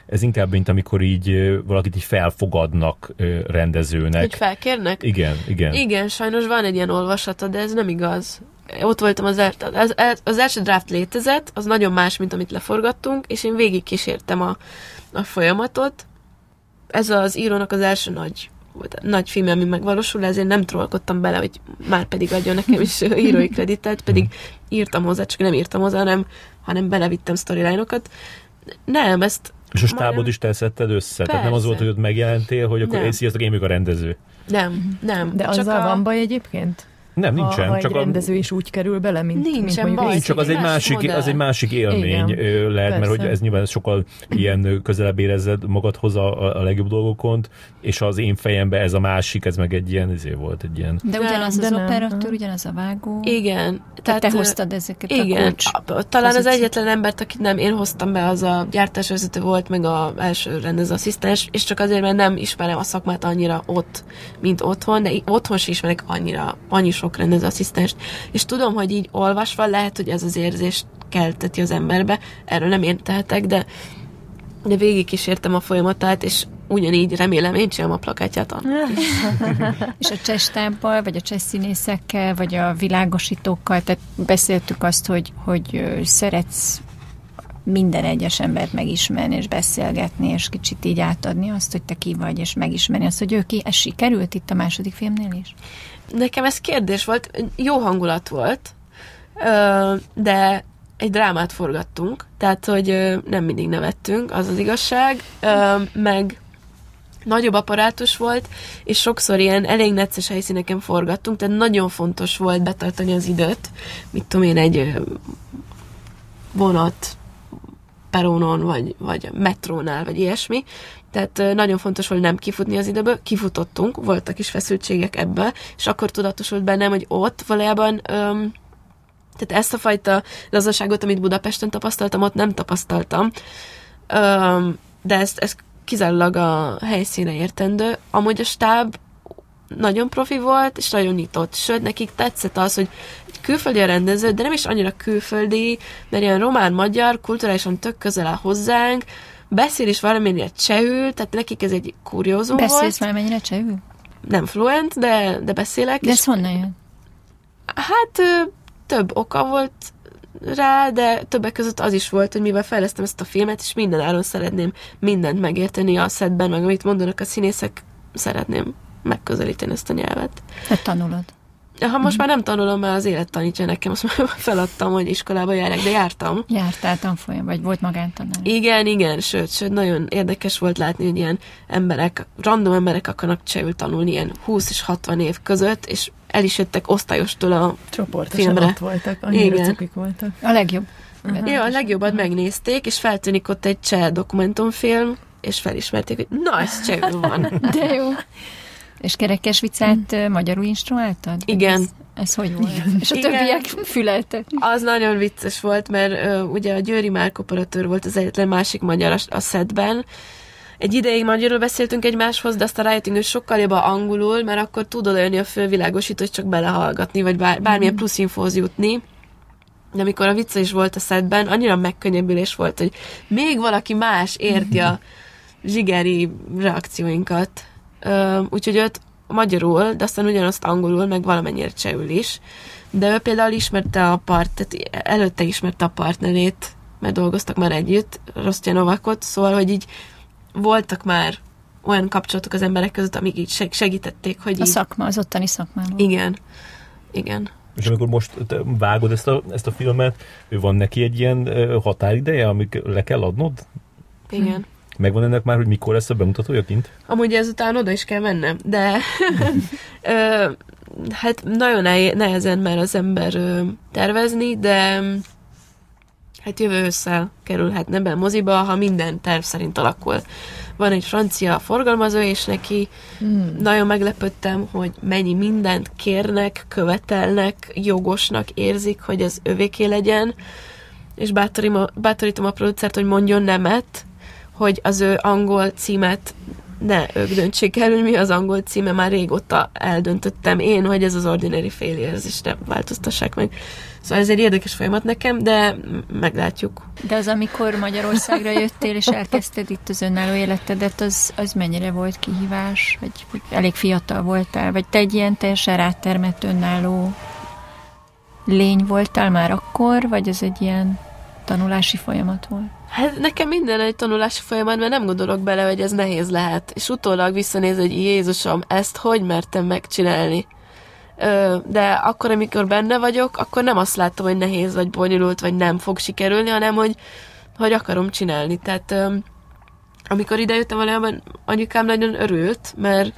ez inkább, mint amikor így valakit így felfogadnak rendezőnek. hogy felkérnek. Igen, igen. Igen, sajnos van egy ilyen olvasata, de ez nem igaz. Ott voltam az, el, az, az első draft létezett, az nagyon más, mint amit leforgattunk, és én végig kísértem a, a folyamatot. Ez az írónak az első nagy nagy film, ami megvalósul, ezért nem trollkodtam bele, hogy már pedig adjon nekem is írói kreditet, pedig írtam hozzá, csak nem írtam hozzá, hanem, hanem belevittem storyline-okat. Nem, ezt És a majdnem- is te szedted össze? Tehát nem az Persze. volt, hogy ott megjelentél, hogy akkor Nem. én sziasztok, én vagyok a rendező. nem, nem. De csak azzal a... van baj egyébként? Nem, nincsen. ha, ha csak egy a, rendező is úgy kerül bele, mint, Nincsen mint mondjuk baj. egy- csak az egy, Más másik, modell. az egy másik élmény Igen, lehet, mert persze. hogy ez nyilván sokkal ilyen közelebb érezed magadhoz a, a legjobb dolgokon, és az én fejemben ez a másik, ez meg egy ilyen, ezért volt egy ilyen. De Nem, ugyanaz de az nem. operatőr, ugyanaz a vágó. Igen. Tehát te ö, hoztad ezeket a Igen, kulcs. a- talán az pozíciót. egyetlen embert, akit nem én hoztam be, az a gyártásvezető volt, meg a első rendezőasszisztens, és csak azért, mert nem ismerem a szakmát annyira ott, mint otthon, de otthon sem ismerek annyira, annyi sok rendezőasszisztenst. És tudom, hogy így olvasva lehet, hogy ez az érzést kelteti az emberbe, erről nem én tehetek, de de végig kísértem a folyamatát, és ugyanígy remélem, én csinálom a plakátját. És a cseh stábbal, vagy a cseh színészekkel, vagy a világosítókkal, tehát beszéltük azt, hogy, hogy szeretsz minden egyes embert megismerni, és beszélgetni, és kicsit így átadni azt, hogy te ki vagy, és megismerni azt, hogy ő ki. Ez sikerült itt a második filmnél is? Nekem ez kérdés volt, jó hangulat volt, de egy drámát forgattunk, tehát, hogy nem mindig nevettünk, az az igazság, meg nagyobb apparátus volt, és sokszor ilyen elég necces helyszíneken forgattunk, tehát nagyon fontos volt betartani az időt, mit tudom én, egy vonat peronon, vagy, vagy metrónál, vagy ilyesmi. Tehát nagyon fontos volt nem kifutni az időből. Kifutottunk, voltak is feszültségek ebből, és akkor tudatosult bennem, hogy ott valójában öm, tehát ezt a fajta lazaságot, amit Budapesten tapasztaltam, ott nem tapasztaltam. Öm, de ezt, ezt kizárólag a helyszíne értendő. Amúgy a stáb nagyon profi volt, és nagyon nyitott. Sőt, nekik tetszett az, hogy egy külföldi a rendező, de nem is annyira külföldi, mert ilyen román-magyar, kulturálisan tök közel áll hozzánk, beszél is valamennyire csehül, tehát nekik ez egy kuriózum Beszélsz volt. valamennyire csehül? Nem fluent, de, de beszélek. De ez honnan jön? Hát több oka volt rá, de többek között az is volt, hogy mivel fejlesztem ezt a filmet, és minden áron szeretném mindent megérteni a szedben, meg amit mondanak a színészek, szeretném megközelíteni ezt a nyelvet. Hát tanulod. Ha most már nem tanulom, mert az élet tanítja nekem, azt már feladtam, hogy iskolába járják, de jártam. Jártál tanfolyam, vagy volt magántanár? Igen, igen, sőt, sőt, nagyon érdekes volt látni, hogy ilyen emberek, random emberek akarnak csehül tanulni, ilyen 20 és 60 év között, és el is jöttek osztályostól a Csoportosan filmre. ott voltak, annyira Igen. voltak. A legjobb. Ja, a legjobbat megnézték, és feltűnik ott egy cseh dokumentumfilm, és felismerték, hogy na, ez csehül van. De jó. És kerekes vicát ö, magyarul instruáltad? Igen. Ez, ez hogy volt? És a Igen. többiek füleltek. Az nagyon vicces volt, mert ö, ugye a Győri Márk operatőr volt az egyetlen másik magyar a, a szedben. Egy ideig magyarul beszéltünk egymáshoz, de aztán rájöttünk, hogy sokkal jobb a angolul, mert akkor tud oda jönni a fölvilágosító, hogy csak belehallgatni, vagy bár, bármilyen plusz infóhoz jutni. De amikor a vicca is volt a szedben, annyira megkönnyebbülés volt, hogy még valaki más érti a zsigeri reakcióinkat. Úgyhogy őt magyarul, de aztán ugyanazt angolul, meg valamennyire csehül is. De ő például ismerte a part, tehát előtte ismerte a partnerét, mert dolgoztak már együtt, Rostya Novakot, szóval, hogy így voltak már olyan kapcsolatok az emberek között, amik így seg- segítették, hogy A így... szakma, az ottani szakmából. Igen. Igen. És amikor most te vágod ezt a, ezt a filmet, van neki egy ilyen határideje, amik le kell adnod? Igen. Megvan ennek már, hogy mikor lesz a bemutatója kint? Amúgy ezután oda is kell mennem, de ö, hát nagyon ne- nehezen mer az ember ö, tervezni, de hát jövő ősszel kerülhetne be moziba, ha minden terv szerint alakul. Van egy francia forgalmazó, és neki Hmm. nagyon meglepődtem, hogy mennyi mindent kérnek, követelnek, jogosnak érzik, hogy ez övéké legyen, és bátorítom a, bátorítom a producert, hogy mondjon nemet, hogy az ő angol címet ne ők döntsék el, hogy mi az angol címe, már régóta eldöntöttem én, hogy ez az Ordinary Failures, és ne változtassák meg. Szóval ez egy érdekes folyamat nekem, de meglátjuk. De az, amikor Magyarországra jöttél, és elkezdted itt az önálló életedet, az, az mennyire volt kihívás? Vagy elég fiatal voltál? Vagy te egy ilyen teljesen rátermett önálló lény voltál már akkor? Vagy ez egy ilyen tanulási folyamat volt? Hát nekem minden egy tanulási folyamat, mert nem gondolok bele, hogy ez nehéz lehet. És utólag visszanéz, hogy Jézusom, ezt hogy mertem megcsinálni? De akkor, amikor benne vagyok, akkor nem azt látom, hogy nehéz, vagy bonyolult, vagy nem fog sikerülni, hanem hogy, hogy akarom csinálni. Tehát amikor idejöttem valójában, anyukám nagyon örült, mert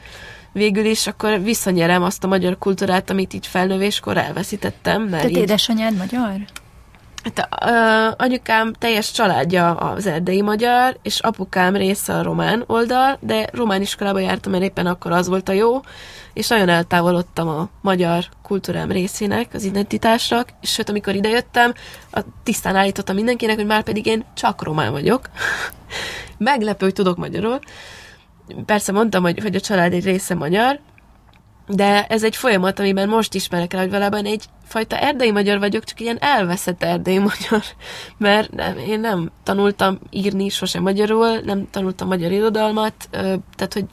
végül is akkor visszanyerem azt a magyar kultúrát, amit így felnövéskor elveszítettem. Mert Tehát így... édesanyád magyar? Hát, ö, anyukám teljes családja az erdei magyar, és apukám része a román oldal, de román iskolába jártam, mert éppen akkor az volt a jó, és nagyon eltávolodtam a magyar kultúrám részének, az identitásnak, és sőt, amikor idejöttem, a, tisztán állítottam mindenkinek, hogy már pedig én csak román vagyok. Meglepő, hogy tudok magyarul. Persze mondtam, hogy, hogy a család egy része magyar, de ez egy folyamat, amiben most ismerek el, hogy valában egyfajta erdei magyar vagyok, csak ilyen elveszett erdei magyar. Mert nem, én nem tanultam írni sosem magyarul, nem tanultam magyar irodalmat, tehát hogy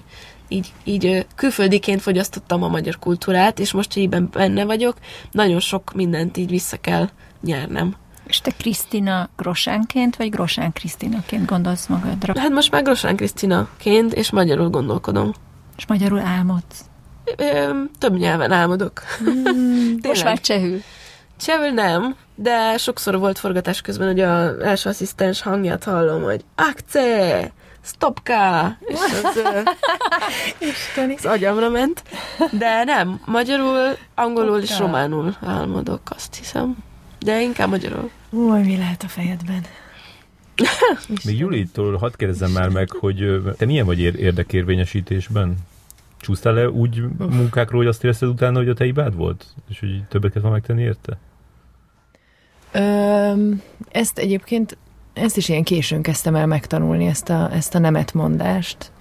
így, így külföldiként fogyasztottam a magyar kultúrát, és most, hogy így benne vagyok, nagyon sok mindent így vissza kell nyernem. És te Krisztina Grosánként, vagy Grosán Krisztinaként gondolsz magadra? Hát most már Grosán Krisztinaként, és magyarul gondolkodom. És magyarul álmodsz? Több nyelven álmodok. Most Tényleg. már csehül. Csehül nem, de sokszor volt forgatás közben, hogy az első asszisztens hangját hallom, hogy akce, stopka, és az, Isteni. az agyamra ment. De nem, magyarul, angolul és románul álmodok, azt hiszem. De inkább magyarul. Új, mi lehet a fejedben? Még Julitól hadd kérdezzem már meg, hogy te milyen vagy ér- érdekérvényesítésben? Csúsztál le úgy munkákról, hogy azt érezted utána, hogy a te hibád volt? És hogy többet kellett megtenni érte? Öm, ezt egyébként, ezt is ilyen későn kezdtem el megtanulni, ezt a, ezt a nemetmondást.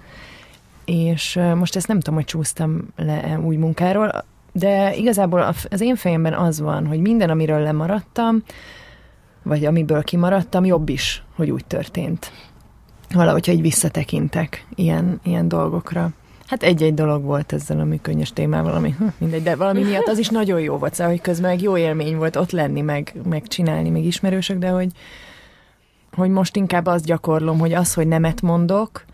és most ezt nem tudom, hogy csúsztam le új munkáról, de igazából az én fejemben az van, hogy minden, amiről lemaradtam, vagy amiből kimaradtam, jobb is, hogy úgy történt. Valahogy, hogy visszatekintek ilyen, ilyen dolgokra. Hát egy-egy dolog volt ezzel a műkönyös témával, ami hm, mindegy, de valami miatt az is nagyon jó volt, szóval, hogy közben meg jó élmény volt ott lenni, meg, meg csinálni, meg ismerősök, de hogy, hogy most inkább azt gyakorlom, hogy az, hogy nemet mondok,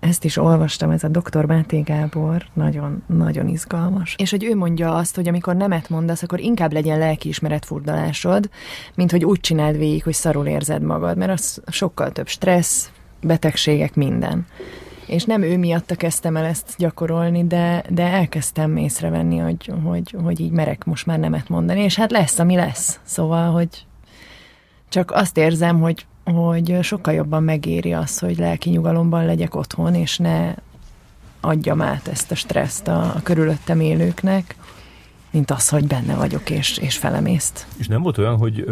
ezt is olvastam, ez a dr. Máté Gábor, nagyon, nagyon izgalmas. És hogy ő mondja azt, hogy amikor nemet mondasz, akkor inkább legyen lelkiismeret furdalásod, mint hogy úgy csináld végig, hogy szarul érzed magad, mert az sokkal több stressz, betegségek, minden. És nem ő miatta kezdtem el ezt gyakorolni, de, de elkezdtem észrevenni, hogy, hogy, hogy így merek most már nemet mondani, és hát lesz, ami lesz. Szóval, hogy csak azt érzem, hogy hogy sokkal jobban megéri az, hogy lelki nyugalomban legyek otthon, és ne adjam át ezt a stresszt a, a körülöttem élőknek, mint az, hogy benne vagyok és, és felemészt. És nem volt olyan, hogy,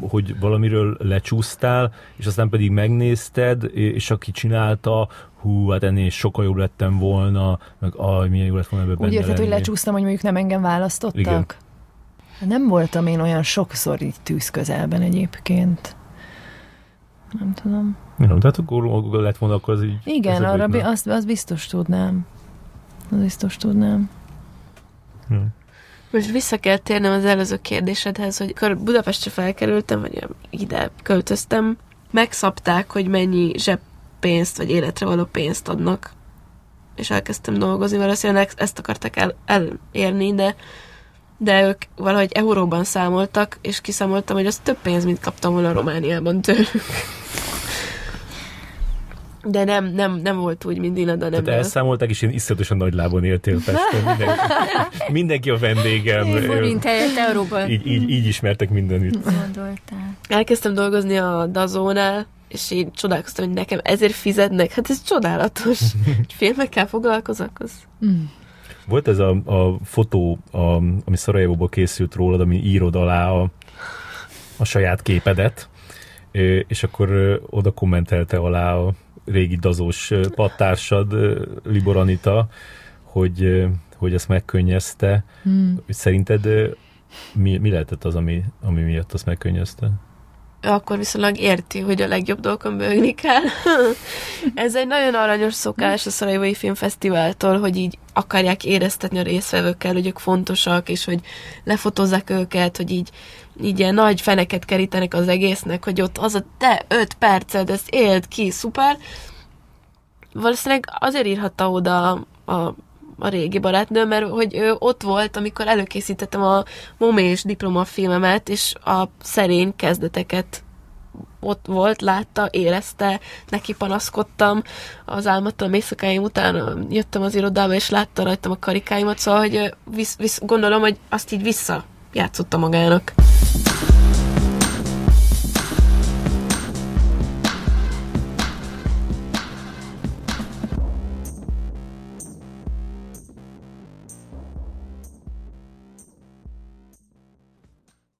hogy valamiről lecsúsztál, és aztán pedig megnézted, és aki csinálta, hú, hát ennél sokkal jobb lettem volna, meg aj, milyen jó lett volna ebben Úgy érted, hogy lecsúsztam, hogy mondjuk nem engem választottak? Igen. Nem voltam én olyan sokszor így tűz közelben egyébként nem tudom. Nem, tehát akkor lett volna, akkor az így... Igen, arra azt, azt biztos tudnám. Az biztos tudnám. Hmm. Most vissza kell térnem az előző kérdésedhez, hogy Budapestre felkerültem, vagy ide költöztem, megszabták, hogy mennyi zseppénzt, vagy életre való pénzt adnak. És elkezdtem dolgozni, valószínűleg ezt akartak el, elérni, de de ők valahogy euróban számoltak, és kiszámoltam, hogy az több pénz, mint kaptam volna Romániában tőlük. De nem, nem, nem volt úgy, mint Inada. Nem Tehát elszámolták, és én iszonyatosan nagy lábon éltél Pesten. Mindenki, mindenki a vendégem. Forint helyett euróban. Így, így, így ismertek mindenütt. Gondoltál. Elkezdtem dolgozni a Dazónál, és én csodálkoztam, hogy nekem ezért fizetnek. Hát ez csodálatos. Filmekkel foglalkozok, az... Mm. Volt ez a, a fotó, a, ami Szarajevóból készült rólad, ami írod alá a, a saját képedet, és akkor oda kommentelte alá a régi dazós pattársad, Libor Anita, hogy, hogy ezt megkönnyezte. Hmm. Szerinted mi, mi lehetett az, ami, ami miatt azt megkönnyezte? Akkor viszonylag érti, hogy a legjobb dolgokon bőgni kell. Ez egy nagyon aranyos szokás a Szarajevói Filmfesztiváltól, hogy így akarják éreztetni a részvevőkkel, hogy ők fontosak, és hogy lefotozzák őket, hogy így, így ilyen nagy feneket kerítenek az egésznek, hogy ott az a te öt perced, ezt élt ki, szuper. Valószínűleg azért írhatta oda a a régi barátnő, mert hogy ő ott volt, amikor előkészítettem a momés diplomafilmemet, és a szerény kezdeteket ott volt, látta, érezte, neki panaszkodtam az álmatlan éjszakáim után, jöttem az irodába, és látta rajtam a karikáimat, szóval, hogy visz, visz, gondolom, hogy azt így vissza játszotta magának.